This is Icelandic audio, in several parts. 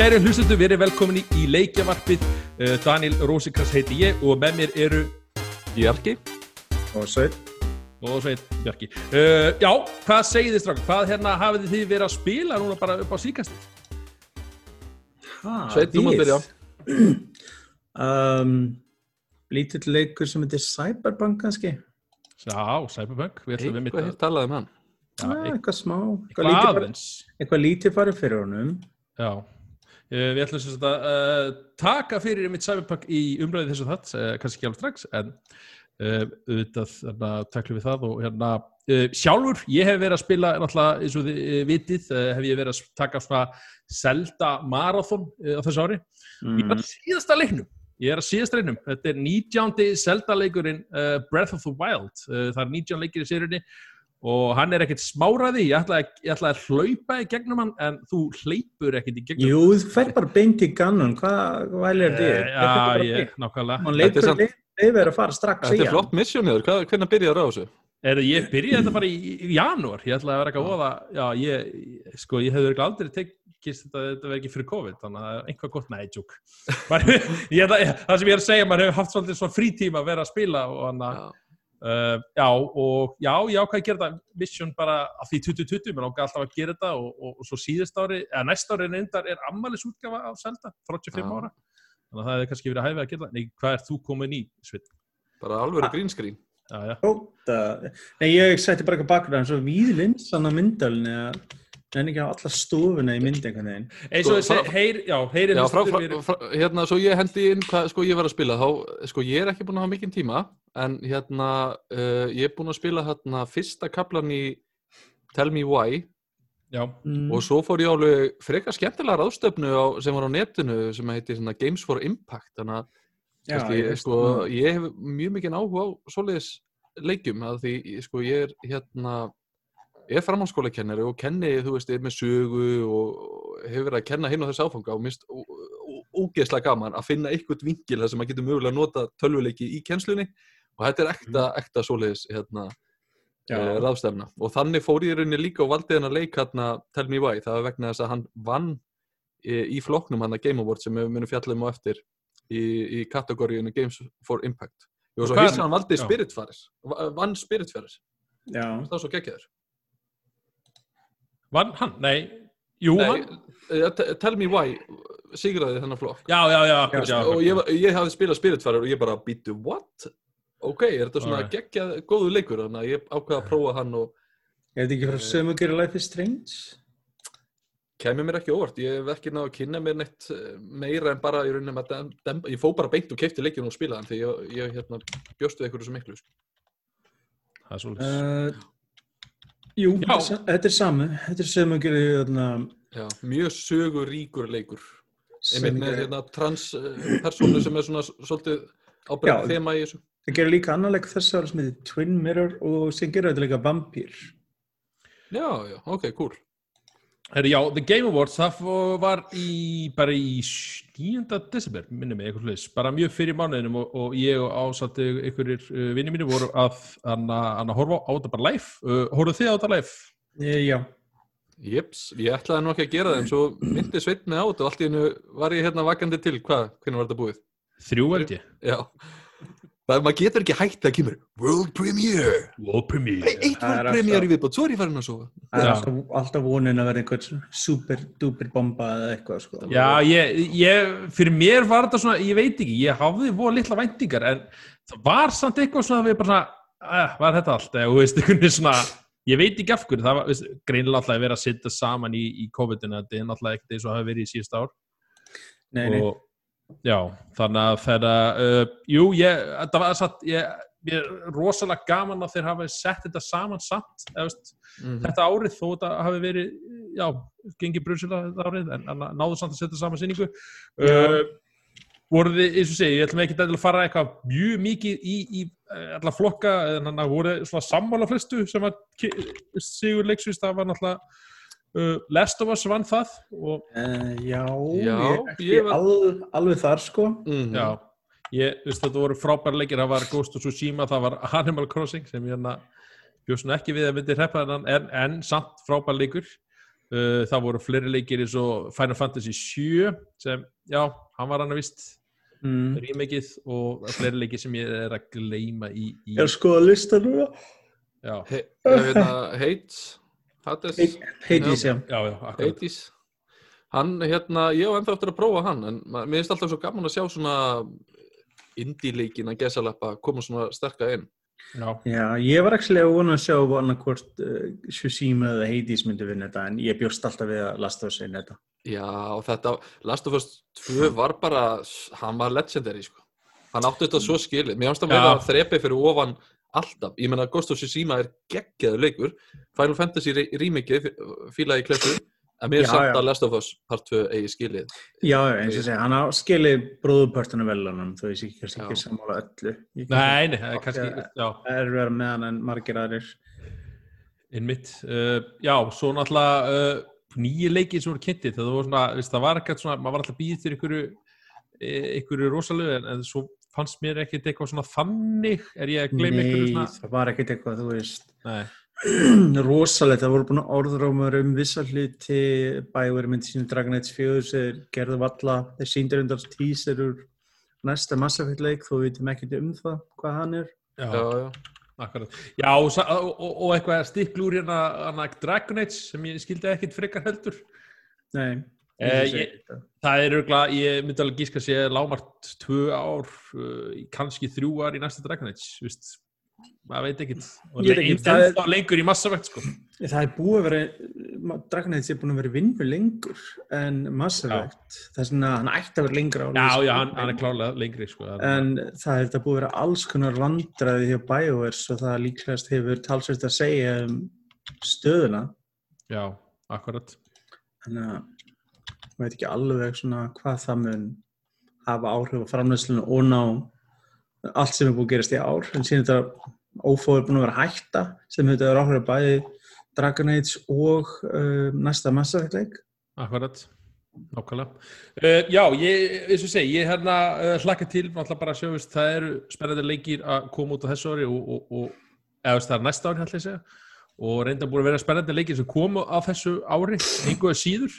Kæri hlustendur, við erum velkomin í, í leikjavarpið. Uh, Daniel Rósikas heiti ég og með mér eru Bjarki Og Sveit. og Sveit Bjarki. Uh, já, hvað segið þið strák? Hvað hérna hafið þið verið að spila núna bara upp á síkastið? Sveit, þú mátt byrja. um, lítill leikur sem heitir Cyberpunk kannski. Já, mitt Eitthvað að... hitt talaði um hann Já, Ah, eitthvað smá. eitthvað. Eitthvað lítið farið fyrir honum. Já, við ætlum sem sagt að uh, taka fyrir mitt Cyberpunk í umræði þessu þatt, uh, kannski ekki alveg strax, en auðvitað þarna taklum við það og hérna sjálfur, ég hef verið að spila náttúrulega eins og þið vitið, hef ég verið að taka svona Zelda Marathon uh, á þessu ári. Ég er Mm. að síðasta leiknum, ég er að síðasta leiknum, þetta er 19. Zelda leikurinn Breath of the Wild, það er 19 leikir í sérunni og hann er ekkert smáraði, ég ætlaði, ég ætlaði að hlaupa í gegnum hann en þú hleypur ekkert í gegnum Jú, þú fer bara beint í gannon. Hvað væli er þið? Eh, Já, ég, nákvæmlega. Er samt- leifir að fara strax í Þetta er hann. flott missjóniður, hvernig byrjar á þessu? Er, ég byrjaði þetta bara í, í janúar, ég ætlaði að vera eitthvað óða, já, ég, sko, ég hefði örugglega aldrei tekist þetta, þetta verið ekki fyrir COVID, þannig að það er einhvað gott, ætla- ég- Það sem ég er að segja, maður hefur haft svolítið að að að, uh, já, og já, ég ákvað að gera þetta mission bara af því 2020, mér ákvað alltaf að gera þetta og, og, og svo síðust ári, eða næst ári reyndar er ammælis útgafa af Zelda, 35 Já. ára, þannig að það hefði kannski verið hæfið að gera það. Nei, hvað er þú komin í, Sveit? Bara alveg Já, já. Óta. Nei, ég setti bara eitthvað bakgrunn, svo víðlinn sann á myndalni að en ekki á alla stofuna í mynd einhvern veginn. eins og Sko, þessi, heyr, já, heyri Já, frá, hlustendur frá, frá, hérna, svo ég hendi inn hvað sko ég en hérna uh, ég er búin að spila hérna fyrsta kaplan í Tell Me Why. Já, Mm. og svo fór ég alveg frekar skemmtilega ráðstöfnu á, sem var á netinu sem svona Games for Impact. Þannig að Já, Kannski, ég sko, ég hef mjög mikið áhuga á svoleiðis leikjum. Að því sko, ég er hérna ég er framhaldsskólakennari og kenni þú veist, er með sögu og hefur verið að kenna hinn á þessu áfanga og mist ógeðslega gaman að finna einhvert vingil þar sem maður getur mögulega að nota tölvuleiki í kennslunni og þetta er ekta, ekta svoleiðis hérna, Já. uh, ráðstefna. Og þannig fór ég rauninni líka og valdi hennar leik hérna Tell Me Why, það var vegna þess að hann vann í, í flokknum hann að Game Award sem við munum fjalla um á eftir í, í kategóriðinu Games for Impact. Og svo hins hann valdi. Spiritfaris va- vann Spiritfaris, það var svo geggjaður. Vann hann, nei, jú, Nei, hann, eh, te- Tell Me Why sigraði þennan flokk. Já, já, já, og ég, ég hafði spilað Spiritfaris og ég bara býtu, what? Ok, er þetta svona Alright. geggjað góðu leikur þannig að ég ákvaða að prófa hann og Er þetta ekki frá sömu gera Life is Strange? kemur mér ekki óvart, ég hef ekki náðu að kynna mér neitt eh, meira en bara í rauninni að dem, dem, ég fó bara beint og keipti leikinu og spilaði hann því ég, ég hérna, bjóst við einhverju svo miklu sko. það er svolítið Uh, jú, Já. þetta er sa- þetta er er sömu gera Já, mjög söguríkur leikur einmitt með hérna, transpersonu sem er svona svolítið ábyrgð Já. þema í þessu Það gerir líka annar leik þess ára sem heitir Twin Mirror og sem gerir þetta líka Vampyr. Já, já, ok, cool Herri, já, The Game Awards, það var í, bara í 9. desember, minnum mig, eitthvað hlutis, bara mjög fyrir mánuðinum og, og ég og ásatti einhverjir uh, vinni mínu voru að anna, anna horfa á þetta bara live. Uh, Hóruð þið á þetta live? Eh, Já, Jeps, ég ætlaði nú ekki að gera það en svo myndi sveit með át og allt í hennu var ég hérna vakandi til, hvað, hvernig var þetta búið? Þrjú held ég. Já Það, maður getur ekki hægt að kemur World Premiere World Premiere. Hey, Eitt Það er World Premiere í viðbót, svo er ég farin að sofa það er alltaf, alltaf vonin að vera einhvern super duper bomba eða eitthvað sko. Já, ég, ég, fyrir mér var þetta svona, ég veit ekki, ég hafði voru litla væntingar, en það var samt eitthvað svona að við bara svona, uh, var þetta allt, eða, þú veist, einhvern veginn svona, ég veit ekki af hverju, það var, veist, greinilega alltaf að vera að sitta saman í, í COVID-19, þetta er náttúrulega ekkert eins og hafi verið í síðust ár. Nei, nei. Já, þannig að þeirra uh, jú, ég, þetta var satt ég, ég er rosalega gaman að þeir hafa sett þetta saman eða, veist, Mhm. þetta árið þó þetta hafi verið já, gengið brunsilega þetta árið en, en náðu samt að setja saman sinningu uh, voru þið, eins og segi, ég ætlum ekki að fara eitthvað mjög mikið í, í eh, alla flokka, en þannig að voru svona sammála flestu sem ki- sigur leiksvist, það var náttúrulega uh, Last of Us vann það og Uh, já, Já, ég er ekki ég var- al, alveg þar sko. Mhm. Já, ég, veist, þetta voru frábæra leikir, það var Ghost of Tsushima, það var Animal Crossing sem ég hérna bjóst nú ekki við að myndi hreppa þennan, en, en samt frábæra leikur uh, það voru fleiri leikir eins og Final Fantasy 7 sem, já, hann var hann að vist mm. rímekið og fleiri leikir sem ég er að gleyma í, í Ég er sko að lista núna já, He, Heights Hades. Já. já, Hades. Hann, hérna, ég á ennþá eftir að prófa hann en mér finnst alltaf svo gaman að sjá svona indie-leikin að gesalappa koma svona sterka inn. Já, Já, ég var ekki að vona að sjá annarkvort uh, Shushima eða Hades myndi vinna þetta en ég bjóst alltaf við að Last of Us vinna þetta. Já, og þetta, Last of Us 2 var bara, hann var legendary sko. hann átti þetta svo skilið. Mér finnst að vera þrepi fyrir ofan alltaf, ég meina Ghost of Tsushima er geggjaður leikur, Final Fantasy remake fílaði í klessu en mér er samt já. að Last of Us part 2 eigi skilið Já, eins og segja, hann á skilið bróðupörtunum velunum ég sé ekki, kannski ekki Já. sammála öllu Ég nei, nei, það er kannski Já. Það er verið með hann en margir aðrir innmitt uh, já, svo náttúrulega uh, nýju leikir sem voru kynntið það var svona, veist, það var ekkert svona, maður var alltaf býðið til ykkur ykkur rosalegu en, en svo fannst mér ekkert eitthvað svona þannig? Er ég að gleyma Nei, svona það var ekkert eitthvað, þú veist. Nei, rosalegt, það voru búin að orðrómur um vissa hluti bæður myndi sínu Dragon Age 4 sem gerðu valla, þeir síndir undan tíserur næsta Mass Effect leik þó við vitum ekkert um það, hvað hann er. Já, Já, já, akkurat. Já, og, og, og, og eitthvað stiklur hérna Dragon Age sem ég skildi ekkert frekar heldur. Nei, Eh, ég- það er örgulega, ég myndi alveg gíska að sé lámart tvö ár uh, kannski þrjú ár í næsta Dragon Age veist, maður veit ekkert og Ég veit það er- lengur í Mass Effect sko. það er búið að vera Dragon Age er búin að vera vinnu lengur en Mass Effect það er svona, hann ætti að vera lengra á já, listanum. já, hann, hann er klárlega lengri sko. en það þetta búið að vera alls konar vandræði hjá BioWare svo það líklegast hefur talsvægt að segja um stöðuna já, akkurat þannig að ég veit ekki alveg svona hvað það mun hafa áhrif á framleyslinu og ná allt sem er búið að gerast í ár. En síðan þetta ófóður búin að vera hætta sem þetta er áhrif bæði Dragon Age og uh, næsta Mass Effect leik. Akkurat, nákvæmlega. Uh, já, ég, eins og segi, ég hérna uh, hlakka til, náttúrulega bara að sjá, veist, það eru spennandi leikir að koma út á þessu ári og, og, og eða það er næsta segja, og reynda búin að vera spennandi leikir sem komu á þessu ári, einhverja síður,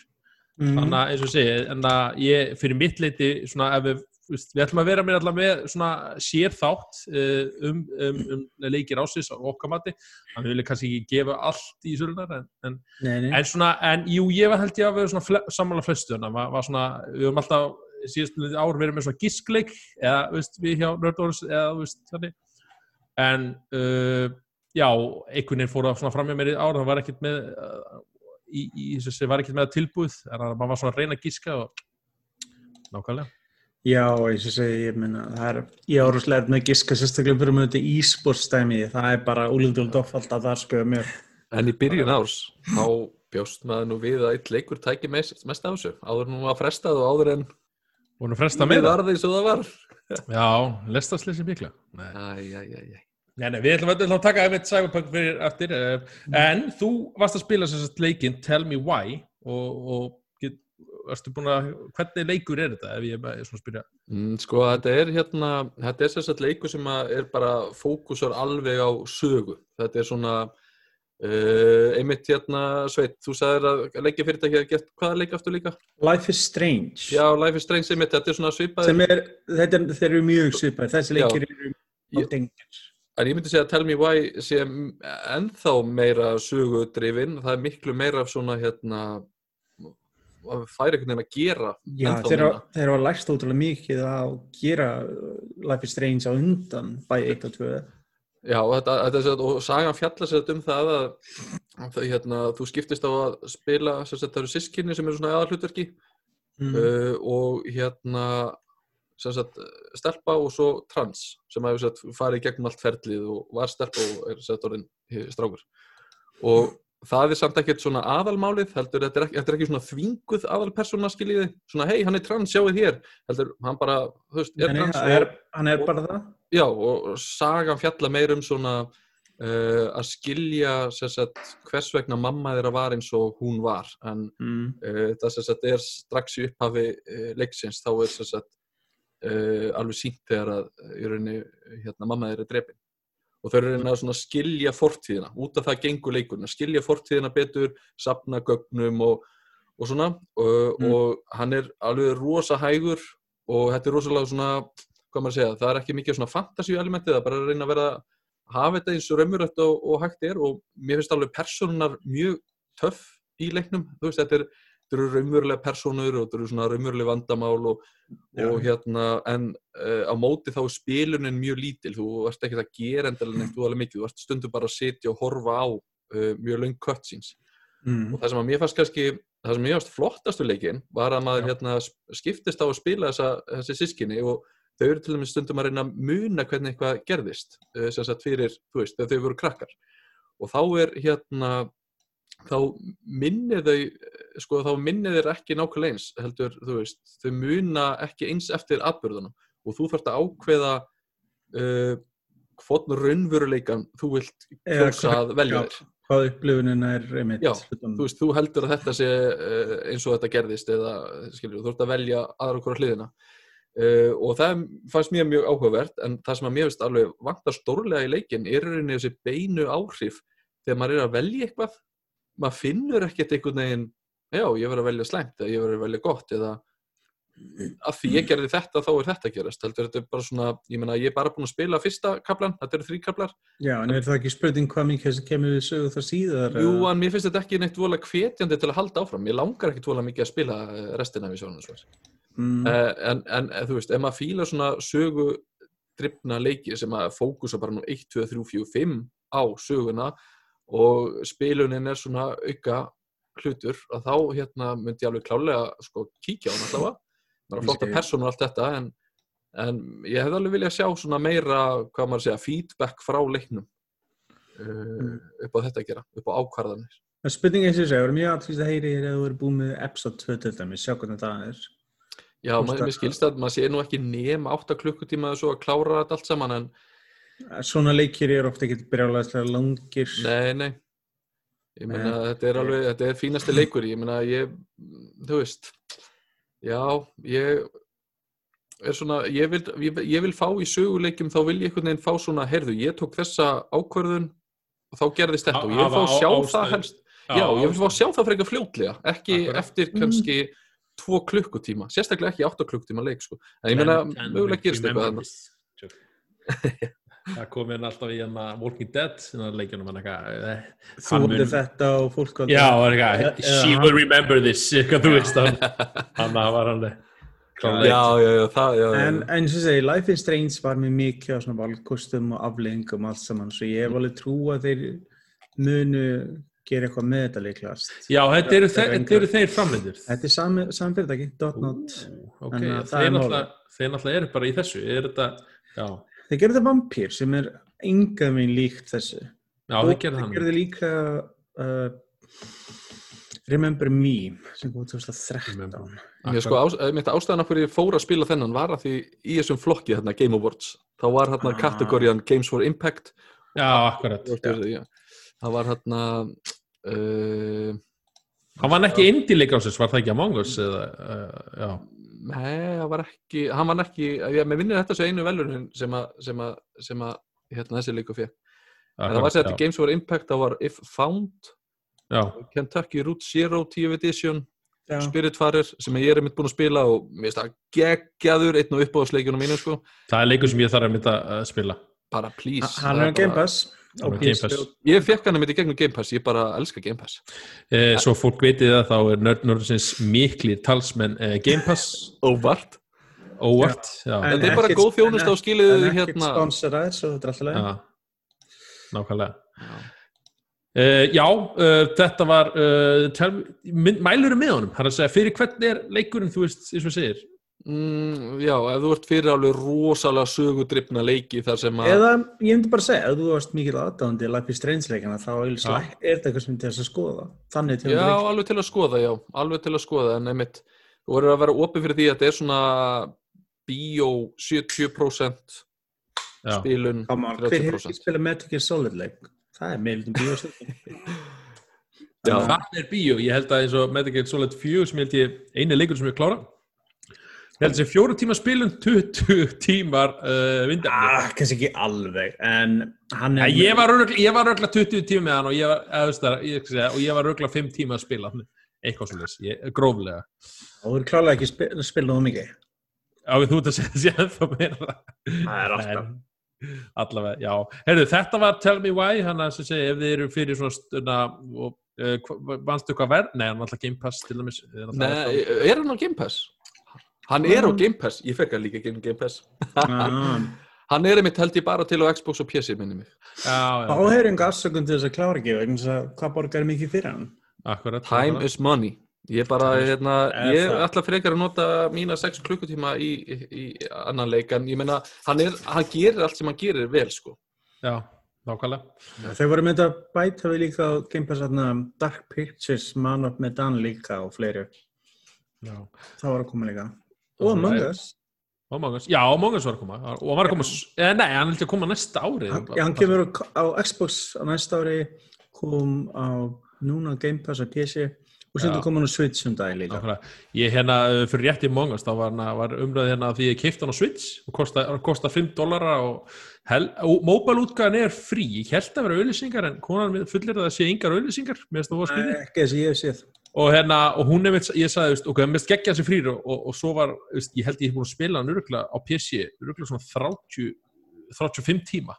mm. þannig að eins og segi, en að ég, fyrir mitt leiti, svona, ef við, við ætlum að vera með allavega með svona sér þátt uh, um, um, um leikir ásins á okkar mati, þannig að við viljum kannski ekki gefa allt í sölunar, en, en. En svona, en jú, ég var held ég að vera svona sammála flestu, þannig að var, svona, við höfum alltaf síðast ár verið með svona giskleik, eða, veist, við hjá Nerdorus, eða, veist, þannig. En, uh, já, einhvern veginn fór það svona framjá mér í ár, það var ekkert með, uh, í, í þessu, var ekkert með að tilbúið, en að maður var svona að reyna að giska og, nákvæmlega. Já, eins og segi, ég minna, það er, ég áruslega með giska sérstaklega fyrir þetta e-sports dæmi, það er bara úlindul doffald að það spöða mér. en í byrjun árs þá bjóst maður nú við að eitt leikur tæki mest, mest af þessu áður hún var frestað og áður en Búin að fresta við með það? varði eins og það var Já, lestastleysi mikla. Nei. Æ, æ, æ, æ. Nei, nei, við ætlum að taka einmitt Cyberpunk fyrir eftir uh, en þú varst að spila að leikinn Tell Me Why og, og get, að hvernig leikur er þetta ef ég er svona að spyrja? Mm, sko þetta er hérna þetta er sérstaklega leikur sem að er bara fókusar alveg á sögu. Þetta er svona uh, einmitt hérna Sveit, þú sagðir að leikja fyrirtæki að gert hvaða leik aftur líka? Life is Strange. Já, Life is Strange einmitt, þetta er svona svipað sem er, þetta er, þeir eru mjög svipar þessi leikir eru átengjur En ég myndi segja að Tell Me Why sé ennþá meira sögudrifin, það er miklu meira svona hérna að færa einhvern veginn að gera Já, þeir þeir hafa lært ótrúlega mikið að gera Life is Strange á undan bæði 1 og 2 Já, og, þetta, þetta, og sagan fjallar sér um það að, að hérna, þú skiptist á að spila, það eru sískinni sem eru svona aðalhlutverki. Mm. uh, og hérna sagt, stelpa og svo trans sem hefur farið gegnum allt ferlið og var stelpa og er sett orðin strákur. Og það er samt ekkert svona aðalmálið heldur, þetta er ekki, þetta er ekki svona þvinguð aðalpersona skiljiði, svona hei, hann er trans, sjáuð hér heldur, hann bara, veist, er Nei, trans það er, og, hann er og- bara það. Já, og sagan fjalla meir um svona uh, að skilja sagt, hvers vegna mamma þeirra var eins og hún var. En mm. uh, það sagt er strax í upphafi uh, leiksins þá er uh, alveg sínt þegar að í rauninni hérna mamma þeirra er drepin og þau eru reyna að skilja fortíðina út af það gengur leikurinn, að skilja fortíðina betur, sapna gögnum og, og svona og, Mm. og hann er alveg rosa hægur og þetta er rosalega svona hvað maður að segja, það er ekki mikið svona fantasíu elementið, það er bara að reyna að vera að hafa þetta eins og raumurögt og, og hægt er og mér finnst alveg personar mjög töff í leiknum, þú veist, þetta er þetta eru raumurlega personur og þetta eru svona raumurlega vandamál og, og hérna, en uh, á móti þá er spilunin mjög lítil, þú ert ekki að gera endilega neitt þú alveg mikið, þú ert stundum bara að sitja og horfa á uh, mjög löng cutscenes. Mm. og það sem að mér fannst kannski það sem mér fannst flottastu leikin var að maður hérna, skiptist á að spila þessa, þessi sískinni og þau eru til dæmis stundum að reyna að muna hvernig eitthvað gerðist uh, sem sagt fyrir, þú veist, þegar þau voru krakkar. Og þá er hérna þá minnið þau sko þá minnið þeir ekki nákvæmlega eins heldur, þú veist, þau muna ekki eins eftir atbyrðunum og þú þarft að ákveða uh, hvort raunveruleikan þú vilt kjósa að velja þér. Hvað upplifunin er einmitt Já, þú veist, þú heldur að þetta sé uh, eins og þetta gerðist eða, skilur, þú ert að velja aðra okkur á hliðina. Uh, og það fannst mér mjög áhugavert en það sem að mér finnst alveg vantar stórlega í leikin er rauninni þessi beinu áhrif þegar maður er að velja eitthvað maður finnur ekkert einhvern veginn já, ég verður að velja slæmt eða ég verður að velja gott eða af því ég gerði þetta þá er þetta að gerast heldur þetta er bara svona, ég meina ég er bara búin að spila fyrsta kaplan, þetta eru þrý kaplar Já, en er það ekki spurning hvað mikið kemur við sögu það síðar? Jú, en mér finnst þetta ekki neitt vola hvetjandi til að halda áfram. Ég langar ekki vola mikið að spila eh, restina við sjónum. Mm. Uh, en, en eh, þú veist, ef maður fílar svona sögu drifna leiki sem að fókusa bara nú 1, 2, 3, 4, 5 á söguna og spilunin er svona auka hlutur að þá hérna myndi ég alveg klálega sko kíkja á hann allavega. Það er flotta Ég- persónur og allt þetta en, en ég hefði alveg viljað sjá svona meira, hvað maður að segja, feedback frá leiknum uh, upp á þetta að gera, upp á ákvarðanir. En spurning eins og þessi, það er mjög aðtvist að heyri þegar þú eru búið með episode 2 til dæmis, sjá hvernig það er. Já, maður, að- skilst að maður sé nú ekki nema 8 klukkutíma svo að klára þetta allt saman en Svona leikir eru ofta ekki brjálæðislega langir. nei, nei ég meina þetta er alveg, þetta er fínasti leikur ég meina ég, þú veist já, ég er svona, ég vil, ég, ég vil fá í söguleikjum, þá vil ég einhvern veginn fá svona, heyrðu, ég tók þessa ákvörðun og þá gerðist þetta og ég vil fá sjá það helst já, ég vil fá sjá það frekar fljótlega ekki Akkurat. eftir kannski tvo klukkutíma, sérstaklega ekki 8 klukkutíma leik sko. en ég meina, mögulega gerist eitthvað þarna. Það kom inn alltaf í hérna Walking Dead sinna leikjunum hann eitthvað Þú hann verður mun- þetta og fólk var- Já, það er eitthvað She will remember this eitthvað þú veist hann hann var hann já, já, já, það já. En eins og segi, Life is Strange var með mikið á svona valkostum og afleggingum allt saman, svo ég hef alveg trú að þeir munu gera eitthvað með þetta líklast. Já, þetta eru, Þetta er þe þetta eru þeir framleitur Þetta er sami, sami fyrirtæki, .not. Ok, En, það þeir náttúrulega þeir náttúrulega eru bara í þessu er þetta, já, Þeir þetta vampýr sem er enga megin líkt þessu. já, Og þeir hann Þeir gerðu líka uh, Remember Me sem kom 2013. Remember. Ég sko, ás, mitt ástæðan af hverju ég fór að spila þennan var að því í þessum flokki hérna, Game Awards, þá var hérna Ah. kategóriðan Games for Impact Já, akkurat já. það var hérna uh, Hann var ekki indie-leik ásins, var það ekki Among Us eða, uh, já, nei, það var ekki hann var ekki, ég með minnir þetta svo einu velunin sem að, sem að, sem að hérna, þessi líka fyrir, en það var sett já, Games for Impact, það var If Found já, Kentucky Route Zero 10 Edition Já. Spiritfarer sem ég er einmitt búin að spila og mér finnst það geggjaður einn og uppáðsleikjunum mínu sko. Það er leikur sem ég þarf að mynda að spila. Bara please Hann er á Game bara- Pass. Hann á og Game PS4. Pass. Ég fekk hann einmitt í gegnum Game Pass, ég bara elska Game Pass. Eh, Svo fólk veitið það, þá er Nerd Nordsins mikli talsmenn eh, Game Pass. Óvart. Óvart, já, En Þetta er bara góð þjónusta en og skilið En þið ekkert hérna sponsoraðir, svo þetta er alltaf leið. já nákvæmlega. Uh, já, uh, þetta var uh, tel, mælur með honum, hann er að segja fyrir hvern er leikurinn, þú veist, eins og segir mm, Já, ef þú ert fyrir alveg rosalega sögudryfna leiki þar sem að Eða, ég myndi bara segja, ef þú varst mikil aðdáðandi Life is Strange leikana, þá er Já. þetta eitthvað sem til þess að skoða. Þannig til Já, leik. alveg til að skoða, já, alveg til að skoða en einmitt, þú verður að vera opið fyrir því að þetta er svona bíó 70% já, spilun Come on, Hver hefur 30% ekki spilað Metal Gear Solid leik? Það er meildum bíóstöðum. Já. það er bíó, ég held að eins og Metal Gear Solid 4 sem ég held ég eini leikur sem ég klára ég held að þessi fjóru tíma spilum 20 tímar uh, vindefni. Ah, kannski ekki alveg en hann Ja, er ég var ég röglega 20 tíma með hann og ég var, eða, það, ég, og ég var röglega 5 tíma að spila eitthvað svo leys, gróflega. Þú er klálega ekki spil, spilað um mikið. Já, þú ert að segja þessi ennþá meira. Það er alltaf. En, allavega, já. Heyrðu, þetta var Tell Me Why hann að segja, ef þið eru fyrir svona stundna og uh, vannstu hvað verð? Nei, hann var alltaf Game Pass til dæmis. Nei, er hann á Game Pass? Hann er á Game Pass, ég fekk hann líka gegn Game Pass. Hann er einmitt held ég bara til á Xbox og PC minni mig. Einhver afsökun til þess að klára ekki vegna þess að hvað borgar mikið fyrir hann? Akkurat Time akkurat. is money. Ég bara, hérna, ég ætla frekar að nota mína 6 klukkutíma í, í, í annan leik en ég meina, hann, er, hann gerir allt sem hann gerir vel, sko. Já, nákvæmlega. Þau voru með að bæta við líka á Game Pass þarna Dark Pictures, Man of Medan líka og fleiri. Já, Það var að koma líka. Og Among Us. Among Us, já, Among Us var að koma og hann var að koma, eh, nei, hann vildi að koma næsta ári Hann, hann kemur á, Xbox á næsta ári, kom á núna Game Pass á PC og sem þú kom hann á Switch um dag líka. Nákvæmlega. Ég hérna uh, fyrir rétt í Among Us þá var, var umræði hérna því ég kipta hann á Switch og kosta, kosta 5 dollara og, og mobile útgæðan er frí ég held að vera auðlýsingar en konan fullir að það sé yngar auðlýsingar finnst það var Nei, skrítið Ekki þess að ég hef séð. Og hérna og hún nefnir, ég sagði, veist, ok, finnst geggja þessi frýr og, og, og svo var, veist, ég held ég hef búin að spila hann öruglega á PC, öruglega svona 30 35 tíma.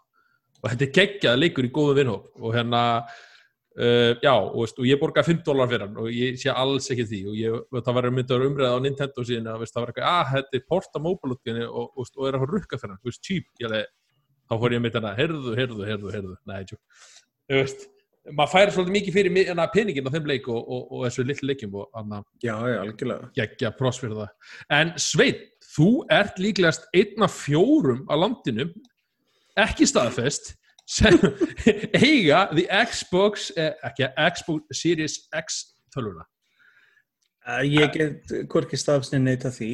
Og þetta er geggjað leikur í góðum vinnhóp og hérna uh, já, og, veist, og ég borga 5 dólar fyrir hann og ég sé alls ekki því. Og ég, það verður myndið að umræða á Nintendo síðan að það var eitthvað, að þetta er porta móbalútginni og, og er að rukka fyrir hann, þú veist, alveg, þá fór ég að mynda hana, heyrðu, heyrðu, heyrðu, heyrðu, nei, maður færi svolítið mikið fyrir mi- hérna, peningin á þeim leik og, og, og þessu litlu leikjum og hann að Já, já, algjörlega. geggja pros fyrir það en Sveit, þú ert líklegast einn af fjórum á landinu ekki staðfest sem eiga the Xbox eh, ekki Xbox Series X tölvuna Uh, ég get hvorki stafsni neita því.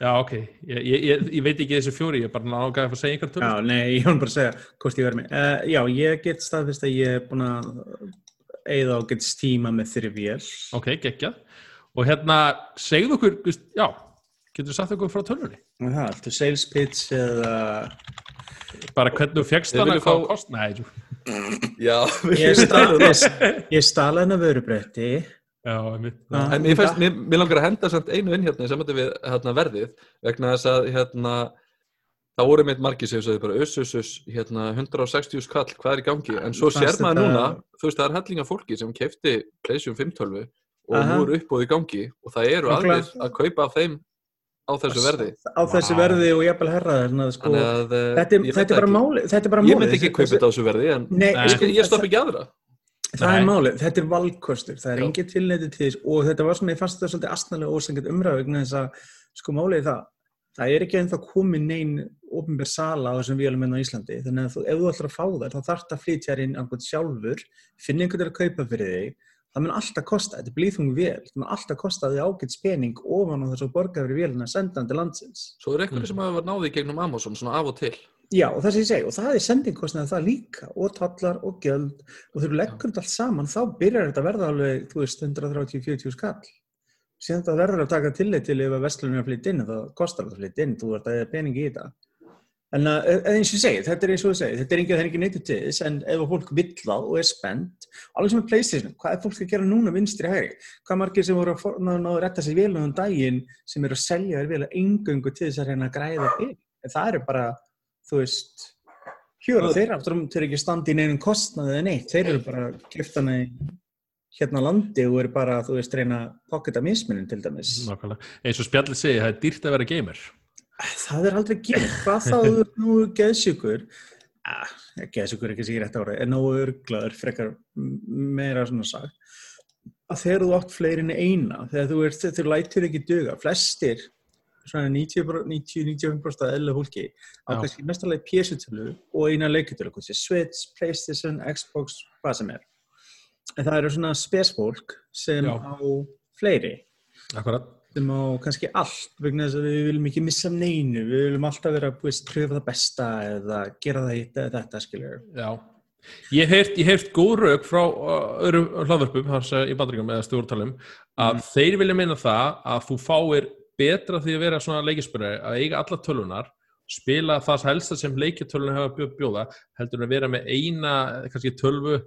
Já ok, ég, ég, ég, ég veit ekki þessi fjóri ég er bara náttúrulega að segja einhver tölvu Já, nei, ég var bara að segja hvort ég verði með. Uh, já, ég get staðfist að ég er búin að eigða og get stíma með þeirri vél. ok, geggjað og hérna, segðu okkur þú já, getur sagt okkur frá tölvunni Og það, alltaf sales pitch eða... bara hvernig þú fegst hana, hvað fá- kost nei, jú. Já, ég stala hennar vörubretti. Já. En mér, fæst, mér, mér langar að henda samt einu inn hérna sem þetta við hérna, verðið vegna þess að hérna, það voru meitt margir sem sagði bara uss, uss, uss, hérna, 160 skall, hvað er í gangi? En svo sér maður þetta- núna, þú veist, það er hellinga fólki sem kefti Playstation 512 og Aha. nú eru uppbóð í gangi og það eru aðrir að kaupa af þeim á þessu verði. Á þessu Vá. verði og herra sko. Eh, Þetta er, ég veit þetta er bara ekki. máli. Þetta er bara Ég máli. myndi ekki kaupa þetta á þessu verði en Nei, sko, ég, ég stopp ekki aðra. Það er málið, þetta er valkostur, það er Já. engin tilneiti til þess og þetta var svona, ég fannst þetta svolítið astnalega ósengjart umræðu vegna þess að, sko málið það, það er ekki ennþá komið neinn ofinbér sala á þessum vélum enn á Íslandi, þannig að þú, ef þú ætlar að fá þær, þá þarf það að flytja þér inn einhvern sjálfur, finna einhvern að kaupa fyrir þig, það mun alltaf kosta, þetta er blíðung vel, það mun alltaf kosta því ágætt spening ofan á þessu borga fyrir vélina að senda hann til landsins. Svo er Mm. einhverju sem hafa náði í gegnum Amazon svona af og til. Já, og það sem ég segi, og það er sendingkostnaði það líka, og tallar og gjöld, og þegar þú leggur þetta allt saman, þá byrjar þetta að verða alveg, þú veist, 130-40 skall. Síðan þetta verður að taka tillit til ef að vestlunum er að flytja inn, þá kostar þetta að flytja inn, þú ert að eða peningi í þetta. En uh, eða eins og ég segi, þetta er eins og ég segi, þetta er engið, það er ekki neytið til þess, en ef að fólk vill það og er spennt, alveg sem með Playstation, hvað er fólk að gera núna vinstri hægri? Hvað margir sem voru að for- ná ná að retta sér vel um daginn sem eru að selja þér vel að engöngu til þess að reyna að græða fyrir? En það eru bara, þú veist, hjóra, Það- þeir aftur um þeir eru ekki standi í neinum kostnaði eða neitt, þeir eru bara kiftana í hérna á landi og eru bara, þú veist, reyna pocketa mismunin til dæmis. Nákvæmlega. eins og spjallið segi, það er dýrt að vera gamer. Það er aldrei gert, hvað þá þú ert nú geðsjúkur, ah, geðsjúkur er ekki sér rétt ára, en nógu örglaður, frekar meira svona sagt, að þegar þú átt fleiri en eina, þegar þú þegar þú lætur ekki duga, flestir, 90-95% af eðla fólki, á kannski mestarlega PS-tölu og eina leikutölu, Switch, Playstation, Xbox, hvað sem er. En það eru svona spesfólk sem Já. á fleiri Akkurat. sem á kannski allt vegna þess að við viljum ekki missa neinu við viljum alltaf vera að pröfa það besta eða gera það hitt eða þetta skiljur Já. Ég hef heyrt, ég hef heyrt góð rauk frá uh, öðrum hlaðvörpum hans í bandaríkjum eða stjórntalum að þeir vilja meina það að þú fáir betra því að vera svona leikispyrari að eiga alla tölunar spila það helsta sem leikjartölunar bjó- bjóða heldur að vera með eina kannski tölvu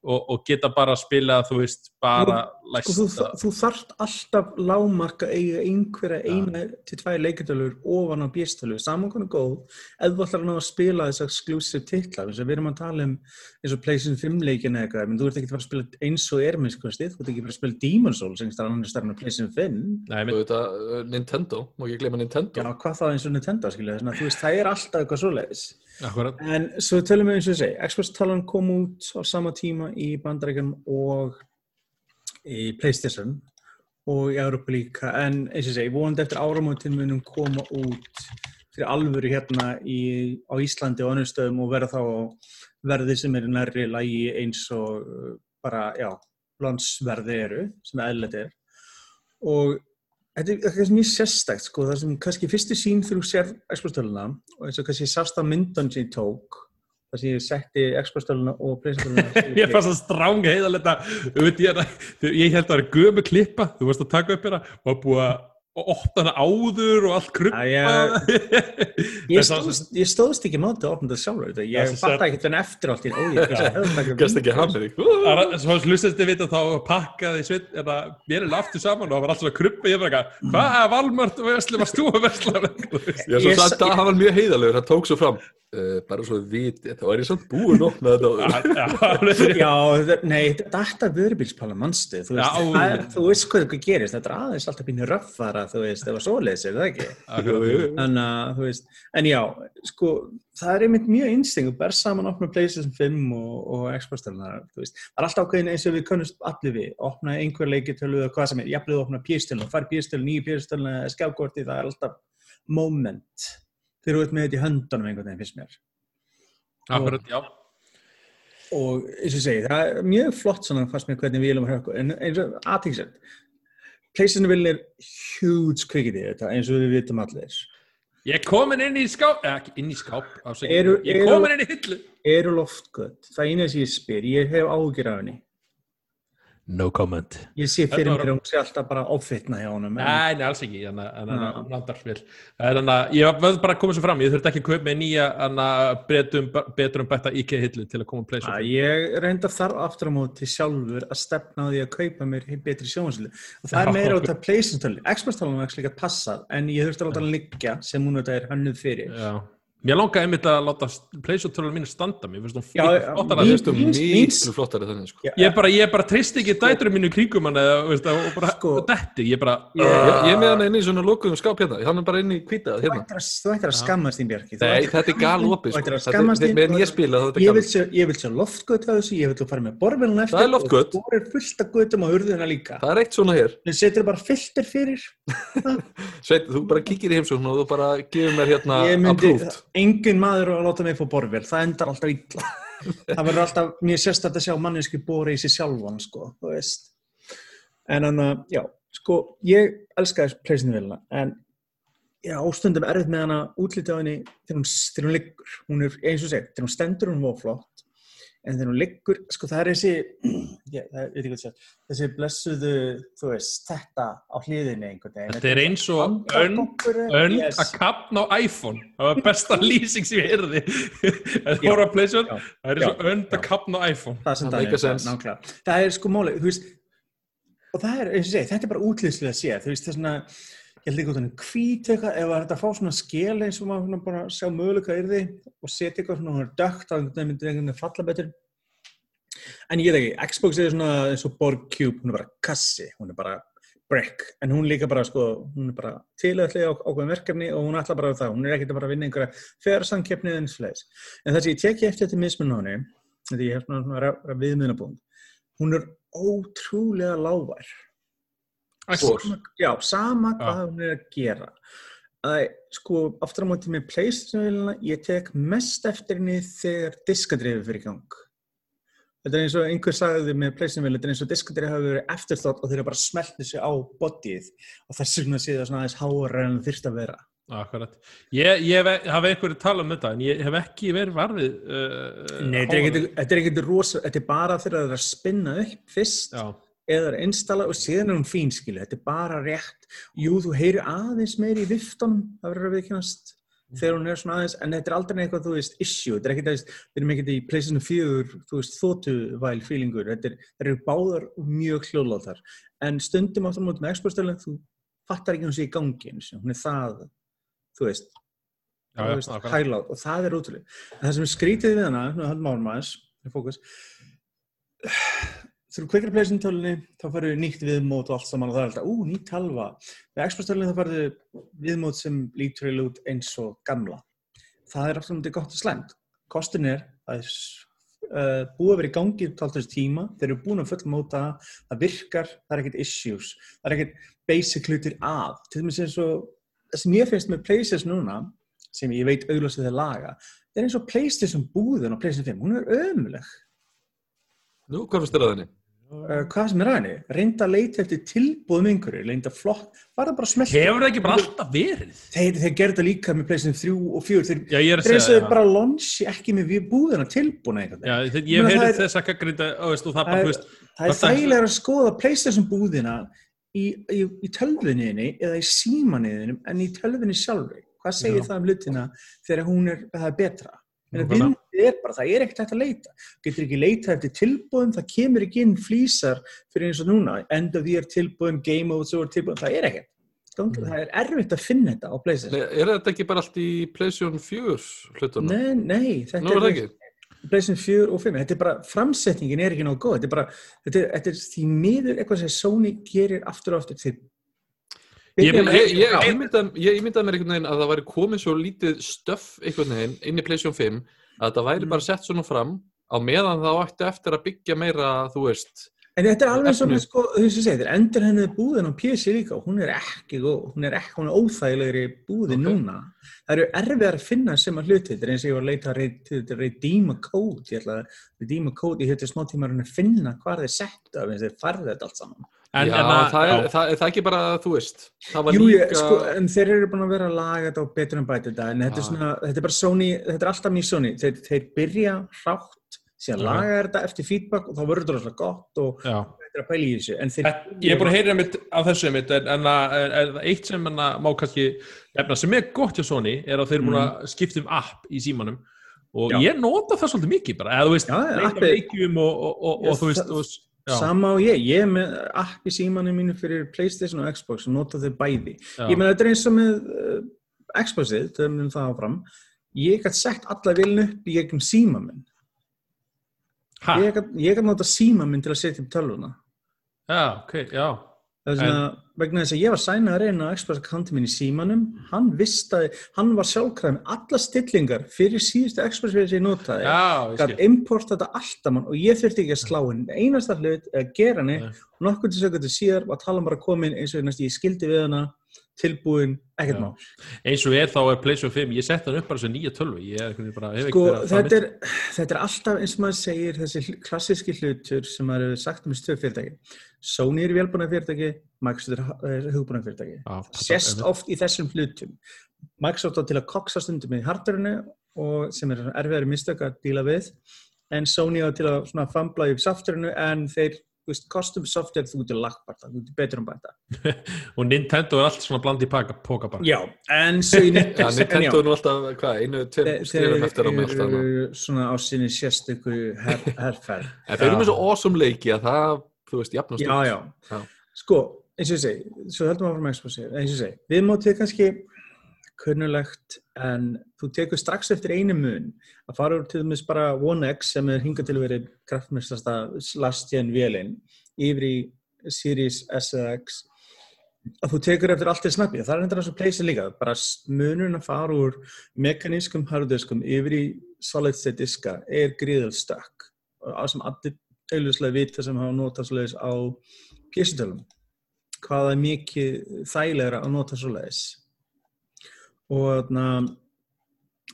og, og geta bara að spila þú veist bara Sko, þú, læsta þú þarft alltaf lágmark að eiga einhverja Já. eina til tvær leikjartölur ofan á bjöstölu, saman konar góð ef þú ætlar að ná að spila þess exclusive titla, þess að við erum að tala um eins og PlayStation 5 leikin eða eitthvað, menn þú ert ekki að fara að spila eins og er með skvistið, þú ert ekki að fara að spila Demon's Souls PlayStation 5 Nei, og minn, þetta, uh, Nintendo, má ekki gleyma Nintendo. Já, hvað þá eins og Nintendo, skilja, þess að þú veist, það er alltaf eitthvað svoleiðis akkurat En svo tölum við eins og ég segi, Xbox talan kom út á sama tíma í bandarækjum og í Playstation og í Európa líka, en eins og ég segi, vonandi eftir áramótin munum koma út fyrir alvöru hérna í, á Íslandi og önnum stöðum og verða þá verði sem er nærri lægi eins og uh, bara, já, landsverði eru, sem eðlætt er. Og þetta er eitthvað mjög sérstækt, sko, það sem kannski fyrstu sín þú sér Xbox-töluna og eins og kannski sást á myndan sem ég tók, þar sem ég setti Xbox-töluna og Playstation-töluna. Ég fannst það stránga heiðaletta ég held að það var gömu klippa þú varst að taka upp hérna og búið að og opna hana áður og allt kruppa Já, Ég stóðst, ég stóðst ekki mátu að opna þetta sjálfur, ég fatt ekki hvernig eftir allt ég Gast ekki hafið þig Svo hlustast þið vita þá pakkaði sveit, eða, mér er aftur saman og það var allt svona kruppa ég bara eitthvað, hvað er Valmart og Vesli varst þú að svo Ég satt sa- að hann var mjög heiðalegur, hann tók svo fram uh, bara svo þið viti, þá er ég samt búinn að opna þetta. Já, þetta- nei, þetta vörubílspala mannstu, þú veist, Já. það er, þú veist hvað hvað gerist, þetta er aðeins alltaf býnir röffara, þú veist, ef að svoleiðis er það ekki. Þannig að, þú veist, en já, sko, það er einmitt mjög instingu, ber saman að opna PlayStation 5 og, og Xbox-tölunar, þú veist, það er alltaf ákveðin eins og við könnust allir við, opna einhver leikitölu eða hvað sem er, jafnlega opna PS-tölu, fara PS-tölu, þegar þú ert með þetta í höndunum einhvern veginn, finnst mér. Akkurat, já og eins og segi, það er mjög flott svona fannst mér hvernig við viljum höfku en eins og aðtíksend PlayStation vil er huge kvikið í þetta eins og við vitum allir Ég er komin inn í skáp, ekki inn í skáp. Eru- Ég er komin inn í hillu eru loftgöt, það er eina sem ég spyr ég hef ágjur af henni No comment. ég sé fyrir var- mér að hún sé alltaf bara offitna hjá honum en, Nei, nei, alls ekki, en en- en- Já. en- nándar vel. En að ég verð bara að koma svo fram, ég þurfti ekki að kaupa með nýja að betur um bætta IKEA hillu til að koma að pleysa. að ég reynda þarf aftur á móti sjálfur að stefna á því að kaupa mér betri sjónvarslu og það er meira út af PlayStation tölu Xbox-tölunum er ekki að passa en ég þurfti að láta hann liggja sem hún þetta er hönnuð fyrir Já. Mér langaði einmitt að láta pleysutölunum mínu standa, mér finnst hún miklu flottari þannig, sko. Ég bara, ég bara treysti ekki dæturum mínu kringum hann eða, veist, það, og bara Sko- detti, ég bara Ég- Ég, ég er með hann inn í svona lokuðum skáp hérna, hann er bara inn í hvitað Þú hérna. að, þú ættir að skammast þín Bjarki Þú Nei, þetta er galopið, Þú ættir sko. að Þetta skammast er, þín meðan ég spila, þetta er Ég vil sjá, ég vil sjá loftgöt af þessu, ég vil þú fara með borvelun eftir Það er loftgöt. og þú er fullt af götum á hurðina líka Það er eitt svona hér. Þú setur bara filter fyrir Sveit, þú bara kíkir í heimsókn og þú bara gefur mér hérna approved. Engin maður að láta mig fá borvel Það endar alltaf illa. Það verður alltaf, mér sérst að sjá manneski bóra í sig sjálfan, sko, þú veist. En hann að, já, sko, ég elska þessu pleysinuvélina En já, ástundum erfitt með hana útlítið á henni þegar hún, hún liggur. Hún er, eins og segt, þegar hún stendur hún var flott En þegar hún liggur, sko það er þessi, ég veit ekki hvað það þessi blessuðu, þú veist, þetta á hliðinni einhvern veginn. Þetta er eins og önn önn Yes. að kapna á iPhone. Það var besta lýsing sem ég heyrði. Það er eins og önn að kapna á iPhone. Það sem Það það er. Það er sko veist, og það er, eins og segi, þetta er bara útlýslega að sé, þú veist, það er svona, ég held ekki út hann hvít eitthvað, það er hægt að fá svona skeli eins og maður bara sjá möguleika er því og setja eitthvað svona, er dögt, einhvern veginn myndir einhvern veginn falla betur. En ég veit ekki, Xbox er svona eins og Borg Cube, hún er bara kassi, hún er bara brick, en hún líka bara sko, hún er bara tilöðlega ákveðin verkefni og hún ætla bara á það, hún er ekkert að bara að vinna einhverja eða eins fleis. En það sem ég teki eftir þetta mismun á henni, þetta ég hef svona, viðmiðnabúnd, hún er ótrúlega lágvær. Sama, já, sama hvað hún er að gera. Að, sko, aftur á móti með Playstation-vélina, ég tek mest eftir henni þegar diskadrifið fyrir gang. Þetta er eins og einhver sagði með Playstation-vél, þetta er eins og diskadrifið hafi verið eftirþátt og þeir eru bara smeltið sig á bodyið og þess vegna sé það svona aðeins hára en þyrst að vera. Akkurat. Ég, ég hef, hafa einhverju tala um þetta en ég hef ekki verið varfið uh, Nei, þetta er ekkert rosa, þetta er bara þegar það er að spinna upp fyrst Já, eða er installa og síðan er hún fín skilu, þetta er bara rétt. Jú, þú heyrir aðeins meiri í viftunum það verður að viðkynast þegar hún er svona aðeins, en þetta er aldrei eitthvað, þú veist, issue, þetta er ekkert aðeins, við erum ekkert í pleysinu fjögur, þú veist, þótuvæl feelingur, þetta er, eru báðar mjög hljóðlátar, en stundum áttur móti með expostöðlega, þú fattar ekki hún sé í gangi, hún er það, þú veist, Já, já, veist hæglát, og það er útrúlega. Það sem er skrítið við hana, aðeins, í fókus, þegar þú kveikir pleysinu tölunni, þá farið nýtt viðmót og allt saman og það er alltaf, ú, nýtt talva. Með expostöðlega þá farið viðmót sem lítur eiginlega út eins og gamla. Það er alltaf gott og slæmt. Kostin er að uh, búið að vera í gangi talt þessu tíma, þeir eru búin að fullmóta, það virkar, það er ekkert issues, það er ekkert basic hlutir að. Til dæmis eins og, það sem ég finnst með PlayStation núna, sem ég veit auðvitað þeir laga, það er eins og PlayStation búðin á PlayStation 5, hún er ömuleg. Nú, hvað finnst þér að henni? Uh, hvað sem er að henni, reynda að leita eftir tilbúðum einhverju, reynda flott, bara bara smelta. Hefur það ekki bara alltaf verið? Þeir, þeir gerðu það líka með PlayStation 3 og 4, þeir ég er að Þeir það. bara launchi ekki með við búðina tilbúna einhvern Já, þegar Ég hef það heyrið þess að gaggrinda, og það Það bara, þú veist, Það er þægilega að skoða PlayStation búðina í, í, í tölvunniðinni eða í símanniðinum en í tölvunni sjálfri. Hvað segir Já. það um hlutina þegar hún er, það er betra? En er bara, það er ekkert hægt að leita. Getur ekki leita eftir tilbúðum, það kemur ekki inn flýsar fyrir eins og núna. End of year tilbúðum, game modes og tilbúðum, það er ekkert. Gangi- Það er erfitt að finna þetta á PlayStation. er þetta ekki bara allt í PlayStation 4 hlutunum? Nei, nei, þetta Nú er ekki? PlayStation 4 og 5, þetta er bara framsetningin er ekki nóg góð, þetta er bara þetta er, þetta er því miður eitthvað sem Sony gerir aftur og aftur þeir ég ímyndaði mér einhvern veginn að það væri komið svo lítið stöff einhvern veginn inn í PlayStation 5 að það væri Mm. bara sett svona fram á meðan það ætti eftir að byggja meira, þú veist en þetta er alveg svo Efni. með sko, þú veist að segja, þeir endur henni búðin á PC líka og hún er ekki góð, hún er ekki, hún er óþægilegri búðin Ok. núna það eru erfiðar að finna sem að hluti þetta er eins og ég var að leita að þetta redeema code ég ætla að redeema code, ég smá tíma að finna hvað þeir settu af eins og þeir farði þetta allt saman en, Já, en að, það, er, já, það, er það ekki bara, þú veist það var Jú, líka ég, sko, en þeir eru búin að vera að laga þetta og betur en bæta þetta, en þetta er svona, þetta er bara Sony, þetta er alltaf mjög Sony, þeir, þeir byrja hrátt, síðan laga þetta eftir feedback og þá verður þetta rosalega gott og er að pæla í þessu, en þeir... En Ég er búin að heyra einmitt af þessu einmitt, en, en að, það eitt sem að má kannski nefna sem er gott hjá Sony er að þeir eru búin að skipta um app í símanum. Og Já. ég nota það svolítið mikið bara, eða þú veist, leita leikjum og, og, og, Já, og þú veist, það- og, já, Sama og ég, ég með app í símanum mínu fyrir Playstation og Xbox og nota þau bæði. já. Ég meina þetta er eins og með uh, Xboxið, þau munum það áfram, ég gætt sett alla vilin upp í gegnum síma minn. ha, Ég gætt nota síma minn til að setja upp tölvuna. já, ok, já Það er svona, vegna þess að ég var sæna að reyna á Xbox-kanti minn í símanum, hann vistaði, hann var sjálfkræð með alla stillingar fyrir síðustu sem ég notaði. skil import þetta alltaf mann og ég þurfti ekki að slá henni. Einasta hlut að gera henni og nokkur til sekundu síðar var talan bara komin eins og næst ég skildi við hana, tilbúin, ekkert mál. eins og er þá er PlayStation 5, ég sett hann upp bara sem nýja hef Sko, þetta er, þetta er alltaf eins og maður segir þessi klassíski hlutur sem maður hefur sagt um þessu fyrirtæki. Sony er velbúna fyrirtæki, Microsoft er hugbúna fyrirtæki. Já, þetta- sést oft í þessum hlutum. Microsoft á til að koksa stundum í hardverinu og sem er erfiðari mistök að díla við en Sony á til að fambla í softverinu en þeir, custom software þú getur lagt bara það, þú getur betur um bæta. Og Nintendo er allt svona bland í paka, póka bara. Já, en svo í en Nintendo er nú alltaf, hvað, einu, tveim skrifum eftir á með allt annað eru svona á sinni sérstöku her, herferð. En þeir eru með svo awesome leiki að það, þú veist, jafnast Já, já, Já. Sko, eins og ég segi, svo höldum við að exposi, eins og ég segi, við mótið kannski kunnulegt en þú tekur strax eftir einu mun að fara úr til dæmis bara One X sem er hingað til að verið kraftmestasta last gen vélinn yfir í Series S eða X. Að þú tekur eftir allt til snabbi. Það er endur að pleysa líka, bara munurinn að fara úr mekanískum hardiskum yfir í solid state diska er gríðal stökk. Og á sem allir auðvitslega vita sem hafa notað svoleiðis á pjessitölum hvað er mikið þægilegra að nota svoleiðis? Og þarna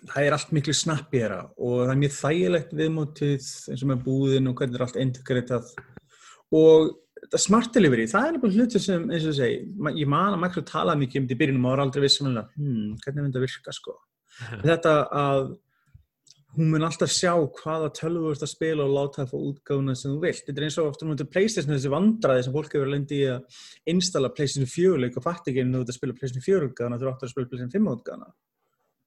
það er allt miklu snappjera og það er mjög þægilegt viðmótið eins og með búðin og hvernig er allt integritað og þetta smart delivery, það er bara hlutur sem eins og ég segi, ég man að Microsoft talaði mikið um þetta í byrjunum og var aldrei vissum hmm, hvernig myndi það virka sko? Þetta að hún mun alltaf sjá hvaða tölvu þú ert að spila og láta það fá útgáfuna sem þú vilt. Þetta er eins og ofta núna til Playstation þessi vandraði sem fólk hefur lendi í að installa Playstation 4 leik og fatt ekki en þú ert að spila Playstation 4 útgáfuna þú ert að spila Playstation 5 útgáfuna.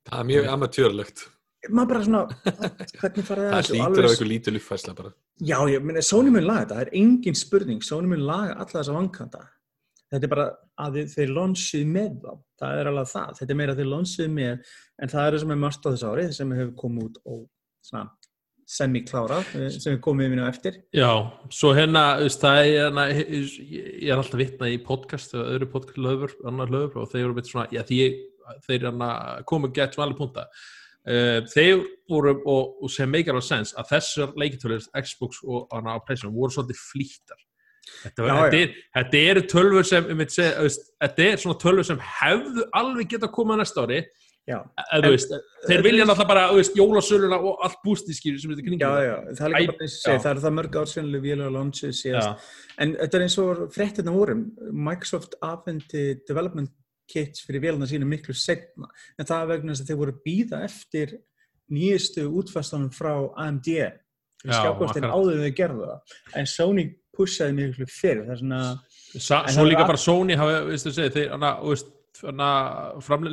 Það er mjög amatjörlegt. Maður bara svona, hvernig fara það Það hlýtur alveg- af einhver lítil uppfæsla bara. Já, ég meina, Sony mun laga þetta, það er engin spurning, Sony mun laga alla þessa vankanta. Þetta er bara að þið- þeir launchið með þá, það er alveg það, þetta er meira að þeir launchið með, en það er það sem er margt á þessu árið sem hefur komið út og svona semi-klárað, eh, sem hefur komið við á eftir. Já, svo hérna, það er hérna, ég er alltaf vitna í podcast eða öðru podcast löfur, annar löfur og þeir eru veit svona, já þeir hérna komu gett sem alveg punta. Uh, þeir voru, og, og sem meikar á sens, að þessar leikitölir Xbox og Playstation voru svolítið flýttar Þetta, Já, þetta, já. er, þetta eru tölfur sem um, þú veist, þetta er svona tölfur sem hefðu alveg geta komað næsta ári þú veist, þeir vilja náttúrulega bara veist, jólasöluna og allt bústískir sem þetta kringum já, það er Æ, og já. það er það mörg vélega launchið síðast. Já. En þetta er eins og fréttina vorum, Microsoft afhendi development kits fyrir vélina sína miklu setna, en það er vegna þess að þeir voru býða eftir nýjustu útfæstunum frá AMD akkurat. áður en þau gerðu það, en Sony pushaði miklu fyrir, það er svona Sa, svo líka bara Sony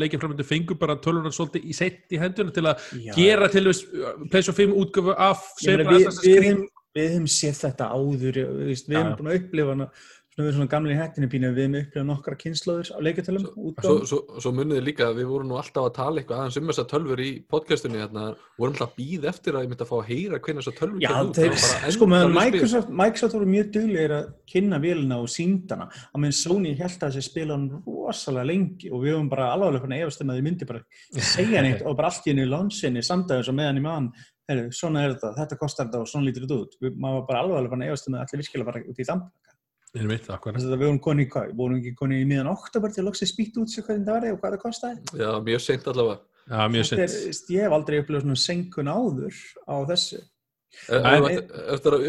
leikið framlendu fengur bara tölvunar svolítið í sett í henduna til að Já. gera til þess PlayStation 5 útgöfu af við, við, við hefum séð þetta áður við, hefum búin að upplifa hana við erum svona gamli hættinu pínu við hefum upplifað nokkra kynnslóður á leikjartölum Svo, útgáfum svo, svo munið þið líka að við vorum nú alltaf að tala eitthvað aðeins um þessar tölfur í podcastunni hérna, vorum alltaf að býða eftir að ég myndi að fá að heyra hvernig þessar tölfur kemur út. var sko meðan. Microsoft, Microsoft voru mjög duglegir að kynna vélina og síndana að meðan Sony held að þessi spila hann rosalega lengi og við höfum bara alveg fann að um þið myndi bara segja neitt og bara allt í henni í mann heru, svona er þetta, þetta kostar þetta og svona lítur þetta út við, maður var bara alveg að efast um að allir virkilega bara út í dampaka Að við vorum koni í hvað, við vorum ekki koni í miðan oktober til að loksið spýtt út sér hvernig það var og hvað það kostaði? Já, mjög seint allavega. Já, mjög sent ég hef aldrei upplifað svona senkun áður á þessu Ætti- Eftir að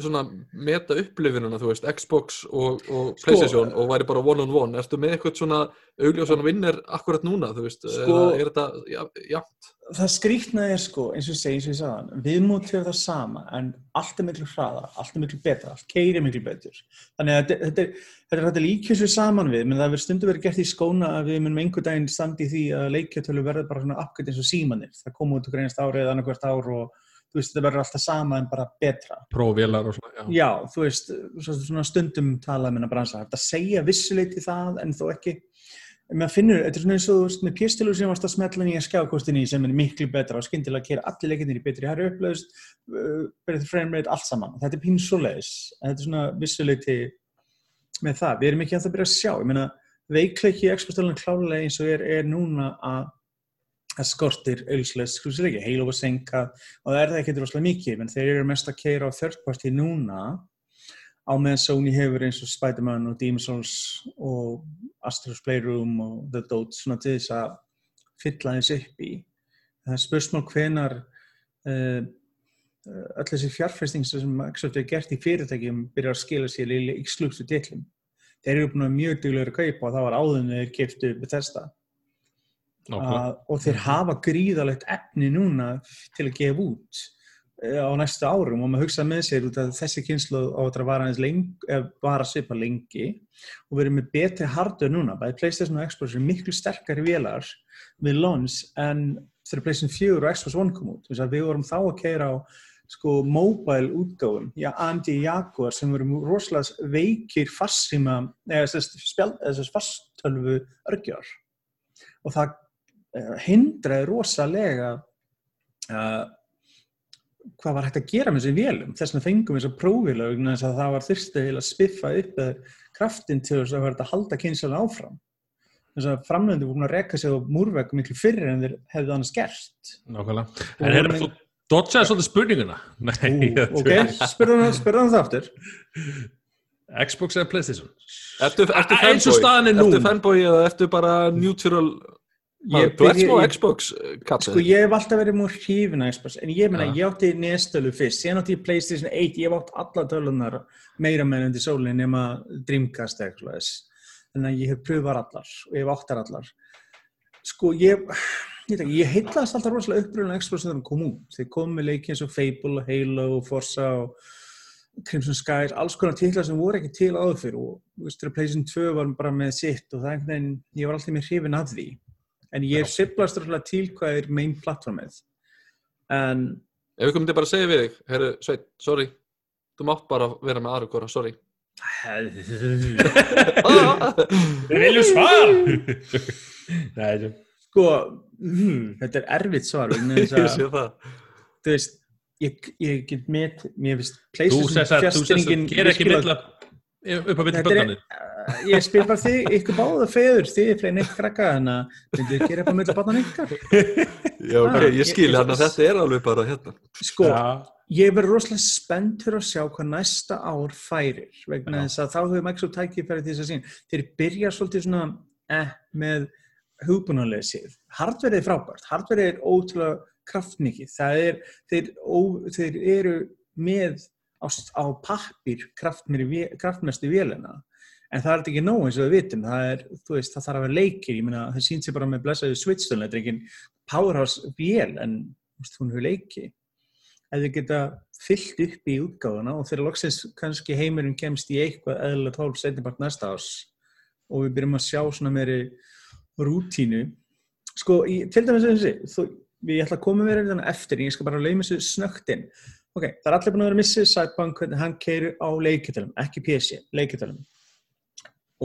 svona, meta upplifinuna, þú veist, Xbox og, og Sko, Playstation og væri bara one on one, ertu með eitthvað svona augljósan vinnir akkurat núna, þú veist, Sko- er þetta, já, já, það skrýtna er sko, eins og ég segi, eins og ég sagði viðmótið er það sama, en allt er miklu hraðar, allt er miklu betra, allt keiri miklu betur. Þannig að þetta, er- þetta er að líka þessu saman við, menn það verður stundu verið gert í skóna að við munum einhver daginn standi því að leikjartölu verður bara svona uppgöt eins og símanir. Það kom út okkur einast ári eða annarkvært ár og þú veist, þetta verður alltaf sama en bara betra. Prófélar og svona, já. Já, þú veist, svo- svona stundum talað minna bransa, þetta segja vissuleiti það en þó ekki. Maður finnur, þetta er svona eins og þú veist með pjastilur sem varst að smetla nýja skjákostinni sem er miklu betra og skyndilega að kera allir leikinir í betri hæri upplöðust, uh, betri frame rate, allt saman, þetta er pín svoleiðis. Þetta er svona vissuleiti með það, við erum ekki að það byrja að sjá. Ég meina, veikleiki í Xbox-tölunum klálega eins og er, er núna að það skortir auðslega skrusileiki, Halo var senkað og það er það ekki droslega mikið, menn þeir eru mest að keira á third party núna á meðan Sony hefur eins og Spider-Man og Demon's Souls og Astro's Playroom og The Dote svona til þess að fylla þess upp í það er spursmál hvenar uh, öll þessi fjárfesting sem Microsoft hefur gert í fyrirtækjum byrjar að skila sér í exclusive titlum þeir eru vera mjög duglegur að kaupa og það var áður en þeir keftu Bethesda. Að, og þeir hafa gríðalegt efni núna til að gefa út eh, á næstu árum. Og maður hugsa með sér út að þessi kynslu á þetta að vara, aðeins lengi, eh, vara svipa lengi og erum með betri hardware núna. Bæði PlayStation og Xbox er miklu sterkari vélar við launch en þegar PlayStation 4 og Xbox One kom út. Að við vorum þá að keira á sko mobile útgáfum já, AMD Jaguar sem voru rosalega veikir fassíma eða þess fasttölvu örgjör og það hindraði rosalega uh, hvað var hægt að gera með þessi vélum þess vegna fengum við þess að prófila vegna þess að það var þyrsti til að spiffa upp eða kraftin til þess að verða að halda kynslega áfram þess að framlöndu voru að rekka sig á múrvegg miklu fyrir en þeir hefðu annars gert Nákvæmlega. En vorum- þú dodgeaði svolítið spurninguna? Nei, Ú, ok, spurðan það aftur Xbox eða Playstation? er nú. Ertu fanboy eða ertu bara neutral, Ég þú ert smá Xbox kattið? Sko ég hef alltaf verið múr hrifin að Xbox, en ég meina, Ja. ég átti nestölu fyrst, ég átti Playstation 1, ég hef átt alla tölunar meira með undir sólinn nema Dreamcast eitthvað. Þannig að ég hef pröfar allar og ég hef áttar allar. Sko ég, ég, ég heitlaðist alltaf rosalega uppröðun Xbox þegar hann kom út. Þeir komum með leiki eins og Fable, Halo, Forza og Crimson Skies, alls konar titlar sem voru ekki til áður fyrir og PlayStation 2 var bara með sitt og það er einhvern veginn, ég var alltaf með hrifin af því. En ég siplast rosalega til hvað er main platformið. En Ef við komum til bara að segja við þig, herru, Sveit, sorry, þú mátt bara vera með aðra hvora, sorry. Við viljum svar! Sko, hmm, þetta er erfitt svar þú veist, ég, ég get með, mér finnst þú sess að, þú sess að, fjastringin ger ekki milla upp er- böndanir. Uh, ég spil bara þig, ykkur báða feður, þið er fleiri neitt krakka, þannig að myndið þið gera upp á milli barnan ykkar. Já, ok, Ah, ég skil hann að þetta er alveg bara hérna. Sko, Já, ég verður rosalega spenntur að sjá hvað næsta ár færir, vegna Já. þess að þá hefur Microsoft tækifæri til þess að sín. Þeir byrja svolítið svona eh, með hugbúnalega séð. Hardverið er frábært, hardverið er ótrúlega kraftmikið. Það er, þeir, ó, þeir eru með á, á pappir kraftmestu vélina. En það er ekki nóg eins og við vitum, það er, veist, það þarf að vera leikir, ég meina, það sínt sér bara með blessaðu switchstöðun, þetta er ekki powerhouse vél, en veist, hún hefur leiki. Þið geta fyllt upp í útgáfuna og þegar loksins kannski heimurinn kemst í eitthvað eðlilega tólf setnibart næsta ás og við byrjum að sjá svona meiri rútínu. Sko, í, til dæmis þessi, þú, við ætla að koma verið þannig eftir, en ég skal bara leið mér þessu snögt inn. Ok, það er allir búin að vera missið Cyberpunk hvernig hann keirir á leikjartölum, ekki PC, leikjartölum.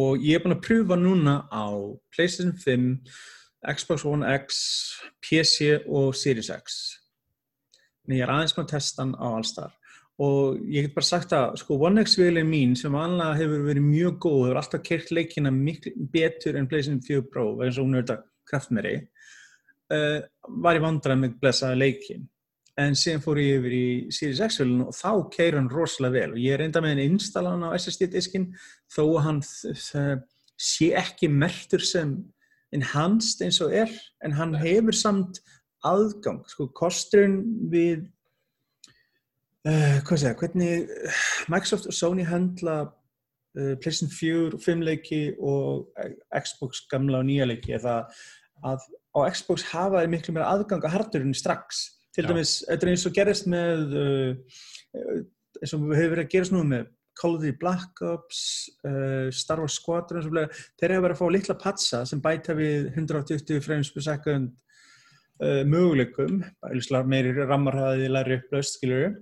Og ég er búin að pröfa núna á PlayStation 5, Xbox One X, PC og Series X. Nei, ég er aðeins með að testa hann á allstar. Og ég get bara sagt að, sko, One X-vélinn mín sem vanlega hefur verið mjög góð, hefur alltaf keirt leikina miklu betur en PlayStation 4 Pro, vegna svo hún er þetta kraftmeri, uh, var ég vandrað með blessaða leikin en síðan fór ég yfir í Series X-vélun og þá keir hann rosalega vel. Og ég reynda með henni installan á SSD-diskin þó að hann sé ekki mertur sem enhanced eins og er en hann hefur samt aðgang. Sko kosturinn við uh, hvað segja, hvernig uh, Microsoft og Sony handla uh, PlayStation 4, 5 leiki og Xbox gamla og nýja leiki er það að á Xbox hafa þeir miklu meira aðgang að hardurinn strax til dæmis, þetta er eins og gerist með uh, uh, eins og við hefur verið að gerast nú með Call of Duty Black Ops uh, Star Wars Squadron þeir hefur verið að fá litla patsa sem bæta við 120 frames per second uh, möguleikum meiri rammarhæði læri skilur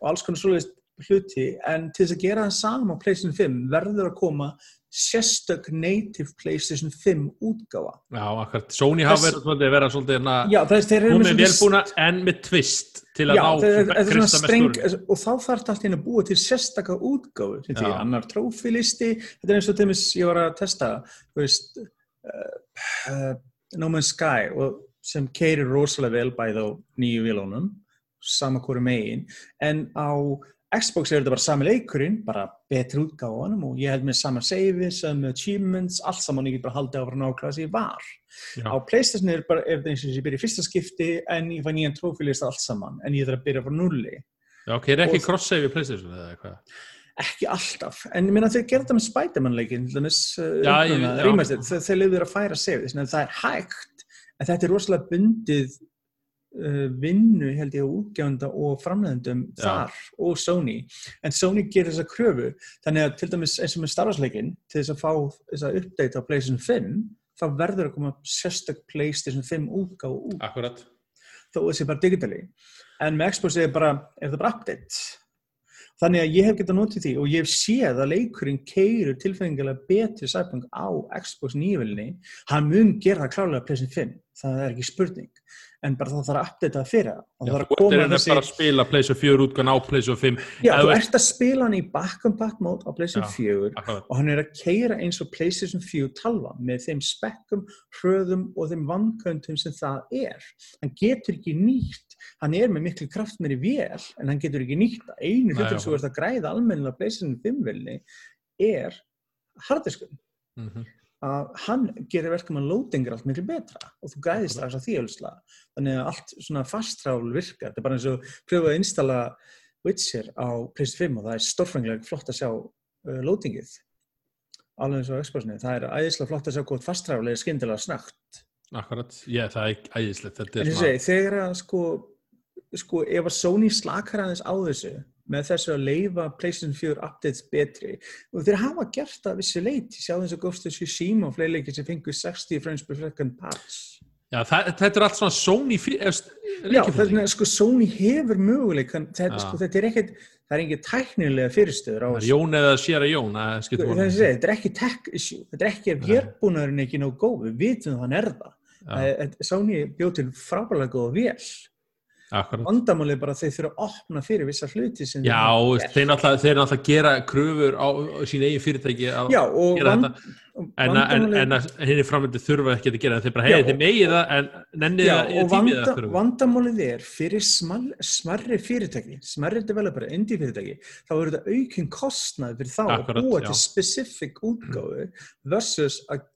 og alls konar svoleiðist hluti. En til þess að gera það sama á PlayStation 5 verður að koma sérstök native PlayStation 5 útgáfa já, akkurat. Sony hafa verið svolítið, verið svolítið hérna, það er, með velbúna en með twist til að Já, ná kristna streng mestur. og þá þarf þetta allt í einu að búa til sérstaka útgáfu sem því annar trófilisti þetta er eins og dæmis ég var að testa veist uh, uh, No Man's Sky sem keirir rosalega vel bæði á nýju vilónum sama hverju megin en á Xbox er þetta bara sami leikurinn bara betri útgáfa á honum og ég held með sama save, sama achievements, allt saman ég get bara haldið áfram nákvæmlega sem ég var Já. á Playstation er þetta eins og ég byrja í fyrsta skipti en ég fæ nýjan trófílist allt saman en ég þarf að byrja frá nulli Já, ok, er ekki cross-save í PlayStation eða eitthvað? ekki alltaf, en ég meina þeir gerða þetta með Spiderman leikin, til dæmis uh, ég- þeir, þeir leiður að færa save en það er hægt, en þetta er rosalega bundið vinnu held ég á útgjöfunda og framleiðendum Já. þar og Sony en Sony gerir þessa kröfu þannig að til dæmis eins og með Star Wars leikin til þess að fá þessa update á PlayStation 5 þá verður að koma sérstök PlayStation 5 útgáfa út Akkurat. þó þessi bara digitally en með Xbox er, bara, er það bara update þannig að ég hef getað notið því og ég hef séð að leikurinn keirur tilfengilega betri sæpang á Xbox nýjöfélni hann mun gera það klálega að PlayStation 5 það er ekki spurning en bara það þarf að update það fyrir það það þú að koma þessi bara að spila PlayStation 4 útgáðan á PlayStation 5. já, þú ert að spila hann í back-on-back mode á PlayStation Já. 4 Akkurat. og hann er að keira eins og PlayStation 4 talva með þeim spekkum, hröðum og þeim vanköndum sem það er. Hann getur ekki nýtt, hann er með miklu kraft meiri vél en hann getur ekki nýtt. Einu hlutur sem ert að græða almennilega PlayStation 5 vilni er harddiskun. Mhm. Að hann gerir verkum að loading er allt miklu betra og þú græðist strax að því ölslega. Þannig að allt svona fastrál virkar. Þetta er bara eins og pröfa að installa Witcher á PlayStation 5 og það er stórfengilega flott að sjá uh, loadingið alveg eins og Xboxinu, það er æðislega flott að sjá hvort fastræfli er skyndilega snögt akkurat, ég, það er æðislegt þetta er svona, þegar að sko, sko, ef að Sony slakar aðeins á þessu með þessu að leifa PlayStation 4 updates betri og þeir hafa gert það að vissu leiti, sjá og Ghost of Tsushima og fleiri leikir sem fengur 60 frames per second patch. Já, það, þetta er allt svona Sony Já, þess vegna sko Sony hefur möguleikan, þetta, sko, þetta er ekkert, það er engin tæknilega fyrirstöður á þessu. Jón eða sér að Jón Sko, er að segja, þetta er ekki tech issue, þetta er ekki að Nei. vérbúnaðurinn er ekki nóg góð, við vitum það hann er það. Sony bjóð til frábælega góða vél. Vandamálið bara að þeir þurfa að opna fyrir vissa hluti sem Já, þeir náttúrulega, gera kröfur á, á sín eigin fyrirtæki að Já, og gera vand, þetta en, en, en henni framöndu þurfa ekki að gera þeir bara, hei, og- þeir megið það en nennið já, það, og tímið það kröfur. vandamálið er fyrir smal, smarri fyrirtæki, smarri developer, indie fyrirtæki, þá er þetta aukinn kostnað fyrir þá Akkurat, að búa til specific útgáfu versus að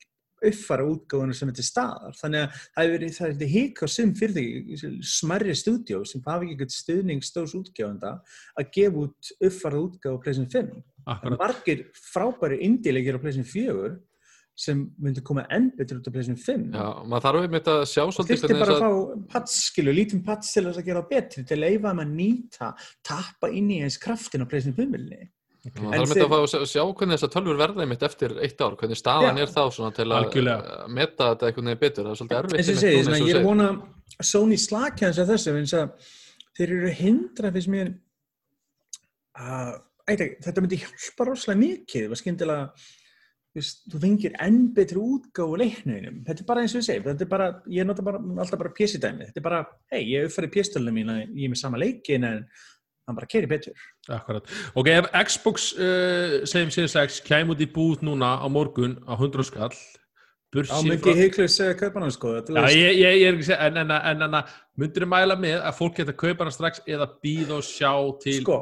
uppfara útgáfuna sem er til staðar. Þannig að það er verið, er þetta hík á sem fyrirtæki, smarri stúdíó sem hafa ekki eitthvað stuðning stórs útgáfunda að gefa út uppfarað útgáfu á pleysin 5. Það er margir frábæri indie-leikir á pleysin 4 sem myndi koma enn betur út á pleysin 5. Já, maður þarf einmitt að sjá svolítið þurfti bara að þess fá pats, skilu, lítinn pats til þess að gera betri, til að leifa að nýta, tappa inn í eins kraftin á pleysin 5-milni. En þarf einmitt þeir- að fá að sjá- hvernig þessar tölfur verða einmitt eftir eitt ár, hvernig staðan Já. er þá svona til að að meta þetta einhvern veginn betur, það er svolítið erfitt og einmitt segi, svona, og ég er vona Sony slakja þess að þessu, þeir eru hindra fyrst mér að, þetta myndi hjálpa rosalega mikið, það þú fengir enn betri útgáfu leiknuðinum. Þetta er bara eins og ég segi, þetta er bara, ég nota bara, alltaf bara pjessidæmi. Þetta er bara, hei, ég uppfæri pjesstöldum mína, ég er með sama leikin en hann bara keri betur. akkurat. Ok, ef Xbox, uh, segjum Series X, kæm út í búð núna á morgun á 100 skall, Á mikið segja kaupanum sko. Já, ég, ég, ég er ekki að segja, en, en, en, en, myndir þið mæla með að fólk geta að kaupa hana strax eða býða og sjá til Sko,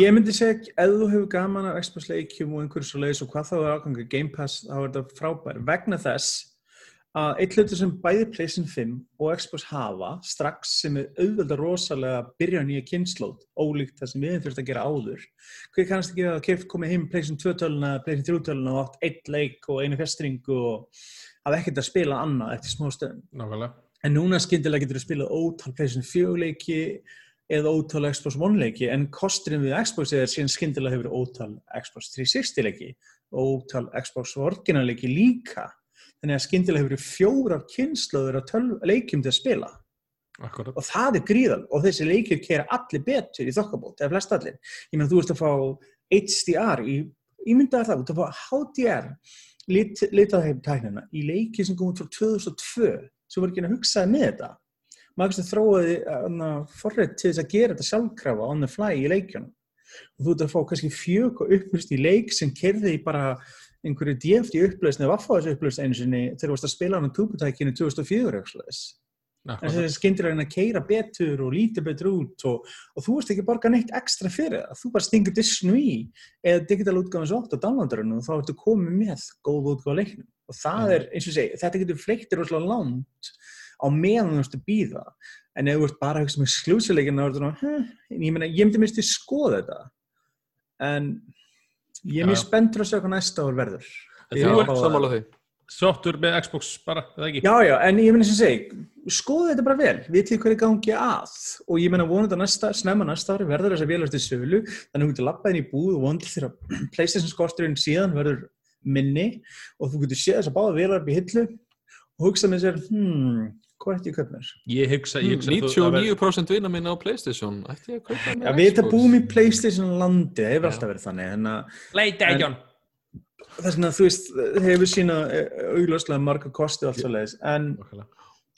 Ég myndi segja, ef þú hefur gaman af Xbox leikjum og einhverju svo leiðis og hvað þá er ágangur Game Pass, þá er þetta frábær vegna þess að eitt hlutur sem bæði PlayStation 5 og Xbox hafa strax sem er auðvitað rosalega að byrja nýja kynnslóð, ólíkt það sem við þurft að gera áður. Hver kannast ekki að keft komið heim PlayStation 2 töluna, PlayStation 3 töluna og átt eitt leik og einu festringu og hafa ekkert að spila annað eftir smá stöðum. Nákvæmlega. En núna skyndilega getur þú spilað ótal PlayStation 4 leiki eða ótal Xbox One leiki en kosturinn við Xbox er síðan skyndilega hefur ótal Xbox 360 leiki ótal Xbox Original leiki líka þannig að skyndilega hefur fjórar kynnslóður af tölv- leikjum til að spila. Akkurat. og það er gríðal og þessi leikir kera allir betur í þokkabót eða flest allir. Ég meina þú ert að fá HDR í, ég myndi að það, þú ert að fá HDR lit, litað tæknina í leiki sem kom út frá 2002 sem var ekki að hugsaði með þetta. Maður þróaði uh, forrið til þess að gera þetta sjálfkrafa on the fly í leikjunum. Og þú ert að fá kannski fjög og upplust í leik sem kerði í bara einhverju DFD upplöðsni eða vaffa þessu upplöðsni einu sinni þegar þú varst að spila hann á túbutækinu 2004 eitthvað en þessi skyndir að keira betur og líti betur út og, og þú veist ekki borga neitt ekstra fyrir það. Þú bara stingur disknu í eða digital útgáðans 8 og downloadarinn og þá ertu komið með góð útgáð af leiknum. Og það Mhm. er, eins og segi, þetta getur fleiktir rosalega langt á meðan þú ert að býða en ef þú ert bara að hugsa með slúsileikin þá er þetta hm, ég myndi minnst í skoða þetta. En ég er mjög spenntur að sjá hvað næsta ár verður En þú er ert Sammála því. Sáttur með Xbox bara, eða ekki? Já, já, en ég meina sem segi, skoðu þetta bara vel, vitið hvað er gangi að og ég meina vonandi að næsta, snemma næsta ári verður þess að vélar til sölu, þannig að þú getur lappað inn í búð og vonandi þegar PlayStation skorturinn síðan verður minni og þú getur séð þess að báða vélar upp í hillu og hugsa með sér, hmm, hvað ætti ég að kaupa mér? Ég hugsa, ég hugsa að þú- að ver- 99% vinna minna á Playstation ætti ég að kaupa mér Já, við Xbox? búum í PlayStation landi, það hefur alltaf verið þannig, en að Leita, John. þess vegna, þú veist, hefur sína augljóslega marga kosti og allt svo leiðis, en, Nákvæmlega.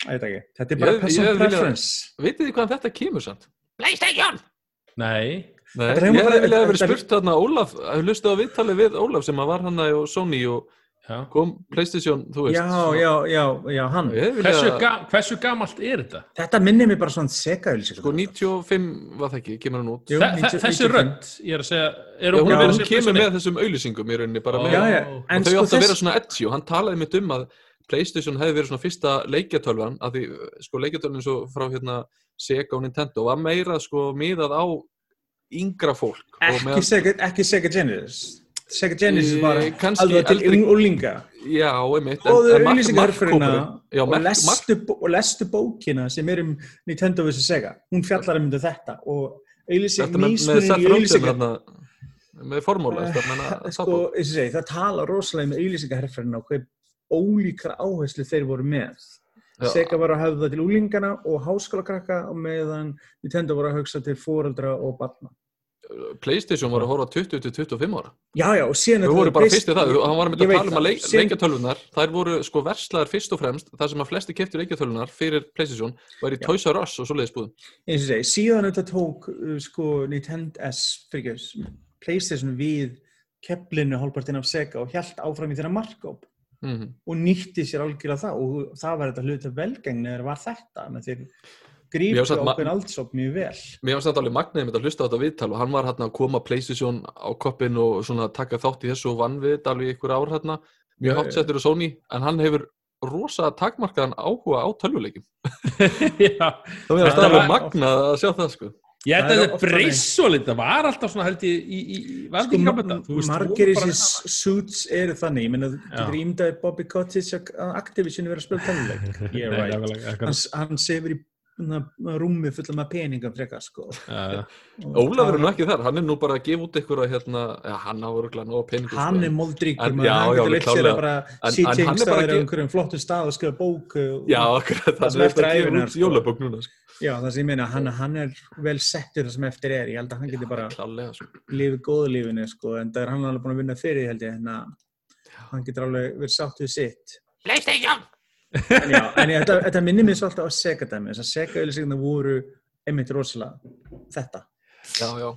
að ég veit ekki, þetta er bara Ég- person ég preference. Vitið þið hvaðan þetta kemur samt? Nei, Nei, Þetta ég hefur hef bara- vilja að vera þetta- spurt þarna Ólaf, að hlusta á viðtalið við Ólaf sem var hann og Sony og já. kom Playstation, þú veist Já, já, já, já, hann. Hversu, ga hversu gamalt er þetta? Þetta minnir mér bara svona sekaðilsi. sko 95 var það ekki, kemur hann út Jú. Þe 90 þessi 95. rödd, ég er að segja, er hún hún, að vera hún kemur með þessum auðlýsingum í rauninni bara Ó. með Já, já, Og en þau sko átt að vera svona edgy og hann talaði mitt um að Playstation hefði verið svona fyrsta leikjatölvan af því sko leikjatölvan svo frá hérna Sega og Nintendo var meira sko miðað á yngra fólk og ekki Sega, ekki Sega Genesis. Sega Genesis Eh, var kannski alveg til einmitt. og þau Já, og, og lestu bókina sem er um Nintendo vs. Sega hún fjallar um þetta og auðlýsing, Þetta með, formúla, Eh, sko, það tala rosalega með auðlýsingarferðina og hvað ólíkra áherslu þeir voru með. Sega var að höfða til úlingana og háskólakrakka og meðan Nintendo var að hugsa til foreldra og barna Playstation var að horfa 20-25 ára. Já, já, og síðan Við vorum bara fyrst í það, hann var með Ég að tala um að leik, leikjatölvunar þær voru sko verslaðar fyrst og fremst það sem að flesti keftur leikjatölvunar fyrir Playstation var í. Toys R Us og svoleiðis búðum. Eins og segi, síðan þetta tók uh, sko Nintendo S, fyrir Playstation við keflinu hálpartinn af Sega og hjælt áfram í þeirra markkóp mm og nýtti sér algjörlega það og það var þetta hluti af velgengni þegar var þetta með þeir Ma- ákveðin aldsók mjög vel. Mér var samt alveg magnaðið að hlusta á þetta viðtal og hann var hérna að koma Playstation á koppin og svona taka þátt í þessu og vann við þetta alveg ykkur ár hérna. Mjög já. hátt settur á Sony en hann hefur rosa takmarkaðan áhuga á tölvuleikim Já, Það verður Þetta alveg magnað að sjá það sko. Ég held Það að er þetta breyst svo litið, það var alltaf svona held ég í, í, í var sko, margir í þessi suits eru þannig. Ég menna, þú getur ímdaði Bobby Cottage að Activision verið að spila yeah, Nei, right. nákvæmlega, hann, sefur í rúmi fulla með peningum frekar sko. Og Ólafur er nú ekki þar, hann er nú bara að gefa út ykkur að hérna, ja, hann á örgulega nóg peningum hann sko, er já, hann já, getur leitt sér að bara sitja en hann er bara einhverstaðar á einhverjum flottum stað og skrifa bók og, Já, akkurat, Það er eftir að gefa út sko. jólabók núna sko. já það sem ég meina, hann, hann er vel settur það sem eftir er, ég held að hann getur bara Klálega sko. lifið góðu lífinu sko, en það er hann alveg búin að vinna fyrir held ég, að hann getur alveg verið sátt við sitt Playstation! En já, en ég, þetta, þetta minnir mér svolítið á Sega dæmi, þess að Sega auðlýsingarna voru einmitt rosalega þetta Já, já,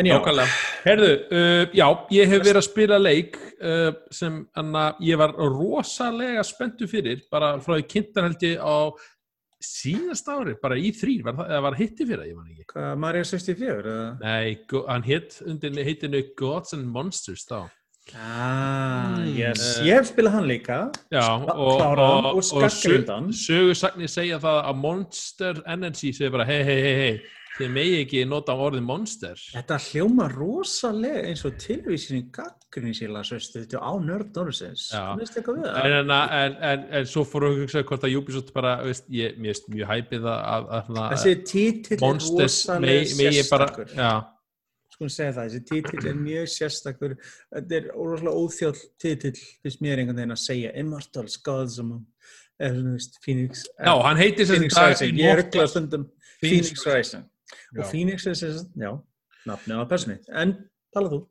en já, Nákvæmlega. Herðu, uh, já, ég hef verið að spila leik uh, sem anna, ég var rosalega spenntu fyrir, bara frá því kynntar held ég á síðast ári, bara í þrýr, var, það- eða var hitti fyrir það, ég man ekki. hvað, Mario 64 eða? Nei, hann hitt undir heitinu Gods and Monsters þá. Ah, Mm. yes, Eh, ég hef spilað hann líka. Já, og, og, og skaggrindan. sögursagnir segja það að Monster Energy segir bara hei, hei, hei, hei, þið megi ekki nota orðið Monster. Þetta hljóma rosalega eins og tilvísin í gaggrinni síla, sveistu, þetta á nörd við En, en, en, en, en svo fór að hugsa hvort að Ubisoft bara, veist, ég, veist mjög hæpið að, að, að, er Monsters rosalega megi bara, já, Að segja það, þessi títill er mjög sérstakur. Þetta er rosalega óþjóll títill, finnst mér einhvern veginn að segja Immortals, Gods, eða svona, veist, Phoenix. eh, já, hann heitir sem Phoenix sagt Rising. Ég er ruggla stundum Phoenix Rising. Og Phoenix er sem sagt, já, nafnið á persónu. En, tala þú.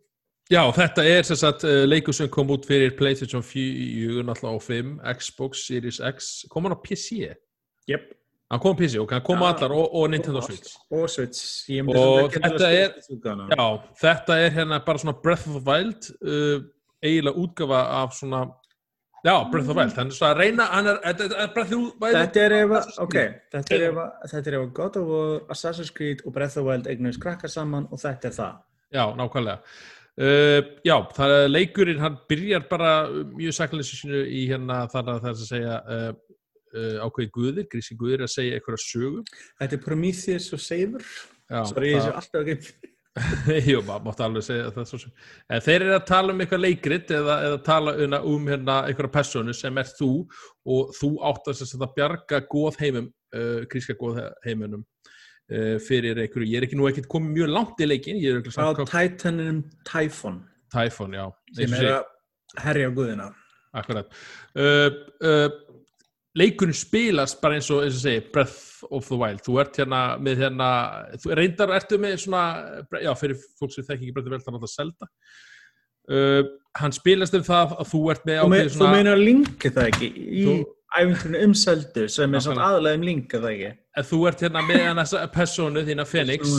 Já, þetta er sem sagt uh, leikur sem kom út fyrir PlayStation 4, náttúrulega á 5, Xbox Series X, kom hann á PC? Jep. Hann kom PC og hann kom Já. allar og, og Nintendo Switch. Og Switch. Og þetta er-. Já, þetta er hérna bara svona Breath of the Wild, uh, eiginlega útgafa af svona, já, Breath of the Wild, svona að reyna, hann er, þetta er Breath of the Wild. Þetta er ef að, Assassin's ok, þetta er ef að, þetta er ef að God of War, Assassin's Creed og Breath of the Wild eignast krakka saman og þetta er það. Já, nákvæmlega. Uh, já, það er leikurinn, hann byrjar bara mjög sakleysinu í hérna þar að það er að segja uh, uh, ákveði guðir, grísi guðir að segja eitthvað sögu. Þetta er Prometheus og Savor, Já, sorry, ég það- alltaf ekki. Jú, maður mátti alveg segja það svo sem. En þeir eru að tala um eitthvað leikrit eða, eða tala um, hérna einhverja personu sem er þú og þú átt að, að bjarga góð heimum, uh, gríska góð heiminum uh, fyrir einhverju. Ég er ekki nú ekkert komið mjög langt í leikin, er Á Titaninum Typhon, Typhon, já. sem er að herja guðina. Akkurat. Uh, leikurinn spilast bara eins og, eins og segi, Breath of the Wild. Þú ert hérna með hérna, þú reyndar ertu með svona, já, fyrir fólk sem þekki ekki Breath of the Wild, þannig að selda. Uh, hann spilast um það að þú ert með me, ákveðið þú svona, meinar linki það ekki í æfinturinu um seldu sem er svona aðalega um linka það ekki. en þú ert hérna með þessa personu þína Fenix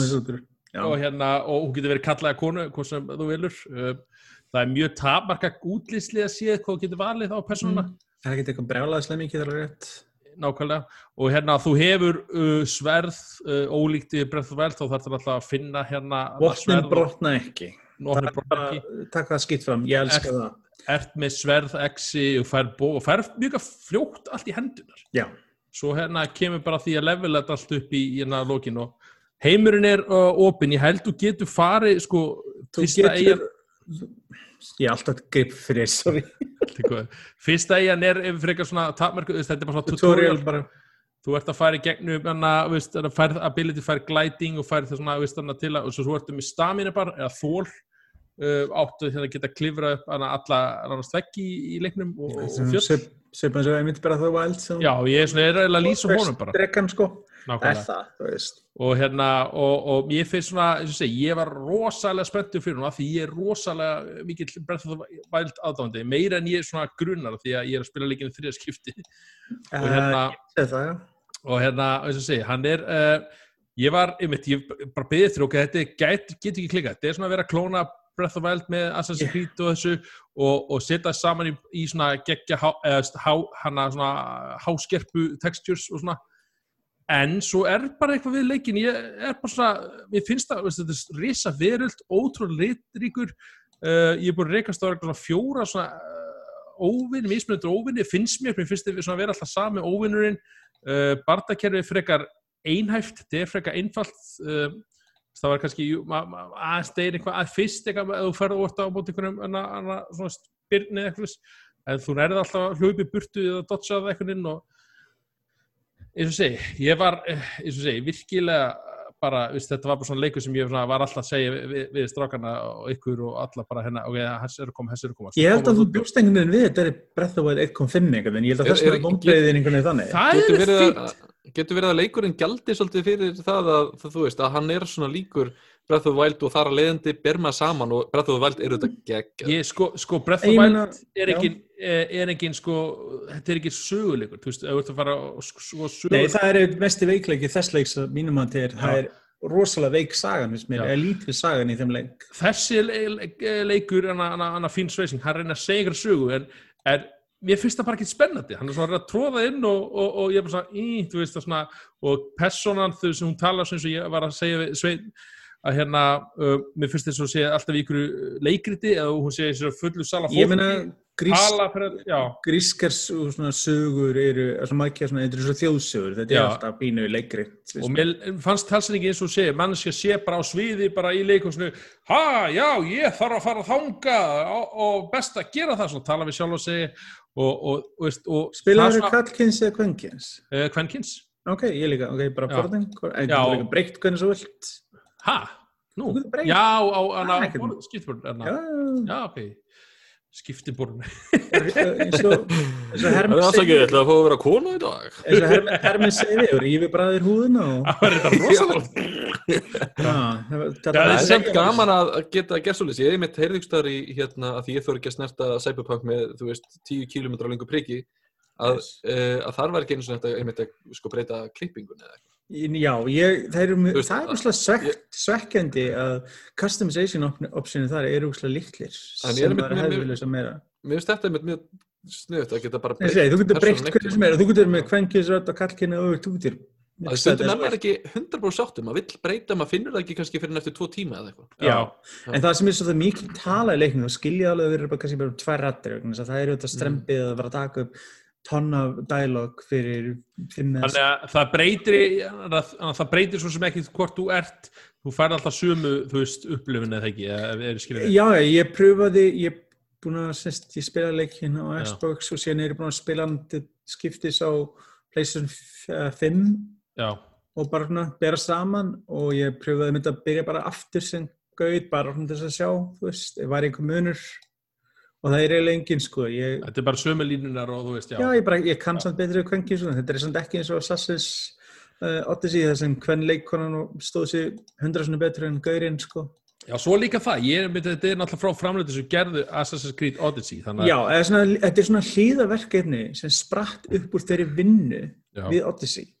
og hérna, og hún getur verið kallaða konu, hvað sem þú vilur. Uh, það er mjög tapmarka útlýsli að sé hvað getur valið á personuna. Mm. Það er ekki eitthvað brjálaðislega mikið það er rétt. nákvæmlega og hérna þú hefur uh, sverð uh, ólíkt í Breath of the Wild þá þarf það alltaf að finna hérna Votnin brotna ekki. Votnin brotna ekki Takk það skipt fram, ég elska það. ert með sverð exi og fær bó og fær mjög fljótt allt í hendunar Já. svo hérna kemur bara því að level þetta allt upp í hérna lokin og heimurinn er uh, opinn, ég held þú getur farið sko Þú getur, ég er alltaf grip fyrir, sorry. Fyrsta eigan er ef frekar svona tapmörku, þetta er bara svona Tutorial tutorial, bara. þú ert að fara í gegnum hana, færð ability, færð gliding og færð það svona, veist, hana, til að, og svo, ertu með stamina bara, eða þól uh, áttu hérna að geta klifra upp hana, alla annars veggi í, í leiknum og, og fjöll. Sveipan sem ég myndi bara það Wild sem Já, ég er svona er eiginlega að lýsa honum bara Drekkan sko, er nákvæmlega. og hérna, og, og ég finnst svona og segi, ég var rosalega spenntur fyrir hún af því ég er rosalega the Wild aðdáðandi, meira en ég er svona grunnar því að ég er að spila leikinu þriða skipti og hérna, er það, já. og hérna, eins og segi, hann er uh, ég var, einmitt, ég bara beðið eftir ok, þetta get, get ekki klikkað, þetta er svona að vera að klóna Breath of the Wild með Assassin's Yeah. Creed og þessu og, og setja saman í, í svona geggja há, eða, st- há, hana svona háskerpu textures og svona en svo er bara eitthvað við leikin ég er bara svona, mér finnst það þetta er risa veröld, ótrúlega litríkur. Uh, ég er búin að reykast á svona fjóra svona uh, óvinni, mismunendur óvinni, finnst mér. Mér finnst þetta að vera alltaf sami óvinnurinn uh, bardakerfið frekar einhæft, þetta er frekar einfalt. Uh, það var kannski aðeins degir eitthvað að fyrst eitthvað að þú ferð óvart á móti einhvernum anna, anna, svona spyrni eitthvað. En þú nærði alltaf hljópi burtu eða dodgeað eitthvað inn og eins og segi, ég var eh, eins og segi, virkilega bara, veist, þetta var bara svona leikur sem ég svona, var alltaf að segja við, við, við strákana og ykkur og alla bara hérna, ok, hans eru að koma, hans eru að koma. Ég held að þú bjóst einhvern veginn við þetta er Breath of the Wild 1.5 einhvern veginn, ég held að þess er ekki- vonbreiðin einhvern veginn þannig. það er fínt að, getur verið að leikurinn gjaldi svolítið fyrir það að það, þú veist að hann er svona líkur Breath of the Wild og þar að leiðandi ber maður saman og Breath of the Wild eru þetta gegg ég, sko, sko, Breath of the Wild er engin, er, er engin sko, þetta er ekki söguleikur, þú veist, ef þú ert að fara sko, sko, Nei, söguleikur það er mesti veikleiki þess leiks að mínum að til er, það er rosalega veik sagan, finnst mér, Já. eða lítið sagan í þeim leik. þessi le leikur hann að fín sveising, hann reyna að segja ykkur sögu en er, mér finnst það bara ekki spennandi hann er svona að reyna að tróða inn og, og, og ég er bara svona, í, þú veist það svona og personan þau sem hún talar sem ég var að segja við Svein að hérna, uh, mér finnst þess að sé alltaf í ykkur leikriti eða hún sé þessi fullu sala Ég meina, grís, tala fyrir, já, grískar s- svona sögur eru, svona makja svona, þetta eru svo þjóðsögur, þetta er Já. alltaf pínu leikrit. og mér fannst talsningi eins og sé mannskja sé bara á sviði bara í leikosinu ha, já, ég þarf að fara að þanga og, og best að gera það svona tala við sjálf og segi og, og, og, og Spilaður það þau kallkins eða kvenkins? uh, kvenkins Ok, ég líka, ok, bara forðin, breykt hvernig svo vilt. Ha, nú, já, á ekkert. skiptibórn Já, ok. Skiptibórn eins og, eins og Það er afsakið, ég segir, ætla að fá að vera kona í dag. eins og Hermes segir, og rífi bræðir húðuna og, það var þetta rosalegt. Já, það er segja- gaman að geta svolítið ég er mitt heyrðugstar í hérna að því ég þór ekki að snerta Cyberpunk með, þú veist, 10 km á lengur priki að, þar var ekki einu svona þetta einmitt að sko breyta klippingun eða eitthvað Já, ég, það er úrslega svekkt, svekkjandi að customization op optionu þar eru ég er sem það er hefðilega sem meira. Mér finnst þetta einmitt mjög sniðut að geta bara segi, þú getur breykt hvernig sem er, þú getur með kvenkisrödd og kallkynna og þú getur Það stundum er maður ekki 100% sáttum, maður vill breyta, maður finnur það ekki kannski fyrir eftir tvo tíma eða eitthvað. Já, en það sem er svo það mikið tala í leiknum, þá skilja alveg að vera bara kannski bara tvær rattir, það er auðvitað strempið að vera að taka upp tonn af dialog fyrir þannig að það breytir að, að það breytir svo sem ekki hvort þú ert þú færð alltaf sömu, þú veist, upplifin eða ekki, eða Já, ég pröfaði, ég að sest, ég spila leikin á Já. Xbox og síðan er ég búin að spila skiptis á PlayStation f- 5 já, og bara svona bera saman og ég pröfaði myndi að byrja bara aftur sem gauð, bara svona þess að sjá, þú veist, var einhver munur og það er eiginlega engin sko, ég, þetta er bara sömu línunar og þú veist, já, já, ég bara, ég kann samt betri kvenki þetta er samt ekki eins og Assassin's uh, Odyssey, þar sem hvern leikkonan og stóð sér hundra svona betur en gaurinn sko. já, svo líka það. Ég er með þetta er náttúrulega frá framleitur sem gerðu Assassin's Creed Odyssey, þannig Já, eða svona, þetta er svona hlýðaverkefni sem spratt upp úr þeirri vinnu Já. við Odyssey.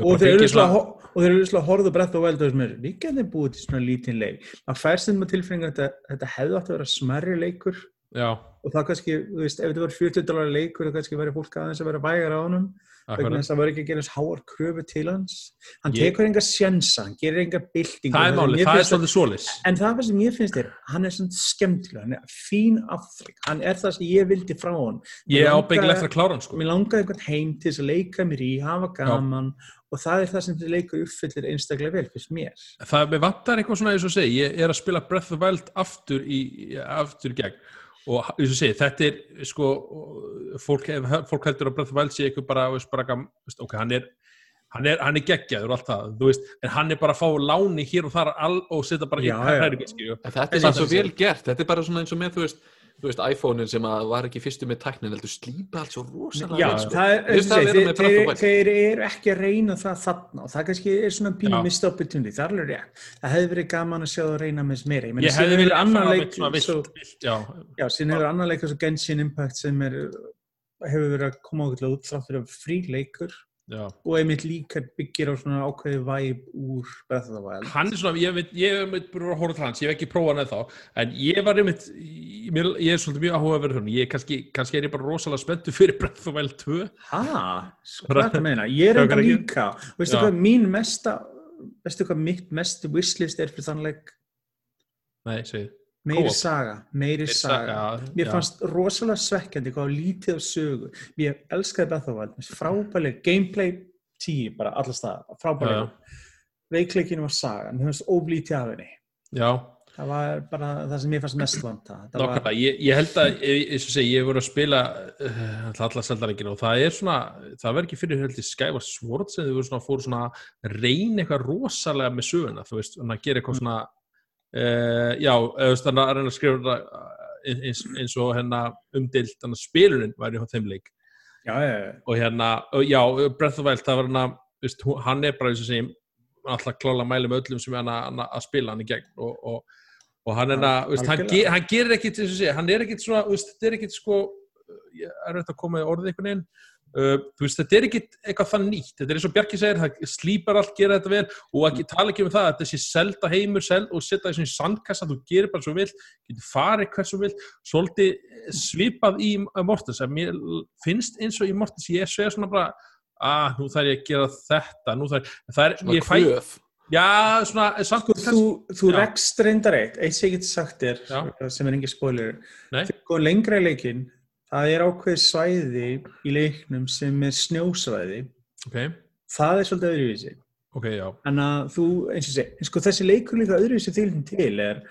Og þeir eru svona, svona- og þeir eru svona horfðu brett og veldu við getum búið til svona lítinn leik. Að fær sem með tilfinningu að þetta, þetta hefði átt að vera smerri leikur já, og það kannski, þú veist, ef þetta var 40 dólar leikur þá kannski verið fólk aðeins að vera vægar á honum vegna þess að það var ekki að gera háar kröfu til hans. Hann Ég- tekur enga sjensa, hann gerir enga byltingu. Það er málið, það er svolítið svolis En það sem ég finnst þér, hann er svona skemmtilega, hann er fín afþrygg, hann er það sem ég vildi frá hann. ég langaði- eftir að klára hann sko. Mér langaði einhvern heim til þess að leika mér í, hafa gaman og það er það sem þið leikur uppfyllir einstaklega vel fyrst mér. það vantar eitthvað svona eins og segi ég er að spila Breath of the Wild aftur í, aftur gegn og eins og segi, þetta er sko fólk, fólk heldur að Breath of the Wild sé eitthvað bara, veist, bara veist, ok, hann er hann er, hann er geggjaður og allt það, þú veist en hann er bara að fá láni hér og þar all, og setja bara En þetta er svo þetta- vel gert, þetta er bara svona eins og með, þú veist, þú veist, iPhone-in sem að var ekki fyrstu með tæknin, heldur slípa allt svo rosalega Já, sko. það er, þeir, þeir, þeir eru ekki að reyna það þarna og það kannski er svona pínu Já. mist opportunity, það er alveg rétt. Það hefði verið gaman að sjá það reyna með þess meira. Ég, ég hefði annar fara leik já, síðan hefur annar leik eins og Genshin Impact sem er, hefur verið að koma ákveðlega út þrátt fyrir að frí leikur já og einmitt líka byggir á svona ákveði væp úr Wild. hann er svona, ég veit, ég hef að horfa til hans, ég hef ekki prófað hann eða en ég var einmitt, ég, ég er svolítið mjög áhuga að vera hún, ég er kannski, kannski er ég bara rosalega spenntu fyrir Wild 2 Ha, hvað er það að meina? Ég er ekki? líka. Veistu Já. hvað mín mesta, veistu hvað mitt mest wishlist er fyrir þann leik? nei, segið, Meiri saga, meiri saga. já, Mér já. fannst rosalega svekkjandi hvað lítið af sögu. Ég elskaði Wild, frábælega gameplay 10 bara allast það, frábælega. Veikleikinu var sagan, mér fannst óblítið af henni. já, Það var bara það sem ég fannst mest vanta. Var, ég, ég held að, ég- eins og segi, ég hef voru að spila uh, alla seldarleikinu og það er svona, það verður ekki fyrir held í Skyward Sword sem þau fóru svona að reyna eitthvað rosalega með söguna, þú veist, að gera eitthvað svona, uh, já, þannig að reyna að skrifa uh, eins, eins og hérna umdilt, þannig að spilunin væri á þeim leik. Já, já, já. og hérna, já, Breath of Wild, það var hérna, hún- hann er bara, eins og segi, alltaf klála með öllum sem hann að, spila hann í gegn. Og, og, og hann er að, veist, hann, ge, hann gerir ekkit, eins og segja, hann er ekkit svona, veist, þetta er ekkit sko, ég er auðvitað að koma í orðið einhvern veginn, uh, þú veist, þetta er ekkit eitthvað það nýtt, þetta er eins og Bjarki segir, það slípar allt, gera þetta vel og ekki tala ekki um það, að þetta sé selda heimur seld, og setja þessu í sandkassa, þú gerir bara svo vill, getur farið hversu vill, svolítið svipað í Mortens, að mér finnst eins og í Mortens, ég segja svona bara, að nú þarf ég að gera þetta, nú þarf, það er, Svona ég fæ, já, svona, samt, Sko, þú, þú rekst reyndar eitt, eitt sem ég get sagt þér, Já. sem er engin spoiler. Nei. Þegar þú góð lengra í leikinn, það er ákveð svæði í leiknum sem er snjósvæði. ok, Það er svolítið öðruvísi. ok, já, Þannig að þú, eins og sé, sko þessi leikur líka öðruvísi til til er,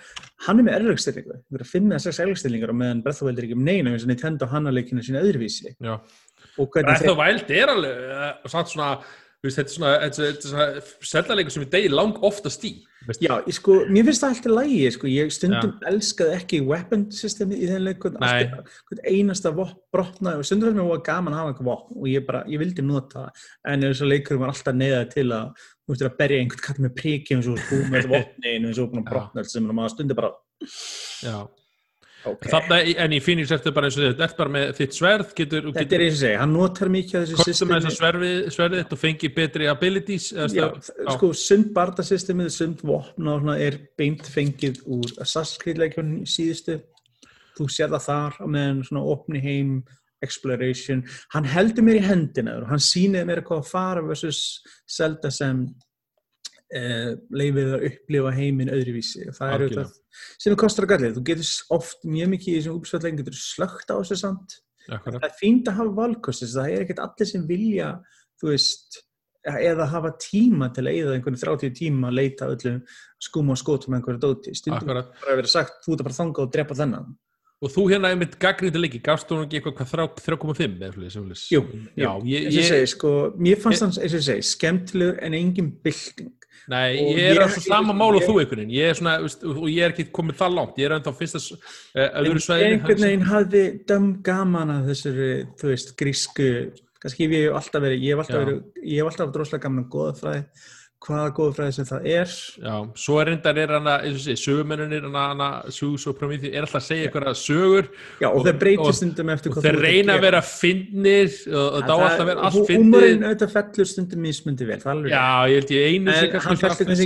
hann er með erlagstillingu, það er fimm eða sex erlagstillingar og meðan Breath of the Wild er ekki um neina eins og Nintendo hann að leikinu sína öðruvísi. Og Wild er alveg uh, samt svona, þú veist, þetta er svona þetta er- svona seldaleikur sem við degi lang oftast í veist. Já, ég sko, mér finnst það alltaf lægi, sko, ég stundum elskaði ekki weapon systemi í þenn leik, hvern Nei. alltaf- hvern einasta vopn brotnaði og stundum fyrir mér var gaman að hafa einhver vopn og ég bara, ég vildi nota það, en þess að leikur var alltaf neðað til að, þú veist, að berja einhvern kall með eins og þú með þetta vopni eins og að Já. brotna allt sem maður stundur bara, já, ok. þarna í- en í Phoenix ertu bara eins og þetta, ertu bara með þitt sverð getur, Þetta getur er eins og segja, hann notar mikið með systemi. þess að sverðið, sverðið þitt og fengi betri abilities Já, sko, sund bardasystemið, sund vopna og svona er beint fengið úr Assassin's Creed leikjunum í síðustu. Þú sér það þar á meðan svona opni heim, exploration. Hann heldur mér í hendina og hann sýnir mér hvað að fara versus Zelda sem eh, leifið að upplifa heiminn öðruvísi. Og það er Algjörlega. auðvitað sem er kostar að gallið. Þú getur oft mjög mikið í þessum úpsvætlegin getur slögt á þessu samt Akkurat. það er fínt að hafa valkost þess að það er ekkert allir sem vilja þú veist, eða hafa tíma til að eða einhvern 30 tíma að leita öllum skúm og skótum einhverju dóti stundum Akkurat. bara að vera sagt, þú ert bara þanga og drepa þennan og þú hérna einmitt gaggrindi leiki, gafst þú ekki eitthvað hvað, þrjá- 3,5 eða fyrir sem Jú, já, jú. ég, ég ég, segi, sko, mér fannst hans, eins og ég segi, skemmtilegur en engin bylting nei, og ég er á sama mál og þú einhvern veginn, ég er svona, og ég er ekki komið það langt, ég er ennþá fyrsta s- eh, en öðru svæði einhvern veginn hafði döm gaman að þessari, þú veist, grísku kannski hef ég alltaf verið ég hef alltaf verið, ég hef alltaf droslega gaman um góðafræði hvaða góðafræði sem það er. Já, svo er reyndar er hana, og sögumennunir hana, Sugus og Prometheus er alltaf að segja eitthvað sögur Já, og, Og- það breytir og- stundum eftir og hvað þeir þú ert reyna að vera finnir og, og þá Það- alltaf vera allt hú- Húmorinn fyndið auðvitað fellur stundum mismundi vel, það er alveg Já, ég held ég einu hann fellur kannski ekki eins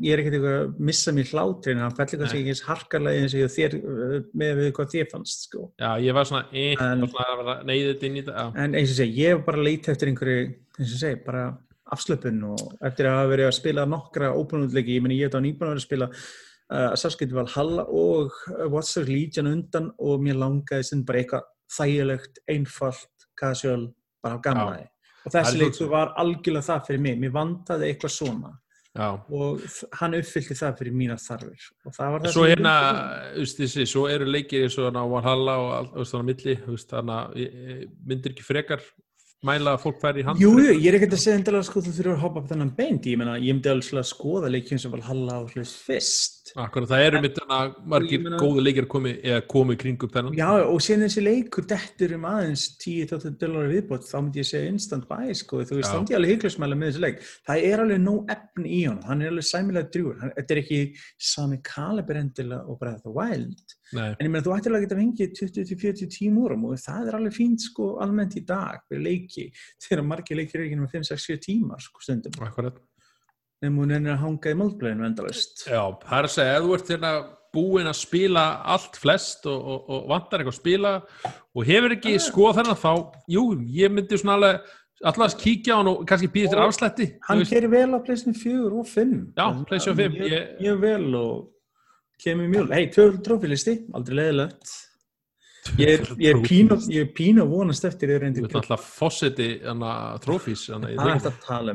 ég er ekkert eitthvað að missa mér hlátrin, hann fell kannski ekki eins harkarlega eins og og þér uh, með við hvað þér fannst sko. Já, ég var svona, eh, neyðið inn í já. en eins og segi, afslöpun og eftir að hafa verið að spila nokkra óbúinutleiki, ég meni ég þetta á nýbúin að vera að spila uh, Assassin's Valhalla og uh, What's the Legion undan og mér langaði sem bara eitthvað þægilegt, einfalt, casual, bara gamlaði og þessi leikur var algjörlega það fyrir mig, mér vantaði eitthvað svona. Já. og hann uppfyllti það fyrir mínar þarfir. Og það var það Svo hérna, vildi. þú veist, þessi, svo eru leikir eins og hérna Valhalla og allt, þannig að milli, þannig að ég- ég myndir ekki frekar mæla að fólk færi í hand. Jú, jú, ég er ekkert að segja endilega sko þú þurfur að hoppa upp þennan beint, ég meina, ég myndi alveg að skoða leikjum sem Valhalla og hlutis fyrst Akkurat, það eru mitt margir Ég meina- góðu leikir komi, eða komi kringum þennan. Já, og síðan þessi leikur dettur um aðeins 10-20 dólar viðbót, þá myndi ég segja instant buy, sko, þú veist, þá myndi ég alveg hygglusmæla með þessi leik. Það er alveg nóg efni í honum, hann er alveg sæmilega drjúur, hann, þetta er ekki sami kaliber endilega og bara þetta wild. Nei, En ég meina, þú ættilega að geta fengið 20-40 tímúrum og það er alveg fínt, sko, almennt í dag, fyrir leiki, þegar margir leikir eru ekki með 5-6-7 tímar, sko, stundum. akkurat. Nefnum hún ennir að hanga í moldblæðinu endalist. Já, það er að segja, ef þú ert hérna búinn að spila allt flest og, og, og vantar eitthvað að spila og hefur ekki Ah. skoða þennan þá, jú, ég myndi svona alveg alltaf að kíkja á hann og kannski býða þér Og afslætti. Hann keiri vel á pleysinu 4 og 5. Já, 5, Mjög, ég- mjög vel og kemur mjög, hei, 2 trófilisti, aldrei leðilegt. Ég ég er pínu, ég pínu vonast eftir ég Þú veit alltaf fósiti trófís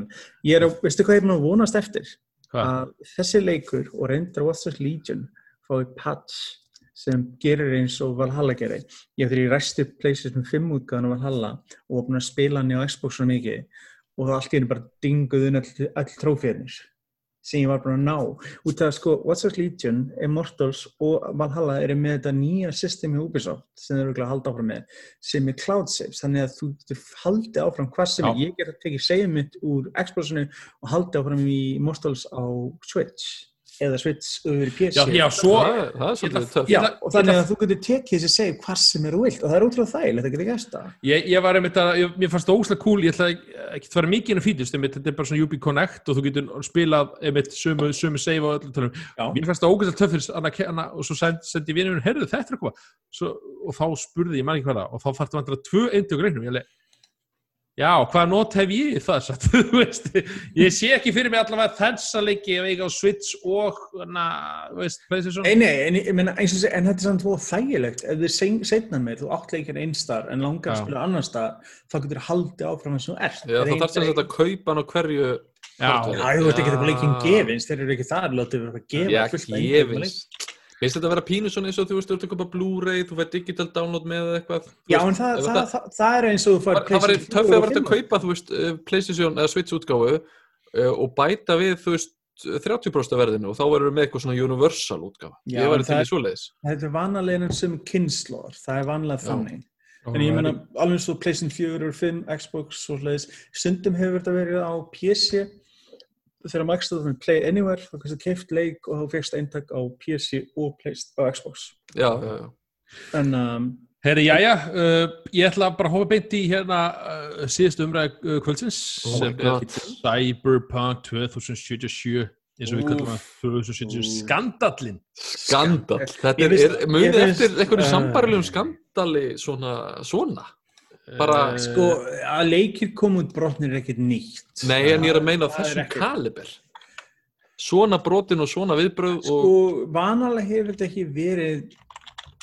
um. Ég er, að- veistu hvað ég er vonast eftir? Hvað? Að þessi leikur og reyndar Watchers Legion fái patch sem gerir eins og Valhalla gerir. Ég þegar ég ræsti upp PlayStation 5 útgáðan á Valhalla og búin að spila hann á Xbox svo mikið og það allt í henni bara dinguð all, all tróféðnir sem ég var búin að ná. Út af sko, Watchers Legion, Immortals og Valhalla eru með þetta nýja system í Ubisoft sem þeir eru örugglega að halda áfram með sem er cloud saves, þannig að þú getur haldið áfram hvað sem Já. er, ég get að tekið save mitt úr Xboxinu og haldið áfram í Immortals á Switch eða Switch yfir í PC Já, já, svo það, er- það er svolítið ætla- og þannig að þú getur tekið þessi save hvað sem er þú vilt og það er ótrúlega þægilegt að geta gæst það. Ég, ég var einmitt að, ég, mér fannst það óslega cool, ég ætla ekki að fara mikið inn á fítust, einmitt, þetta er bara svona UB Connect og þú getur spilað einmitt sömu, sömu save og öllu tölum. Mér fannst það hana, hana, og svo sendi, sendi minn, herðu þetta er eitthvað, svo, og þá spurði ég, man ekki hvað það, og þá færtu vantilega tvö eintök reynum, ég já, hvaða not hef ég það, satt, þú veist, ég sé ekki fyrir mig allavega þessa leiki ef ég á Switch og, na, þú veist, PlayStation. Nei, nei, en, ég meina, eins og sé, en þetta er samt þú þægilegt. Ef þið seinna meir, þú átt leikir einstar en langar að spila annar stað þá getur þið haldið áfram eins og ert. Já, þá þarf þetta að kaupa hann á hverju Já, Já, þú veist ekki þetta leikinn Já. gefins, þeir eru ekki þar látið vera að gefa Já, fullt af einhverjum gefins Veist þetta að vera pínu svona eins og þú veist, þú ert að köpa Blu-ray, þú fær digital download með eitthvað Já, veist, en það, það, það, það er eins og þú fær Það það var PlayStation töffið 4 að og vera að 5. kaupa, þú veist, eh, PlayStation eða Switch útgáfu uh, og bæta við, þú veist, 30% af verðinu og þá verður við með eitthvað svona universal útgáfa. Já, Ég væri til í svoleiðis. Þetta er vanalega sem kynnslóðar, það er vanlega Já. þannig. En ég meina, alveg eins og PlayStation 4 og 5, Xbox og hlæðis, stundum hefur þetta verið á PC þegar maður ekstra með Play Anywhere, þá kannski keift leik og þá fegst eintak á PC og PlayStation og Xbox. Já, já, já. En um, Herri, jæja, uh, ég ætla bara að hófa beint í hérna uh, síðustu umræð uh, kvöldsins Oh sem er. Cyberpunk 2077 eins og við kallum það 2077 skandallin Skandal. Þetta er, er munið eftir einhverju uh, sambarilegum skandali svona, svona. Bara- Eh, sko, að leikir koma út brotnir er ekkert nýtt. Nei, en ég er að meina er þessum kaliber. Svona brotin og svona viðbröð og... Sko, vanalega hefur þetta ekki verið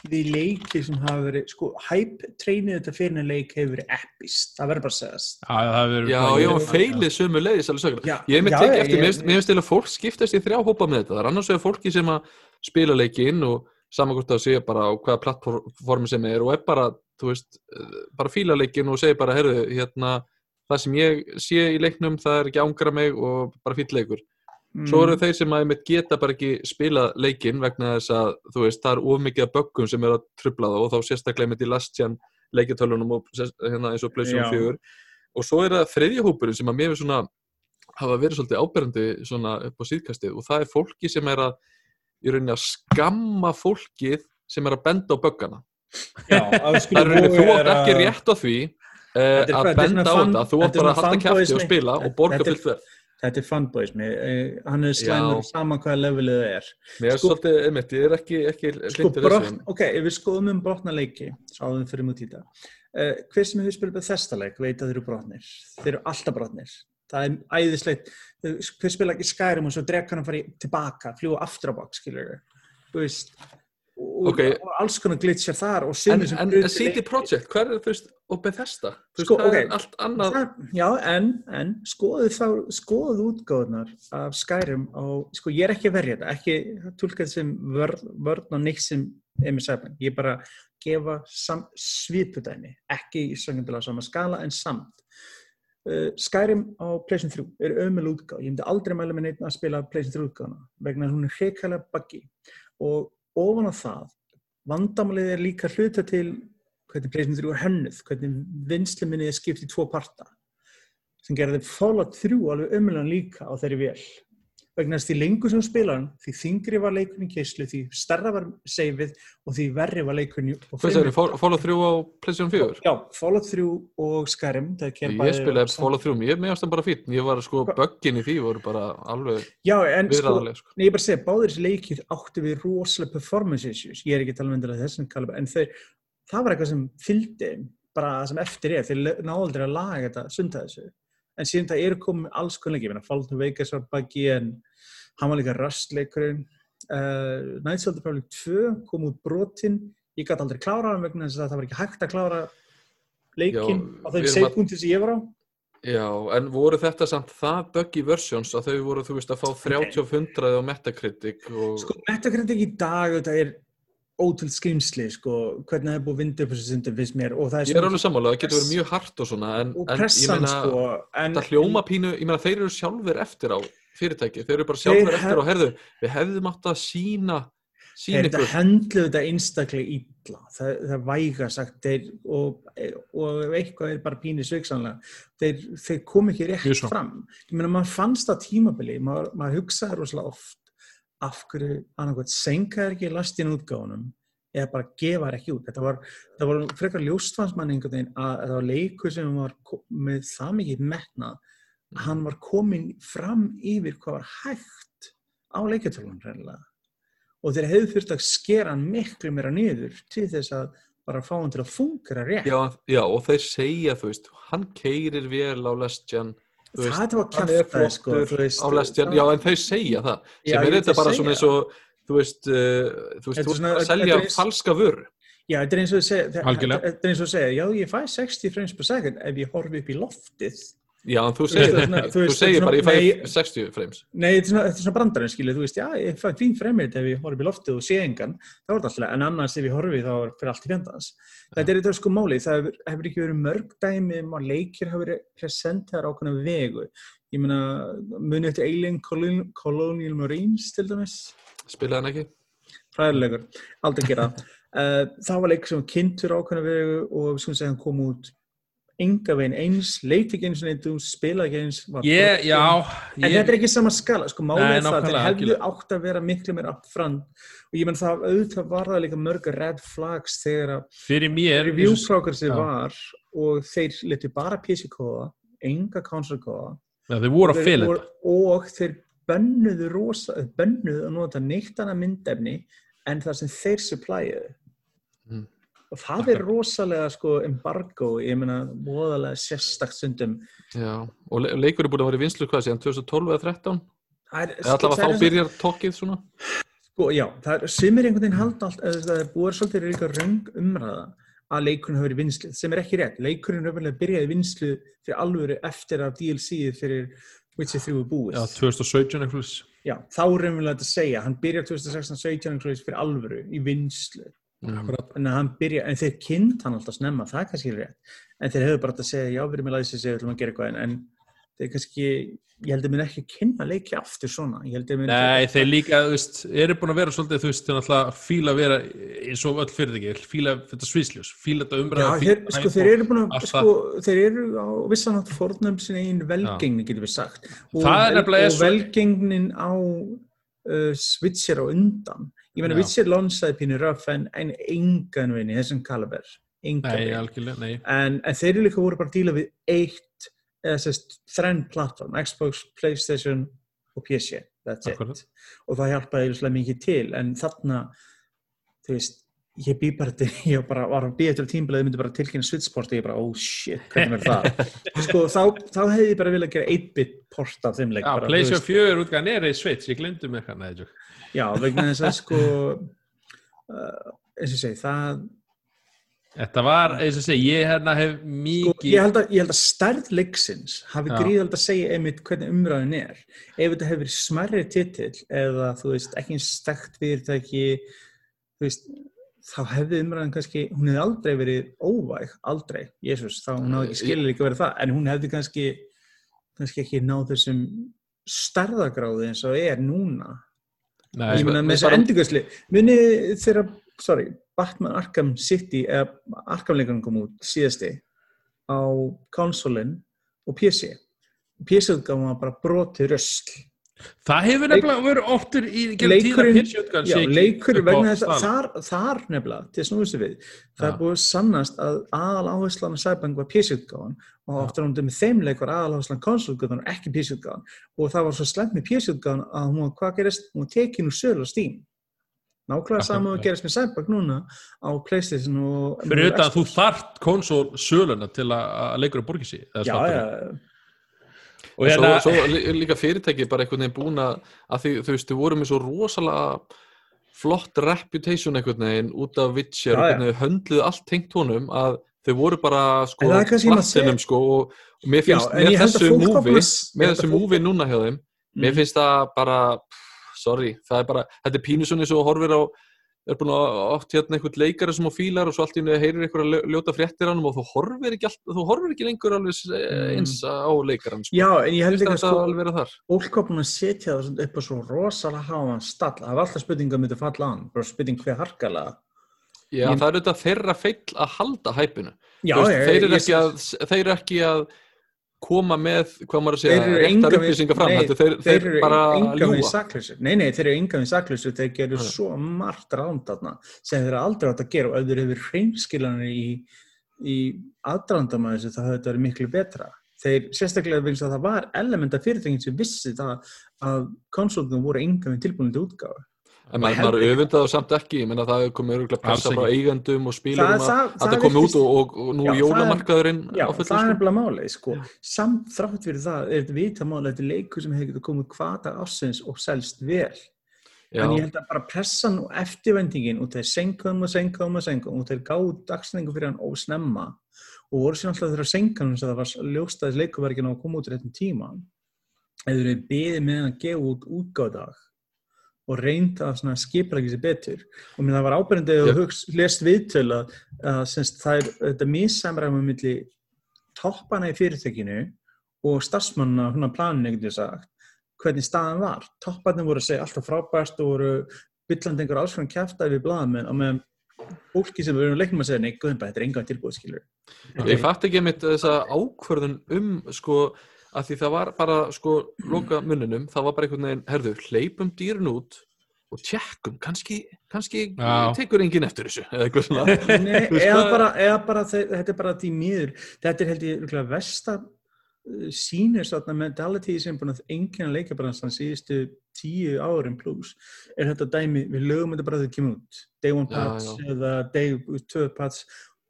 því leikir sem hafa verið, sko, hype treinið þetta fyrir en leik hefur verið epist, það verður bara að segast. Já, það hefur verið Já, var feilið sömu leiðis. Já, Ég hef mér já, tekið eftir, mér finnst- mér finnst til að fólk skiptast í þrjá hópa með þetta. Það er annars vegar fólki sem að spila leikinn og samankvæmt að segja bara á hvaða plattformi sem er og er bara, þú veist, eh, bara fíla leikinn og segja bara, herru, hérna, það sem ég sé í leiknum, það er ekki að ángra mig og bara fýll leikur. Svo Mm. eru þeir sem að einmitt geta bara ekki spila leikinn vegna þess að, þú veist, það er of mikið af böggum sem er að trubla það og þá sérstaklega einmitt í last gen leikjartölunum og hérna eins og Já. 4 og svo er það þriðja hópurinn sem að mér er svona hafa verið svolítið áberandi svona upp á síðkastið og það er fólki sem er að í rauninni að skamma fólkið sem er að benda á böggana Já, það skulum er rauninni, þú átt ekki rétt á því uh, að benda á þetta. Þú átt bara að halda kæfti og spila og borga fullt verð. þetta er fanboysmi, uh, hann er slæmur saman hvaða levelið það er. Mér er Sko- svolítið, einmitt, ég er ekki, ekki sko þessu. ok, ef við skoðum um brotna leiki sáðum fyrir í þetta uh, hver sem hefur spilað þesta leik veit að þeir eru brotnir. Þeir eru alltaf brotnir. Það er æðislegt, hver spila ekki Skyrim og svo drekan hann fari tilbaka fljúa aftur á bak, skilur veist og, Ok. og alls konar glitchar þar og En, sumir sem en brutu CD. Projekt, hvað er þú veist, og Bethesda? Þú veist, Sko, það ok. er allt annað. Það- Já, en, en skoðu þá, skoðu útgáðunar af Skyrim á, sko ég er ekki að verja þetta, ekki tólka þetta sem vörn, vörn og neitt sem Sæfn, ég er bara að gefa sam, svipudæmi, ekki í söngundilega sama skala en samt. Uh, Skyrim á PlayStation 3 er ömul útgáð, ég myndi aldrei mæla með neitt að spila PlayStation 3 útgáðuna vegna hún er hreikalega buggy og ofan á það, vandamálið er líka hluta til hvernig PlayStation 3 er hönnuð, hvernig vinsluminni er skipt í tvo parta sem gerði Fallout 3 alveg ömulegan líka á þeirri vel vegna þess því lengur sem hann því þingri var leikurinn í keislu, því stærra var seifið og því verri var og Hvað segir þið, Fallout 3 á PlayStation 4? Já, Fallout 3 og Skyrim það Ég spilaði Fallout 3, ég meðast það bara fín. Ég var sko, Hva- böggin í því voru bara alveg en sko, sko. Nei, ég bara segja, báðir þessi leikir áttu við rosalega performance issues, ég er ekki að tala um kalibra, en þau, það var eitthvað sem fylgdi bara það sem eftir er, þeir náðu aldrei að laga þetta þessu, en síðan það eru komið alls konar leiki, ég meina, Fallout New Vegas var buggy, en hann var líka rustleikurinn, uh, Knights of the Republic 2 kom út brotinn, ég gæti aldrei klára hann vegna þess að það var ekki hægt að klára leikinn á þeim seifpunkti sem ég var á. Já, en voru þetta samt það buggy versions að þau voru, þú veist, að fá 30 og 100 á Metacritic og... Sko, Metacritic í dag, þetta er ótrúld skrimsli, sko, hvernig það er búið að vinda upp þessu stundum, finnst mér, og það er Ég er alveg sammála, það getur verið mjög hart og svona, en, og en ég pressan, meina, sko, en það hljóma pínu, ég meina, þeir eru sjálfur eftir á fyrirtæki, þeir eru bara sjálfur eftir á, herðu, við hefðum átt að sína, þeir þetta ykkur. hendlu þetta einstaklega illa, það, það væga sagt, þeir, og, og eitthvað er bara pínu sveiksanlega, þeir, þeir kom ekki rétt fram. Ég meina, maður fannst það tímabili, maður, maður hugsaði rosalega oft af hverju annarkvæmt senkaði ekki lastin útgáfunum eða bara gefa þær ekki út. Þetta var, það var frekar ljóstfansmann einhvern veginn að þetta var leikur sem var með það mikið metnað að hann var komin fram yfir hvað var hægt á leikjartölun reynilega og þeir hefðu þurft að skera hann miklu meira niður til þess að bara fá hann til að fungera rétt. Já, já, og þeir segja, þú veist, hann keirir vel á veist, það var kjaftaði sko, flottur þú veist. á Lestjan, já, en þau segja það, Já, sem ég er þetta bara svona eins og, þú veist, uh, þú veist, þú veist, að selja eins- falska vöru. Já, þetta er eins og að segja, já, ég fæ 60 frames per second ef ég horfi upp í loftið. Já, þú segir, svona- þú þú veist, segir þetta er bara, ég svona- fæ nei. 60 frames. Nei, þetta er svona, svona brandarinn, skilju, þú veist, já, ég fæ fín fremið ef ég horfi upp í loftið og sé engan, þá er þetta alltaf, en annars ef ég horfi þá er fyrir allt í fjandans. Þetta er þetta sko málið, það hefur, hefur ekki verið mörg dæmi um að leikir hefur verið presentaðar á konar vegu. Ég meina, munið eftir Alien Colonial, Colonial Marines til dæmis, Spilaði hann ekki? fræðilegur, aldrei gera það. Uh, það var leik sem kynntur ákveðna vegu og skulum segja hann kom út enga veginn eins, leikti ekki eins og neitt, þú spilaði ekki eins. Ég, já, En ég, þetta er ekki sama skala, sko, málið það, þeir hefðu átt að vera miklu meira upfront og ég menn það auðvitað var það líka mörg red flags þegar að fyrir mér review progressi Já. var og þeir letu bara PC-kóða, enga voru- þetta og þeir bönnuðu rosa, bönnuðu að nota neitt annað myndefni en það sem þeir supplyuðu Mm. Og það er rosalega sko embargo, ég meina voðalega sérstakt stundum Já, og le leikur er búin að vera í vinslu hvað síðan 2012 eða 13? Það er- Eða allavega það er þá byrjar tokkið svona? Sko, já, það er, sumir einhvern veginn halda allt, eða það er búið svolítið líka röng umræða að leikurinn hafi verið vinslu, sem er ekki rétt. Leikurinn hefur verið byrjaði vinslu fyrir alvöru eftir að DLC-ið fyrir Witcher 3 er búið. Já, 2017 eitthvað Já, þá er raunverulega þetta að segja, hann byrjar 2016-17 einhvern veginn fyrir alvöru í vinslu. Mm. Hann byrja, en þeir kynnt hann alltaf snemma, það er kannski rétt. En þeir hefur bara átt að segja, já, við erum með læsið við ætlum að gera eitthvað, en, en þeir kannski, ég held að mér ekki kynna leiki aftur svona. Nei, þeir líka, þú veist, eru búin að vera svolítið, þú veist, þeir náttúrulega fíla að vera eins og öll fyrirtæki, fíla þetta svísljós, fíla þetta Já, umræða þeir, sko, þeir eru búin að, sko, þeir eru á vissan átt fórnum sinni einn velgengni, getur við sagt. Og, Það er og svo- velgengnin á uh, Switcher á undan. Ég meina, Já. Witcher lonsaði pínu röf en, en engan vinni, þessum kaliber. Engan vinni. En, en þeir eru líka voru bara að díla við eitt eða sérst þrenn plattform, Xbox, Playstation og PC, that's Akkurat. it og það hjálpaði eiginlega mikið til en þarna, þú veist ég bý bara til, ég bara var að býja til tímbilið, myndi bara tilkynna Switchport og ég bara, oh shit, hvernig verður það sko, þá, þá hefði ég bara viljað gera 8-bit port af þeim leik Já, PlayStation veist. 4 útgæðan er í Switch, ég glemdu mér hvað, neði, Já, vegna þess að sko uh, eins og segi, það Þetta var, eins og segi, ég hérna hef sko, mikið ég, held að, ég held að stærð leiksins hafi gríðald að segja einmitt hvernig umræðin er. Ef þetta hefur smærri titill eða þú veist, ekki eins stækt fyrirtæki þú veist þá hefði umræðin kannski, hún hefði aldrei verið óvæg, aldrei, Jésús þá hún hafði ekki skilur ekki verið það, en hún hefði kannski kannski ekki náð þessum stærðagráði eins og er núna Nei, ég meina með þessu endurgjörsli muni þegar, sorry Batman Arkham City eða Arkham leikarinn kom út síðasti á konsolin og PC PC-utgáfum var bara brotið rösl Það hefur nefnilega verið oftur í leikurinn, PC-útgáfan já, leikur á vegna þess að þar, þar nefnilega, til snúið sér við það Já. er búið sannast að aðal áherslan á Cyberpunk var PC-utgáfan og Já. ofta náttúrulega með þeim leik var aðal áherslan konsolutgáfan og ekki PC-utgáfan og það var svo slemt með PC-utgáfan að hún var, hvað gerist, hún var tekin úr sölu á Steam. Nákvæmlega saman að gerast með Cyberpunk núna á Playstation og Fyrir utan að þú þart konsól söluna til að að leikur að borgi sig já, já, Og hérna, svo, svo lí- líka fyrirtæki bara einhvern veginn búin að því, þú veist, þau voru með svo rosalega flott reputation einhvern veginn út af Witcher, Já, já. hvernig þau höndluðu allt tengt honum að þau voru bara sko plattinum sko og og mér Já, finnst held að þessu ég með þessu múfi núna hjá þeim mér Mm. finnst það bara pff, sorry, það er bara, þetta er pínusunni svo horfir á er búin að oft hérna einhvern leikari sem á fílar og svo allt í henni heyrir einhverja ljóta fréttir hann og þú horfir ekki, allt, þú horfir ekki lengur alveg s- Mm. eins á leikaran sko. já, en ég held ekki að þetta sko þar fólk var búin að setja það upp á svo rosalega háan stall það var alltaf spurning að myndi falla hann bara spurning hver harkalega Já, Ég- það er auðvitað þeirra feill að halda hæpinu. þeir, eru ekki að, koma með, hvað maður að segja, eru réttar upplýsingar fram. nei, þeir, þeir, þeir eru engan við ljúa. saklausir nei, nei, þeir eru engan við saklausir þeir gerðu Já. svo margt ránd þarna sem þeir eru aldrei átt að gera og ef þeir hefur hreinskilanir í, í aðdrandama þessu þá hefur þetta verið miklu betra þeir sérstaklega finnst að það var element af fyrirtækin sem vissi það að konsultum voru engan við tilbúin til útgáfu En maður, öfundaði það samt ekki, ég menna það hefur komið örgulega pressa frá eigendum og spílurum að að það komi út og, og, nú Já, það er- jólamarkaðurinn Já, það er nefnilega málið, sko. Samt þrátt fyrir það er þetta vitamáli, þetta er leikur sem hefur getið komið hvata ásins og selst vel. Já, En ég held að bara pressan og eftirvendingin og þeir senkaðum og senkaðum og senkaðum og þeir gáðu dagsningu fyrir hann ósnemma og voru sér alltaf þeirra senkanum sem það var ljóst að þessi leikurverkin á að koma út í réttum tíma. Eða þeir beðið með hann að gefa út útgáðdag og reynda að skipra sér betur og mér það var ábyrjandi að hugst lest viðtöl að, að semst, það er þetta missamræma milli toppana í fyrirtækinu og starfsmannna hún að planinu getur sagt hvernig staðan var. Topparnir voru að segja alltaf frábært og voru byllandi einhver alls frá kæftæði við blaðamenn og með fólki sem við erum leiknum að segja nei, guðum bara, þetta er enga tilbúið skilur. Ég fatt ekki mitt þessa ákvörðun um sko að því það var bara sko loka munninum, það var bara einhvern veginn herðu, hleypum dýrun út og tjekkum, kannski, kannski Já. tekur enginn eftir þessu Nei, eða bara, eða bara þe- þetta er bara því miður þetta er held ég versta sýnir svona mentality sem búin að enginn að leika bara síðustu tíu árin pluss er þetta dæmi, við lögum þetta bara þegar það kemur út day one Já, pats já. eða day two pats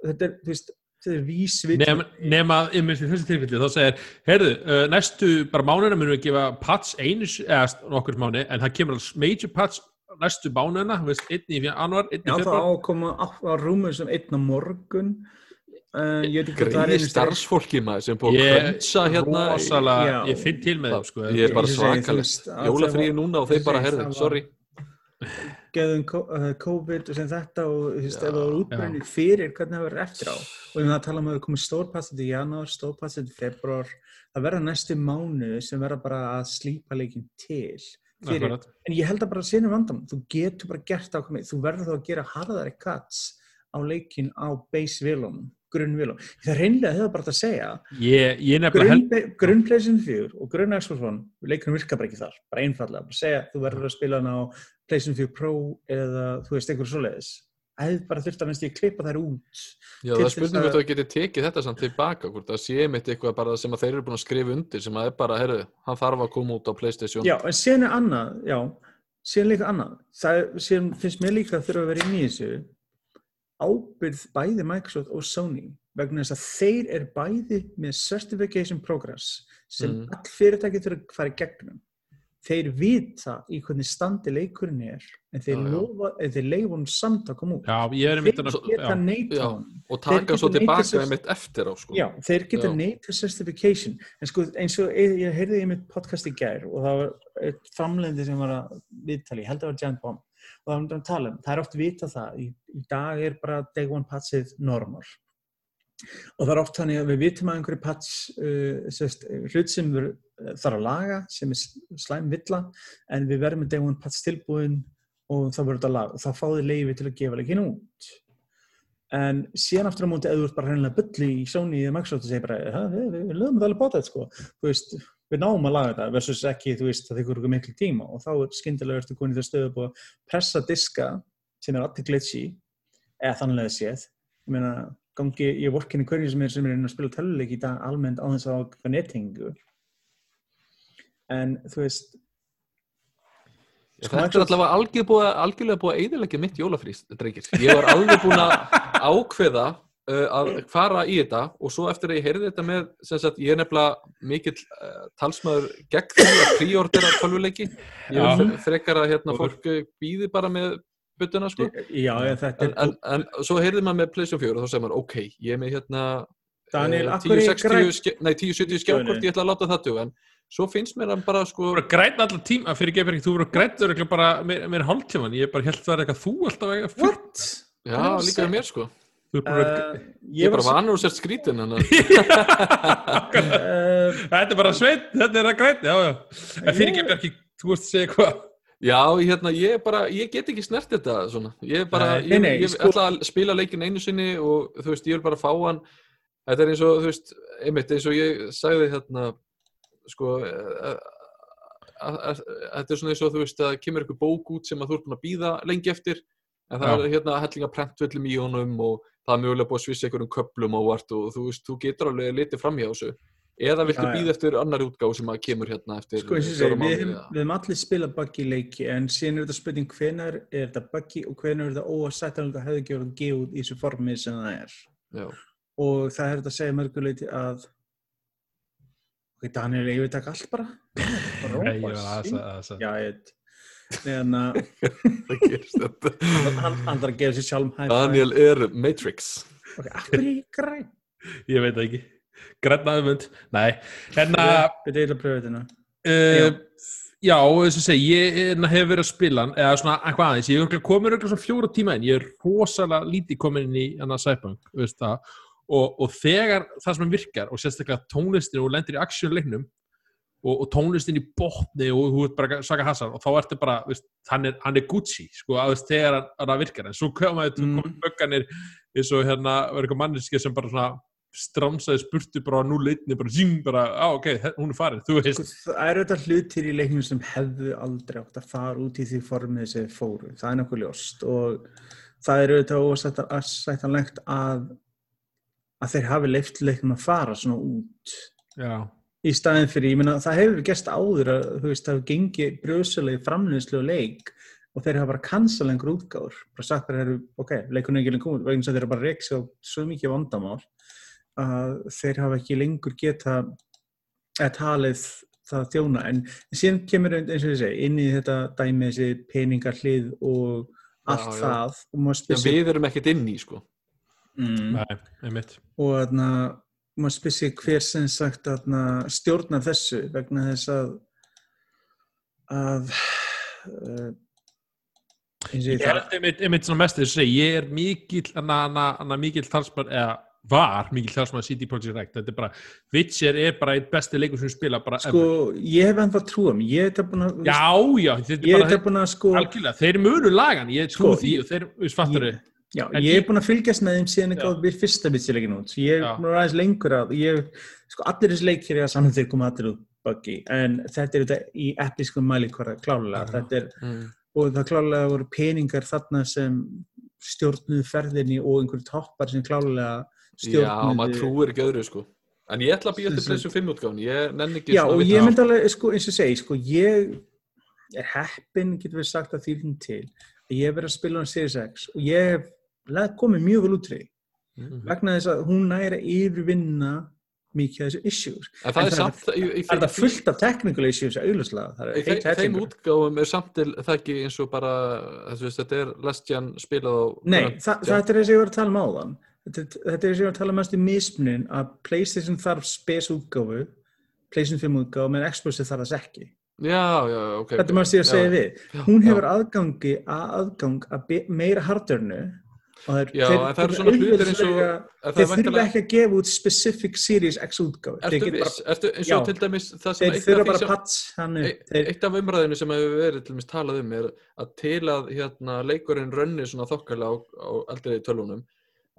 þetta er, þú veist, þetta er vísvitt nema, nema að ymmið í þessu tilfelli þá segir, heyrðu, uh, næstu bara mánuðina munum við gefa patch einu eða nokkur mánu, en það kemur alveg major patch næstu veist, einn í januar, einn í Já, það februar að koma á, á rúmur sem einn á morgun uh, ég veit ekki hvað það er greiði starfsfólki maður sem búið að ég, krönsa hérna rosalega, Já. ég finn til með þeim sko, ég er bara að það var- núna og þeir bara herðu, það sorry geðum uh, COVID og sem þetta og þú veist, ef það var útbrunni fyrir hvernig það verður eftir á? Og við það tala um að það komið stórpassið í janúar, stórpassið í februar það verða næstu mánu sem verða bara að slípa leikin til fyrir, Akkurat. en ég held að bara sínum vandam þú getur bara gert ákveð þú verður þá að gera harðari cuts á leikin á base vilum grunnvilum, það reynlega hefur bara að segja ég, ég nefnilega held grunn, grunn PlayStation 4 og grunn Xbox One leikurinn virkar bara ekki þar, bara einfallega bara segja þú verður að spila hann á PlayStation 4 Pro eða þú veist einhverju svoleiðis hefði bara þurft að minnst ég klippa þær út Já, það er þess spurning að- það geti tekið þetta samt tilbaka, það sé mitt eitthvað bara sem að þeir eru búin að skrifa undir sem að er bara, herru, hann þarf að koma út á Playstation. Já, en síðan er annað, já, síðan líka annað. Það er, síðan finnst mér líka að þurfa að vera í þessu ábyrð bæði Microsoft og Sony vegna þess að þeir eru bæði með Certification Progress sem Mm. all fyrirtæki þurfa að fara í gegnum. Þeir vita í hvernig standi leikurinn er en þeir, lofa, þeir leifa hún samt að koma út. Já, er einmitt Þeir geta já. neita Já. Og taka svo tilbaka sér- með mitt eftir á, sko. Já, þeir geta Já. neita certification en sko eins og ég, heyrði í mitt podcast í gær og það var eitt framlendi sem var að viðtali, ég held að það var Giant Bomb og það var um að tala um, það er oft vita það í, í dag er bara day one patchið normal. Og það er oft þannig að við vitum að einhverju patch uh, hlut sem við þarf að laga sem er slæm villa en við verðum með day one patch tilbúin og það verður þetta lag og þá fá þið leiði til að gefa leikinn út. En síðan aftur á móti eða þú ert bara hreinlega bulli í Sony eða Microsoft og segir bara, "Ha, við, lögum það alveg þetta sko. Þú veist, við náum að laga þetta versus ekki, þú veist, það þykkur ykkur miklu tíma og þá er skyndilega ertu konið það stöðu búið að pressa diska sem er allir glitchy eða þannlega séð ég meina, gangi, ég vorkinni hverju sem er sem er inn að spila töluleik í dag almennt á þess að hafa nettingu en þú veist Sko, Þetta er allavega algjör búið, að- algjörlega að eðilegja mitt jólafrís, drengir. Ég var alveg búin að ákveða að fara í þetta og svo eftir að ég heyrði þetta með, sem sagt, ég er nefnilega mikill uh, talsmaður gegn því að príordera tölvuleiki. Ég vil fre- frekar að hérna, fólk uh, býði bara með buttuna, sko. já, En, er en, en svo heyrði maður með PlayStation 4 og þá segir maður, ok, ég er með hérna Daniel, eh, af hverju er 1060 græn- ske- nei, 1070 skjákort, ég ætla að láta það duga, en svo finnst mér hann bara, sko, græn allar tíma, fyrir gefur ekki, þú voru græn örugglega bara meir, meir hálftíman, ég bara held að það er eitthvað þú alltaf eitthvað já, er líka mér, sko. Þú er bara, Uh, Ég er bara að vanur og sért skrítin en að Uh, þetta er bara sveit, þetta er að græn, já, já. En fyrir gefur ekki, þú veist að segja hvað. Já, hérna, ég er bara, ég get ekki snert þetta svona, ég er bara, Nei, nei, ég sko- ætla að spila leikin einu sinni og þú veist, ég vil bara fá hann þetta er eins og, þú veist, einmitt eins og ég sagði hérna, sko eh, að- þetta er svona eins og þú veist, að kemur eitthvað bók út sem að þú ert búin að býða lengi eftir en það Já. er hérna hellinga prentvöllum í honum og það er mögulega búið að svissa einhverjum köplum ávart og þú veist, þú getur alveg litið fram hjá þessu. Eða viltu býða eftir annar útgáð sem að kemur hérna eftir Sko segi, við, hefum- eða- við hefum allir spilað buggy leiki en síðan er þetta spurning hvenar er þetta buggy og hvenar er þetta óasættanlega að gefa út í þessu formi sem það er. Já. og það er þetta að segja mörguleiti að ok, Daniel, ég veit ekki allt bara. Bara Nei, ég róa var sig. að að að Já, ég veit en að hann, þarf að gefa sér sjálf Daniel er Matrix. Ok, er ég græn? Ég veit ekki. Græn aðeins, nei. En að, Við deila pröfu þetta uh, já, þess að segja, ég hérna, hef verið að spila eða svona eitthvað aðeins, ég er komin örugglega svona fjóra tíma inn, ég er rosalega lítið komin inn í veist það, og, og þegar það sem virkar, og sérstaklega tónlistin og lendir í aksjónleiknum, og, og tónlistin í botni og þú ert bara svaka hasar og þá ertu bara, veist, hann er, hann er Gucci sko, að veist, þegar hann, hann virkar. En svo koma þetta, Mm. bögganir eins og hérna, var eitthvað manneski sem bara svona stramsaði spurtu bara á núleitni, bara zing, bara, á ok, he- hún er farin. Þú veist, Sko, það eru þetta hlutir í leiknum sem hefðu aldrei átt að fara út í því formið sem fóru, það er nokkuð ljóst og það eru þetta ósættanlegt að að þeir hafi leift leiknum að fara svona út. Já, í staðin fyrir, ég meina það hefur gerst áður að þú veist, það hefur gengið brjóðsölegi framlýnslu og leik og þeir hafa bara cancel einhver útgáður bara sagt þeir eru, ok, leikunni ekki lengur komið vegna þess að þeir eru bara reiks á svo mikið vandamál að þeir hafa ekki lengur geta eða talið það þjóna. En síðan kemur eins og ég segi inn í þetta dæmi þessi peningar hlið og allt Já, já. það og Já, spyr sig við erum ekkert inn í sko. Mm, nei, einmitt. Og þarna maður spyr sig hver sem sagt þarna, stjórnar þessu vegna þess að að uh, ég held einmitt, einmitt svona mest þess að segja, ég er mikill anna, anna, anna mikill talsmann, eða var mikill talsmann CD Projekt Red, þetta er bara Witcher er bara eitt besti leikur sem spila bara sko, ever. ég hef ennþá trúa mig ég hef þetta búin að já, já, þetta er bara þetta búin að sko algjörlega, þeir munu lagan, ég Sko, trú því og þeir, við fattur ég- Já, En ég ég- er búin að fylgjast með þeim síðan ekki á við fyrsta vitsileikin út. Ég er búin aðeins lengur að, ég, sko allir þessi leikir er að saman þeir koma allir út buggy, en þetta er þetta í episkum mæli hverja klálega. Já. Þetta er, mm. og það klálega voru peningar þarna sem stjórnuðu ferðinni og einhverju toppar sem klálega Já, maður stjórnuðu trúir ekki öðru sko En ég ætla að býja til 5 útgáfun Ég nenni ekki Já, og ég myndi alveg, sko, eins og segi, sko, ég er heppin, getur við sagt að því til, að ég hef verið að spila á Series X og ég hef komið mjög vel út úr því, Mhm. vegna þess að hún næri að yfirvinna mikið af þessu issues. En það En er það- samt í, í, Það er það fullt af technical issues auðvitað, það Í er þeim, þeim útgáfum er samt til það ekki eins og bara veist, þetta er Last Gen spilað á Nei, það, þetta er þess að ég var að tala um áðan. Þetta, þetta er þess að ég var að tala mest um mismunin að PlayStation þarf spes útgáfu, PlayStation 5 útgáfu, menn Xbox þarf þess ekki. Já, já, ok Þetta maður sé að Já. segja við. Já, Hún já. hefur aðgangi að aðgang að meira hardurnu það er, Já, en það eru svona hlutir eins og- þeir þurfa væntanlega- ekki að gefa út specific Series X. Þeir? Ertu eins og til dæmis þeir þurfa bara sem- pats hannu. Ei- Þeir, Eitt af umræðinu sem hefur verið til dæmis talað um er að til að hérna, leikurinn rönni svona þokkarlega á, á eldriði tölunum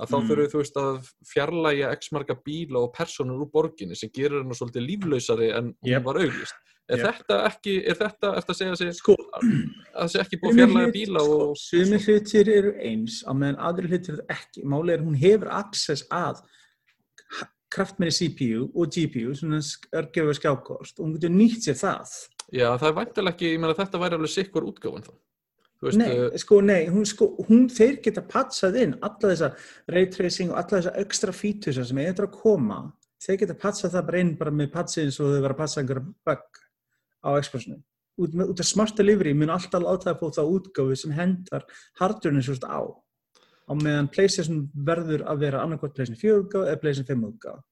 að þá Mm. þurfum þú veist að fjarlægja x marga bíla og personur úr borginni sem gerir hennar svolítið líflausari en Yep. hún var auglist. Er Yep. þetta ekki, er þetta, er þetta að segja sig sko, að það sé ekki búið að hlut- bíla sko, og Sumir hlutir eru eins á meðan aðri hlutir eru ekki. Málið er hún hefur access að kraftmeri CPU og GPU svona örgjöfu skjákost og hún getur nýtt sér það. já, það er væntilega ekki, ég meina þetta væri alveg sikkur útgáfan þá. Veist, Nei, uh, sko, nei, hún, sko, hún, þeir geta patsað inn alla þessa raytracing og alla þessa ekstra fítusa sem eitthvað að koma, þeir geta patsað það bara inn bara með patsið eins og þau vera að patsa einhverja bug á expressinu. Út, með- út af smart delivery mun alltaf láta að fá það útgáfi sem hendar hardurinn svo á. Á meðan PlayStation verður að vera annarkvæmt PlayStation 4 útgáfi eða PlayStation 5 útgáfi.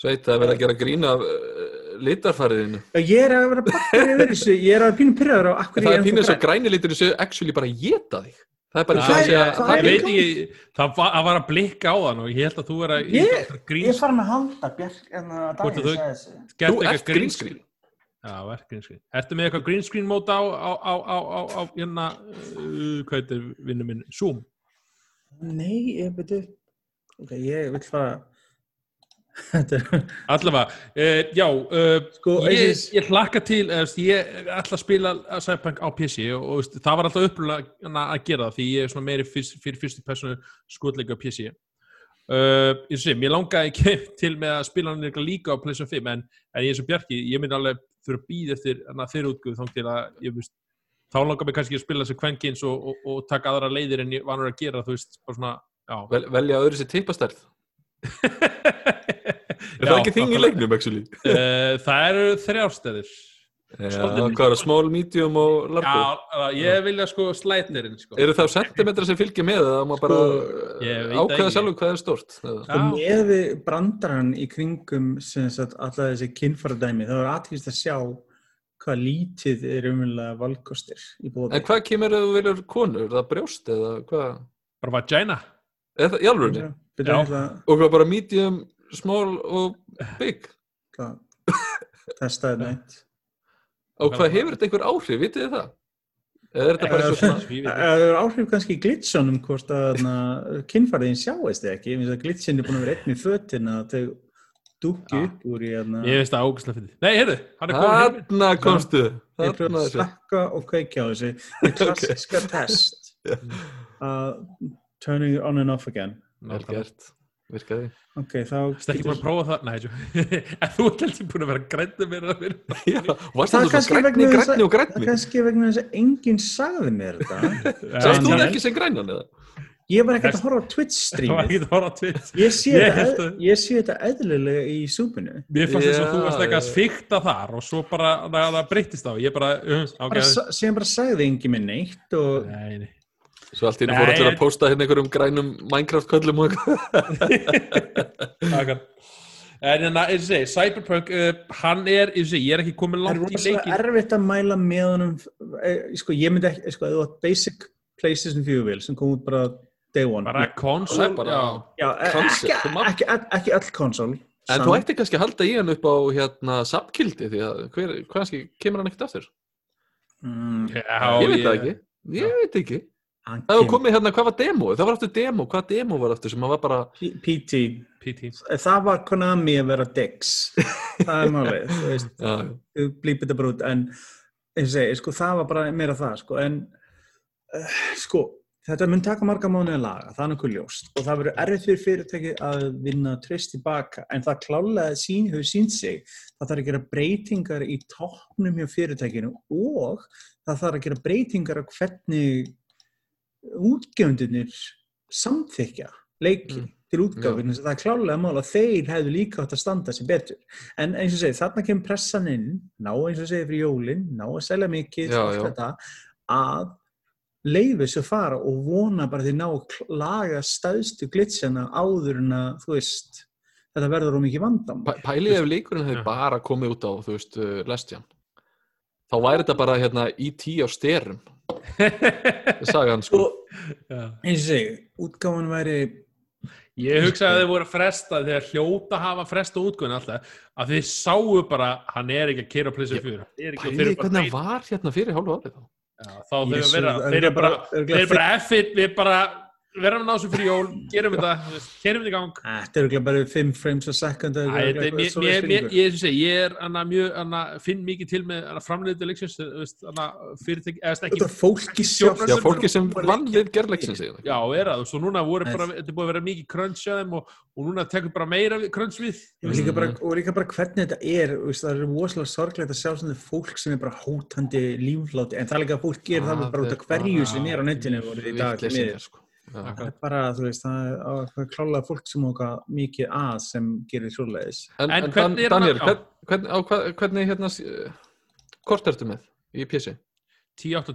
sveit að vera að gera grína af uh, litarfariðinu. Ég er að vera bakkur yfir þessu, ég er að pínu pyrraður á akkur Það er pínur svo græni litur þessu actually bara geta þig. Það er bara og að segja, það Ég veit ekki, það var, að var að blikka á þann og ég held að þú er að Ég- að gríns, farin að halda Björk en að að þau- þessu. gert þú ert green screen. Já, er green screen. Ertu með eitthvað green screen móta á, á, á, á, á, hérna, uh, hvað heitir vinnu minn, Zoom? Nei, ég byrju Ok, ég vil fara er Allavega, uh, já, uh, Sko, ég, ég hlakka til, eða, veist, ég ætla að spila Cyberpunk á PC og, og veist, það var alltaf upprúlega að gera það því ég er svona meiri fyrst, fyrir fyrstu personu skotleika á PC. Uh, ég sé, mér langaði ekki til með að spila hann líka á PlayStation 5 en, en ég er svo bjarki, ég myndi alveg þurfa að býða eftir útgöf þá til að ég veist, þá langar mér kannski að spila þessu kvenkins og, og, og taka aðra leiðir en ég vanur að gera, þú veist, bara svona, já. Vel, velja öðru sér tippastærð. Er Já, það ekki þing í leiknum, actually? Uh, það eru þrjárstæðir. Já, Svolítið hvað er það, small, medium og largo? Já, ég vilja sko slætirinn, sko. Eru það sentimetra sem fylgja með eða má bara veit ákveða sjálfur hvað er stort? eða? Með við brandarann í kringum sem sagt alltaf þessi kynfæradæmi þá er aðtýrst að sjá hvað lítið er umverulega valkostir í bóði En hvað kemur ef þú viljur konur? Er það brjóst eða hvað? Bara vagina. Er það í? Byrju, Já. ætla Og hvað bara medium, small og big? að testa þetta neitt Og hvað hefur þetta einhver áhrif, vitið þið það? Eða er þetta bara svona... Það er áhrif kannski í glitsunum hvort að kynfæriðin sjáist ekki, ég finnst að glitsin er búin að vera einn í fötin að þau dúkki Já. upp úr í hérna Ég veist það ágæslega fyrir. Nei, heyrðu, hann er komin hér. Þarna komstu. ég Þarna að slakka og kveikja á þessu þetta klassiska test uh, turning it on and off again Vel gert. Virkaði. ok, þá Það er ekki búin að prófa það. Nei, en þú ert heldur búin að vera grænda mér að vera. Já, varst Það er það kannski svo grænni, grænni og það grænni? kannski vegna þess að enginn sagði mér þetta Sást þú það ekki sem grænan eða? ég var ekkert að horfa á Twitch Það var streamið ekki að horfa á Twitch. ég sé, þetta, held eð- að- ég sé þetta eðlilega í súpinu Mér fannst þess að þú varst eitthvað að svikta þar og svo bara, það, það breyttist á. Ég bara, uh, ok. sem bara sagði enginn minn neitt og Nei, nei. Svo allt í henni Nei, fór allir að posta hérna einhverjum grænum Minecraft-köllum og eitthvað. En hérna, eins og segi, Cyberpunk, uh, hann er, eins og segi, ég er ekki komin það er langt í rosalega leikin. erfitt að mæla með honum eh, sko, ég myndi ekki, sko, þú átt basic PlayStation 4 vil sem kom út bara day one Bara konsol, bara- já. Já, eh, ekki, ekki, ekki, öll konsol En þú ætti kannski að halda í hann upp á hérna sapkildi því að hver, kannski kemur hann ekkert aftur. mm, Já, ég veit það ekki. Ég veit ekki. Hann Það var kemur- komið hérna, hvað var demo? Það var aftur demo. Hvað demo var aftur sem var bara... PT PT. það var Konami að vera dicks það er málið þú veist, þú blípið þetta bara út. En eins og segi, sko, það var bara meira það sko, en uh, sko, þetta mun taka marga mánuði að laga, það er nokkuð ljóst. Og það verður erfitt fyrir fyrirtæki að vinna trist tilbaka, en það klálega sín, hefur sínt sig, það þarf að gera breytingar í toppnum hjá fyrirtækinu og það þarf að gera breytingar á hvernig útgefundinir samþykja leiki Mm. til útgáfinu, það er klálega mál að þeir hefðu líka átt að standa sér betur. En eins og segi, þarna kemur pressan inn ná eins og segi fyrir jólin, ná að selja mikið Já, þetta, að leiði þessu fara og vona bara því ná að laga stæðstu glitsjana áður en að þú veist, þetta verður um ekki vandam Pæ- Pælið ef leikurinn hefði bara komið út á, þú veist, uh, Lestjan. Þá væri þetta bara hérna í tí á styrum, sagan sko. og Já. eins og segi, útgáfan væri Ég hugsaði að þið voru að fresta þegar hljóta hafa fresta útgöðin alltaf að þið sáu bara hann er ekki að kera plissið fyrir hvernig hann var hérna fyrir hálfu árið þá. Já, þá það þeir er eru bara, bara- eru bara F-it, við bara verðum ná sem fyrir jól, gerum þetta, kerum þetta í gang. Þetta er örugglega bara 5 frames a second þetta. Ég sem segi, ég anna, mjög, anna, finn mikið til með framleitu leiksins, Þetta er fólki sjálf Já, fólki sem vann við gerðleiksins segja það. já, er það, svo núna voru bara, þetta er búið að vera mikið crunch að þeim og, og núna tekur bara meira við- crunch við. Og líka, bara, og líka bara hvernig þetta er það er rosalega sorglegt að sjá svona fólk sem er bara hótandi lífláti en það er líka að fólk gerir það bara út af hverju sem er á netinu í dag Vitleysingar, miður. sko. Það er bara, þú veist, það er, það er klálega fólk sem okkar mikið að sem gerir svoleiðis. En, En en, hvernig er Daniel, hvern, hvern, á, hvað- hvernig hérna, s- eh, hvort ertu með í PC? 10, 8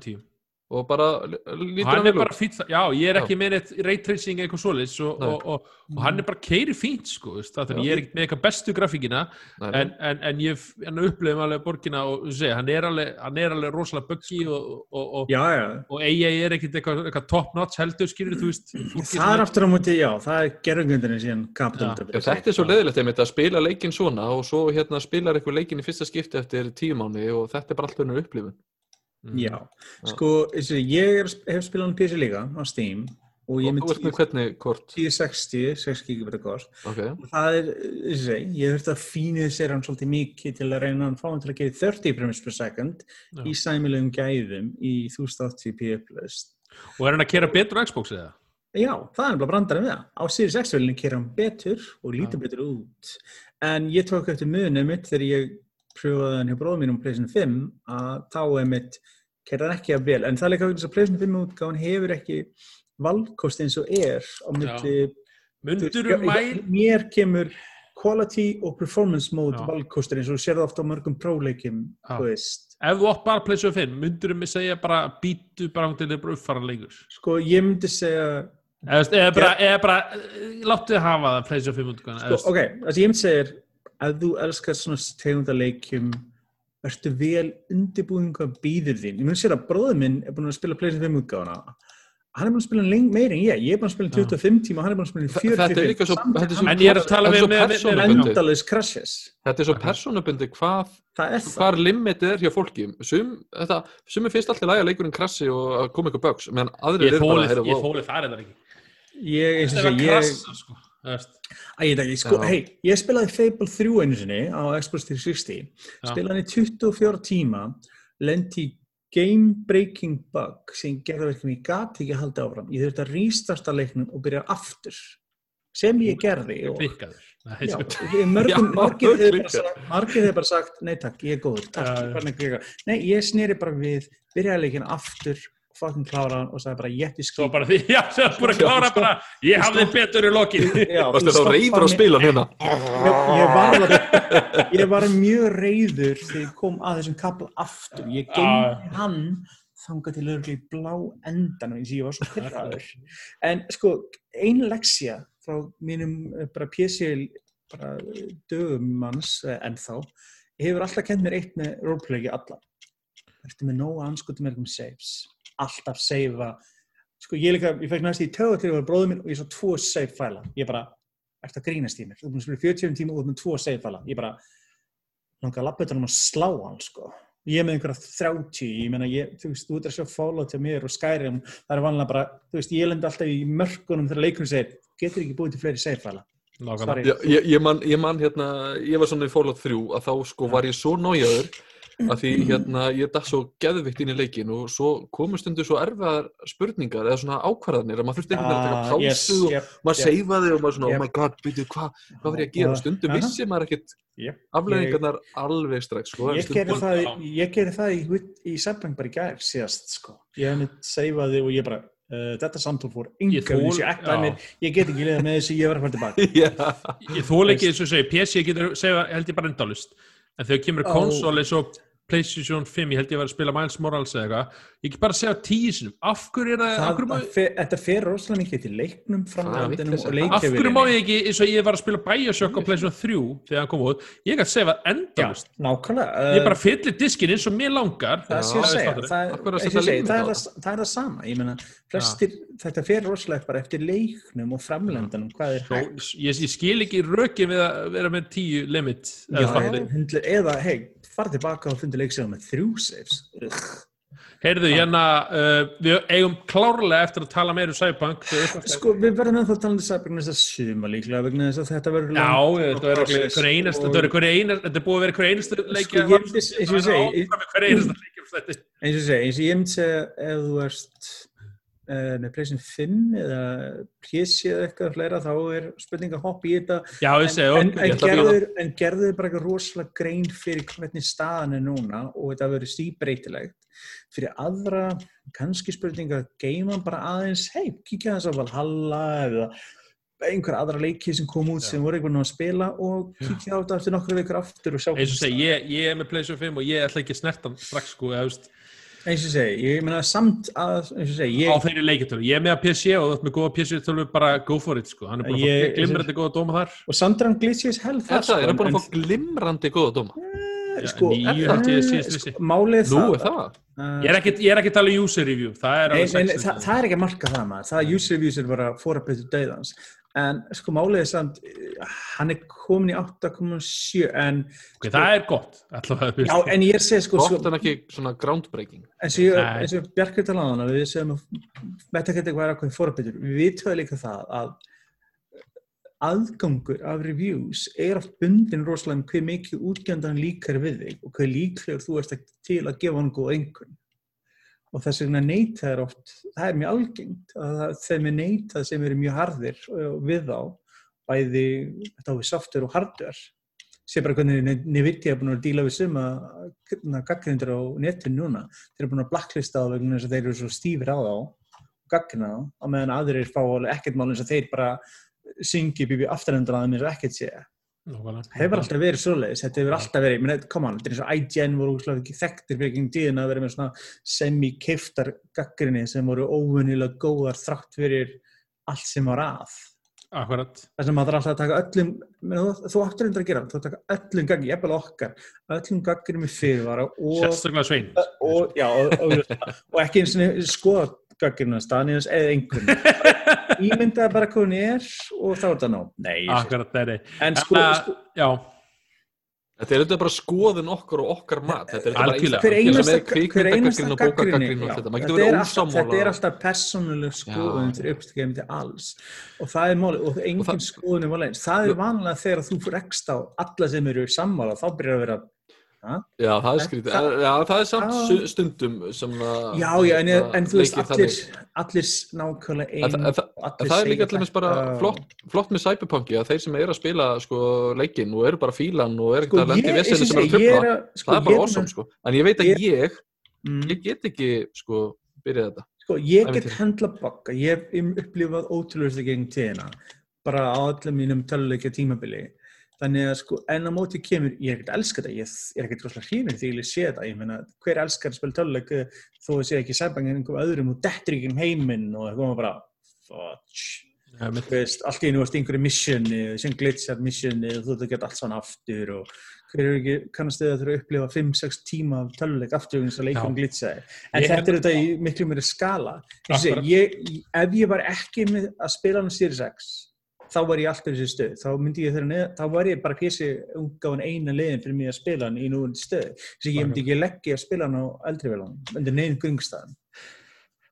og 10. Og bara lítur hann hann er vel bara út? já, ég er Já. ekki með neitt raytracing eitthvað svoleiðis og, og, og, og hann er bara keiri fínt, sko, það, Já. ég er ekki með eitthvað bestu grafíkina, en, en, en ég hann upplifum alveg borgina og segja, hann er alveg, hann er alveg rosalega buggy og, og, og, Já, já, og AA er ekkit eitthvað, eitthvað top notch heldur, skilur þú veist, það er aftur á móti, já, það er gerðungundinu síðan. Já, þetta er svo leiðilegt einmitt að spila leikinn svona og svo hérna spilar eitthvað leikinn í fyrsta skipti eftir tíu mánu og þetta er bara allt önnur upplifun. Mm. Já, sko, ég er, hef spilað hann PC líka á Steam og ég er Og ert með hvernig kort? 1060, 6 GB kort Ok, og það er, þessi, ég þurfti að fínið sér hann svolítið mikið til að reyna að fá hann til að gera 30 frames per second Já. í sæmilegum gæðum í 1080p upplöst. Og er hann að kera betur á Xbox eða? Já, það er bara brandarinn við það. Á Series X-velinni kera hann betur og lítur betur út. En ég tók eftir munið mitt þegar ég pröfaði hann hjá bróðum mínum á PlayStation 5 að þá er mitt kera hann ekki að vel. En það er líka þess að PlayStation 5 útgáðan hefur ekki valkost eins og er á mæl? ég- mér kemur quality og performance mode Já. valkostur eins og sér það ofta á mörgum próleikim þú veist, Ef þú átt bara að pleysa 5, mundur um mig segja bara býtu bara til þið bara uppfara leikur? sko ég myndi segja Eða, bara, eða bara eh, láttu þið hafa það pleysa 5 útgáðan. sko, ok, það sem ég myndi segja er að þú elskar svona tegundaleikjum verður vel undirbúin hvað býður þín, ég myndi segja að bróður minn er búin að spila PlayStation 5 útgáðana hann er búin að spila leng meir en ég, ég er búin að spila í 25 tíma og hann er búin að spila í Þa- þetta er líka 45 svo- þetta er svo- En ég er að tala Það er við með, endalus crashes þetta er svo persónubundi hvað, það er það. hvar limitið er hjá fólki. Sum, þetta, sum er fyrst alltaf læga leikurinn krassi og koma ykkur bugs, meðan aðrir Ég eru bara þóli að heyra, ég "Vá." þóli það ekki. ég, Æ, ég, sko, hey, ég spilaði Fable 3 einu sinni á Xbox 360 Já. spilaði hann í 24 tíma lendi í game breaking bug sem gerði verkum ég gati ekki að halda áfram. Ég þurfti að restarta leiknum og byrja aftur sem ég gerði og, já, ég- mörgum, margir hefur bara, sagt- margir hefur bara sagt nei takk, ég er góður, takk, nekka nei, ég sneri bara við, byrjaði leikin aftur fucking klára hann og sagði bara ég er Svo skýt bara því, já, svo búin að klára bara, ég hafði betur í lokin. Varstu þá reyður á spilan hérna? ég, ég, var, alveg- ég var mjög reyður þegar ég kom að þessum kapla aftur. Ég geymdi hann þangað til örgli blá endan eins og ég var svo pyrraður en sko, ein leksja frá mínum eh, bara PC bara eh, dögum manns eh, ennþá hefur alltaf kent mér eitt með roleplayki alla. Ertu með nóga anskutum með einhverjum saves alltaf seifa. Sko ég líka, ég fekk næst í tögu til að vera bróður minn og ég sá tvo save fæla. Ég bara, ertu að grínast í mér? Þú erum að spila 40 tíma og þú ert með tvo save fæla. Ég bara, langar að lappa um að slá hann sko. Ég með einhverja 30, ég meina ég, þú veist, þú ert að sjá Fallout til mér og Skyrim það er vanlega bara, þú veist, ég lendi alltaf í mörkunum þegar leikunum segir, getur ekki búið til fleiri save fæla? Ég, ég, man, ég man hérna, ég var svona í Fallout 3 að þá sko var ég svo nájaður að því hérna ég datt svo geðvikt inn í leikin og svo komu stundu svo erfiðar spurningar eða svona ákvarðanir að maður þurfti einhvern veginn að Ah, taka yes, pásu og yep, maður yep, seifaði og maður svona, Yep. oh my god, byrju, hvað hva var ég að gera? Og- Stundum Aha. vissi maður ekkert yep. afleðingarnar alveg strax, sko. Ég gerði það, ég gerði það í, í Sæbang bara í gær síðast sko. Ég hef mitt seifaði og ég bara uh, þetta samtál fór Ég þess ég ég get ekki liða með þessu, ég var að fara tilbaka Já, Ég þól ekki eins og segja, PC getur segja held ég bara endalust en þegar kemur konsól eins og Playstation 5, ég held ég var að spila Miles Morales eða eitthvað, ég get bara að segja tíu sinum, af hverju er það, af það, hverju má, það fer, Þetta fer rosalega mikið til leiknum Það framhaldinum vitleysa. og af hverju má ég ekki, eins og ég var að spila Bioshock á Playstation 3 þegar hann kom út, ég gæti segja Já, endalust, nákvæmlega ég bara fyllir diskin eins og mér langar, það sé að Já, segja, það, Af að ég það, er það, það? er það sama. Ég meina, flestir, þetta fer rosalega bara eftir leiknum og framlendanum. Hvað er Svo, hægt? ég, ég skil ekki rökin við að vera með tíu limit Já, eða fara tilbaka og fundi leiksegum með þrjú saves. Ugh. Heyrðu, hérna, uh, við eigum klárlega eftir að tala meira um upp- Sko, við verðum ennþá að tala um Cyberpunk næsta suma líklega vegna þess að þetta verður Já, þetta verður process hver einast, og- þetta er búið að vera hver einast leiki Sko, eins og ég segi, leiki um eins og ég segi, eins og ég myndi segja ef þú uh, með pleysin 5 eða PC eða eitthvað fleira þá er spurning að hoppa í þetta. Já, ég segi, en, en, gerður, en gerður bara eitthvað rosalega grein fyrir hvernig staðan er núna og þetta verður stíbreytilegt fyrir aðra, kannski spurning að geima bara aðeins, hei, kíkja þess að Valhalla eða einhver aðra leiki sem kom út sem voru einhvern veginn að spila og kíkja á þetta eftir nokkru vikur aftur og sjá ég, er með PlayStation 5 og ég ætla ekki að snerta strax sko, eða, veist, eins og segi, ég meina samt að eins og segi, á ég, þeirri leikitölu. Ég er með að PC og þú ert með góða PC-tölu, bara go for it, sko. Hann er bara Ég- að glimra þetta góða dóma þar. og Sandran Glitches hell er það, er það búin en- að fá glimrandi góða dóma? Já, sko, níu held ég síðast vissi. sko, málið Nú, það, er það? uh, Ég er ekki, ég er ekki að tala um user review, það er það, það er ekki að marka það maður, það er user reviews er bara fórabættu döðans en sko málið er samt hann er komin í 8,7 en, Ok, það er gott, allavega, já, en ég segi sko, sko Gott en ekki svona groundbreaking. eins og eins og við segjum að Metacritic var eitthvað fórabættur við vitum líka það að aðgangur af reviews er oft bundin rosalega um hver mikið útgjandan líkar við þig og hver líklegur þú ert ekki til að gefa hann góð einhvern og þess vegna neyta er oft, það er mjög algengt að þeim er neytað sem eru mjög harðir við þá bæði þetta á við software og hardware sé bara hvernig Nvidia er búin að díla við suma gaggrindur á netinu núna þeir eru búin að blacklista á vegna þess að þeir eru svo stífir á þá og gaggrina þá á meðan aðrir fá ekkert mál eins og þeir bara syngi bíbi afturhendur að þeim og ekkert sé Nákvæmlega. Hefur alltaf verið svoleiðis, þetta hefur alltaf verið menn, on, þetta er eins og IGN voru þekktir fyrir ekki tíðin að vera með svona semi-keiftar gaggrinni sem voru óvunilega góðar þrátt fyrir allt sem var að. Akkurat. þess að maður alltaf að taka öllum menn, þú, áttur undir að gera, þú taka öllum gaggrinni ég bara okkar, öllum gaggrinni með fyrirvara og, og, já, og, og, og ekki eins og skoða gaggrinni staðnins eða einhvern ímyndaði bara hvað hún er og þá er þetta nóg Nei, Akkurat, það er það. en sko, sko Já, Þetta er auðvitað bara skoðun okkur og okkar mat. Þetta er þetta bara Algjörlega. hver eins og einasta, gaggrinni þetta. Er alltaf- er persónuleg skoðun til uppstegum til alls og það er máli og engin skoðun er eins það er vanlega þegar þú fyrir ekst á alla sem eru sammála þá byrjar að vera Já, það er skrítið. Það- Já, það er samt það- su- stundum sem að... já, já, en, en þú veist allir, allir nákvæmlega einn það- allir það er líka dæmis bara flott, flott með Cyberpunki að þeir sem eru að spila sko, leikinn og eru bara fílan og eru Sko, að lendi og sem eru að tröfla, sko, það er bara awesome sko. En ég veit að ég- ég, Mm. ég get ekki sko, byrjað þetta. Sko, ég get hendla baka, ég hef um- upplifað ótrúlega gegn tíðina, bara á öllum mínum töluleikja tímabili. Þannig að sko, en á móti kemur, ég er ekkert að elska þetta, ég er ekkert rosalega hrifin því ég sé þetta, ég meina, hver elskar að spila töluleik þó að sé ekki sæbang en einhverjum öðrum og dettur ekki um heiminn og bara, fudge. Já, mitt- Þú veist, allt í einu varst einhverju missioni, sem glitchar missioni og þú þetta gett allt svona aftur og hver er ekki, kannast þið að þurfa að upplifa 5-6 tíma af töluleik aftur eins og leikum glitchaði. En Ég þetta er þetta í miklu meiri skala. Ég, ef ég var ekki með að spila hann Series X, þá var ég alltaf í þessi stöð. Þá myndi ég þeirra neða, þá var ég bara PC útgáfan eina leiðin fyrir mig að spila hann í núandi stöð. Þess að ég myndi ekki leggja að spila hann á eldri velan, undir neðin gungstæðan.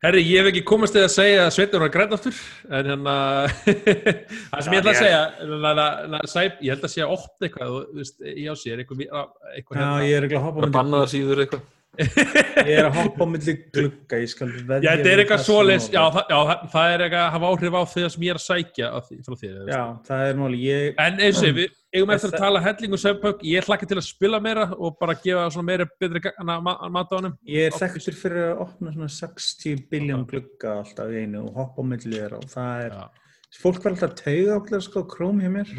Herri, ég hef ekki komast til að segja að Sveitur var græn aftur, en hérna, það sem ég ætla að segja, na, na, na, sæp, ég held að sé að opna eitthvað, þú veist, ég á sér, eitthvað, eitthvað Já, ég er ekki að hoppa á Það Ég er að hoppa á milli glugga, ég skal veðja Já, þetta er eitthvað það sem já, á- það, já, það- það er eitthvað að hafa áhrif á því sem ég er að sækja á því, frá því. Já, það er máli, ég En eins og við eigum eftir að Það- tala helling og söfnpökk, ég hlakka til að spila meira og bara gefa meira betri mat á hannum. Ég er þekktur fyrir að opna svona 60 biljón glugga alltaf í einu og hoppa á milli þeirra og það er, fólk var alltaf tauga okkur sko króm hjá mér,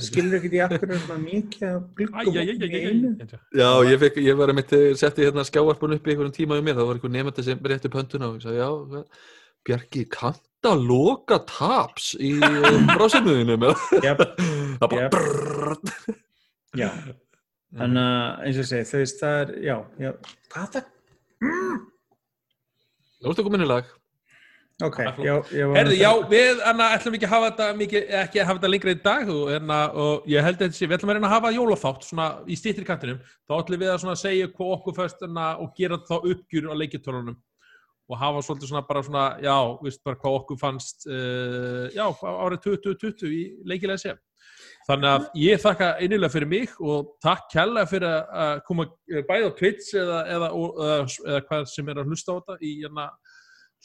skilur ekkert í akkur er svona mikið af gluggum í einu. Já, ég, fekk, ég var einmitt, eh, setti hérna skjáarpun upp í einhvern tíma í mér, það var einhver nefndi sem rétti upp hönduna og ég sagði, já, Bjarki, kanntu að loka taps í brásinnuðinu með Jáp, það bara brrrr. já, þannig að eins og ég segi, þú veist það er, já, já, hvað er það? Nú ertu komin í lag Ok, já, með já, við anna, ætlum ekki að hafa þetta mikið, ekki að hafa þetta lengra í dag og, enna, og ég held að við ætlum að reyna að hafa jólaþátt svona í stýttri kantinum, þá ætlum við að segja hvað okkur fyrst enna, og gera þá uppgjur á leikjartölunum og hafa svolítið svona bara svona, já, veist bara hvað okkur fannst, uh, já, árið 2020 í leikilega sé. Þannig að ég þakka einilega fyrir mig og takk kærlega fyrir að- koma eh, bæði á Twitch eða, eða, eða, eða hvað sem er að hlusta á þetta í hérna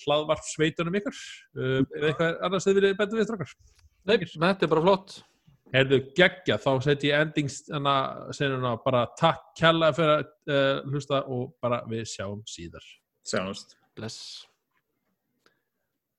hlaðvarp sveitunum ykkur. Uh, eða eitthvað annars þið viljið betur við strákar? Nei, þetta er bara flott. Herðu geggja, þá setjum ég endings senuna bara takk kærlega fyrir að uh, hlusta og bara við sjáum síðar. Sjáumst. Bless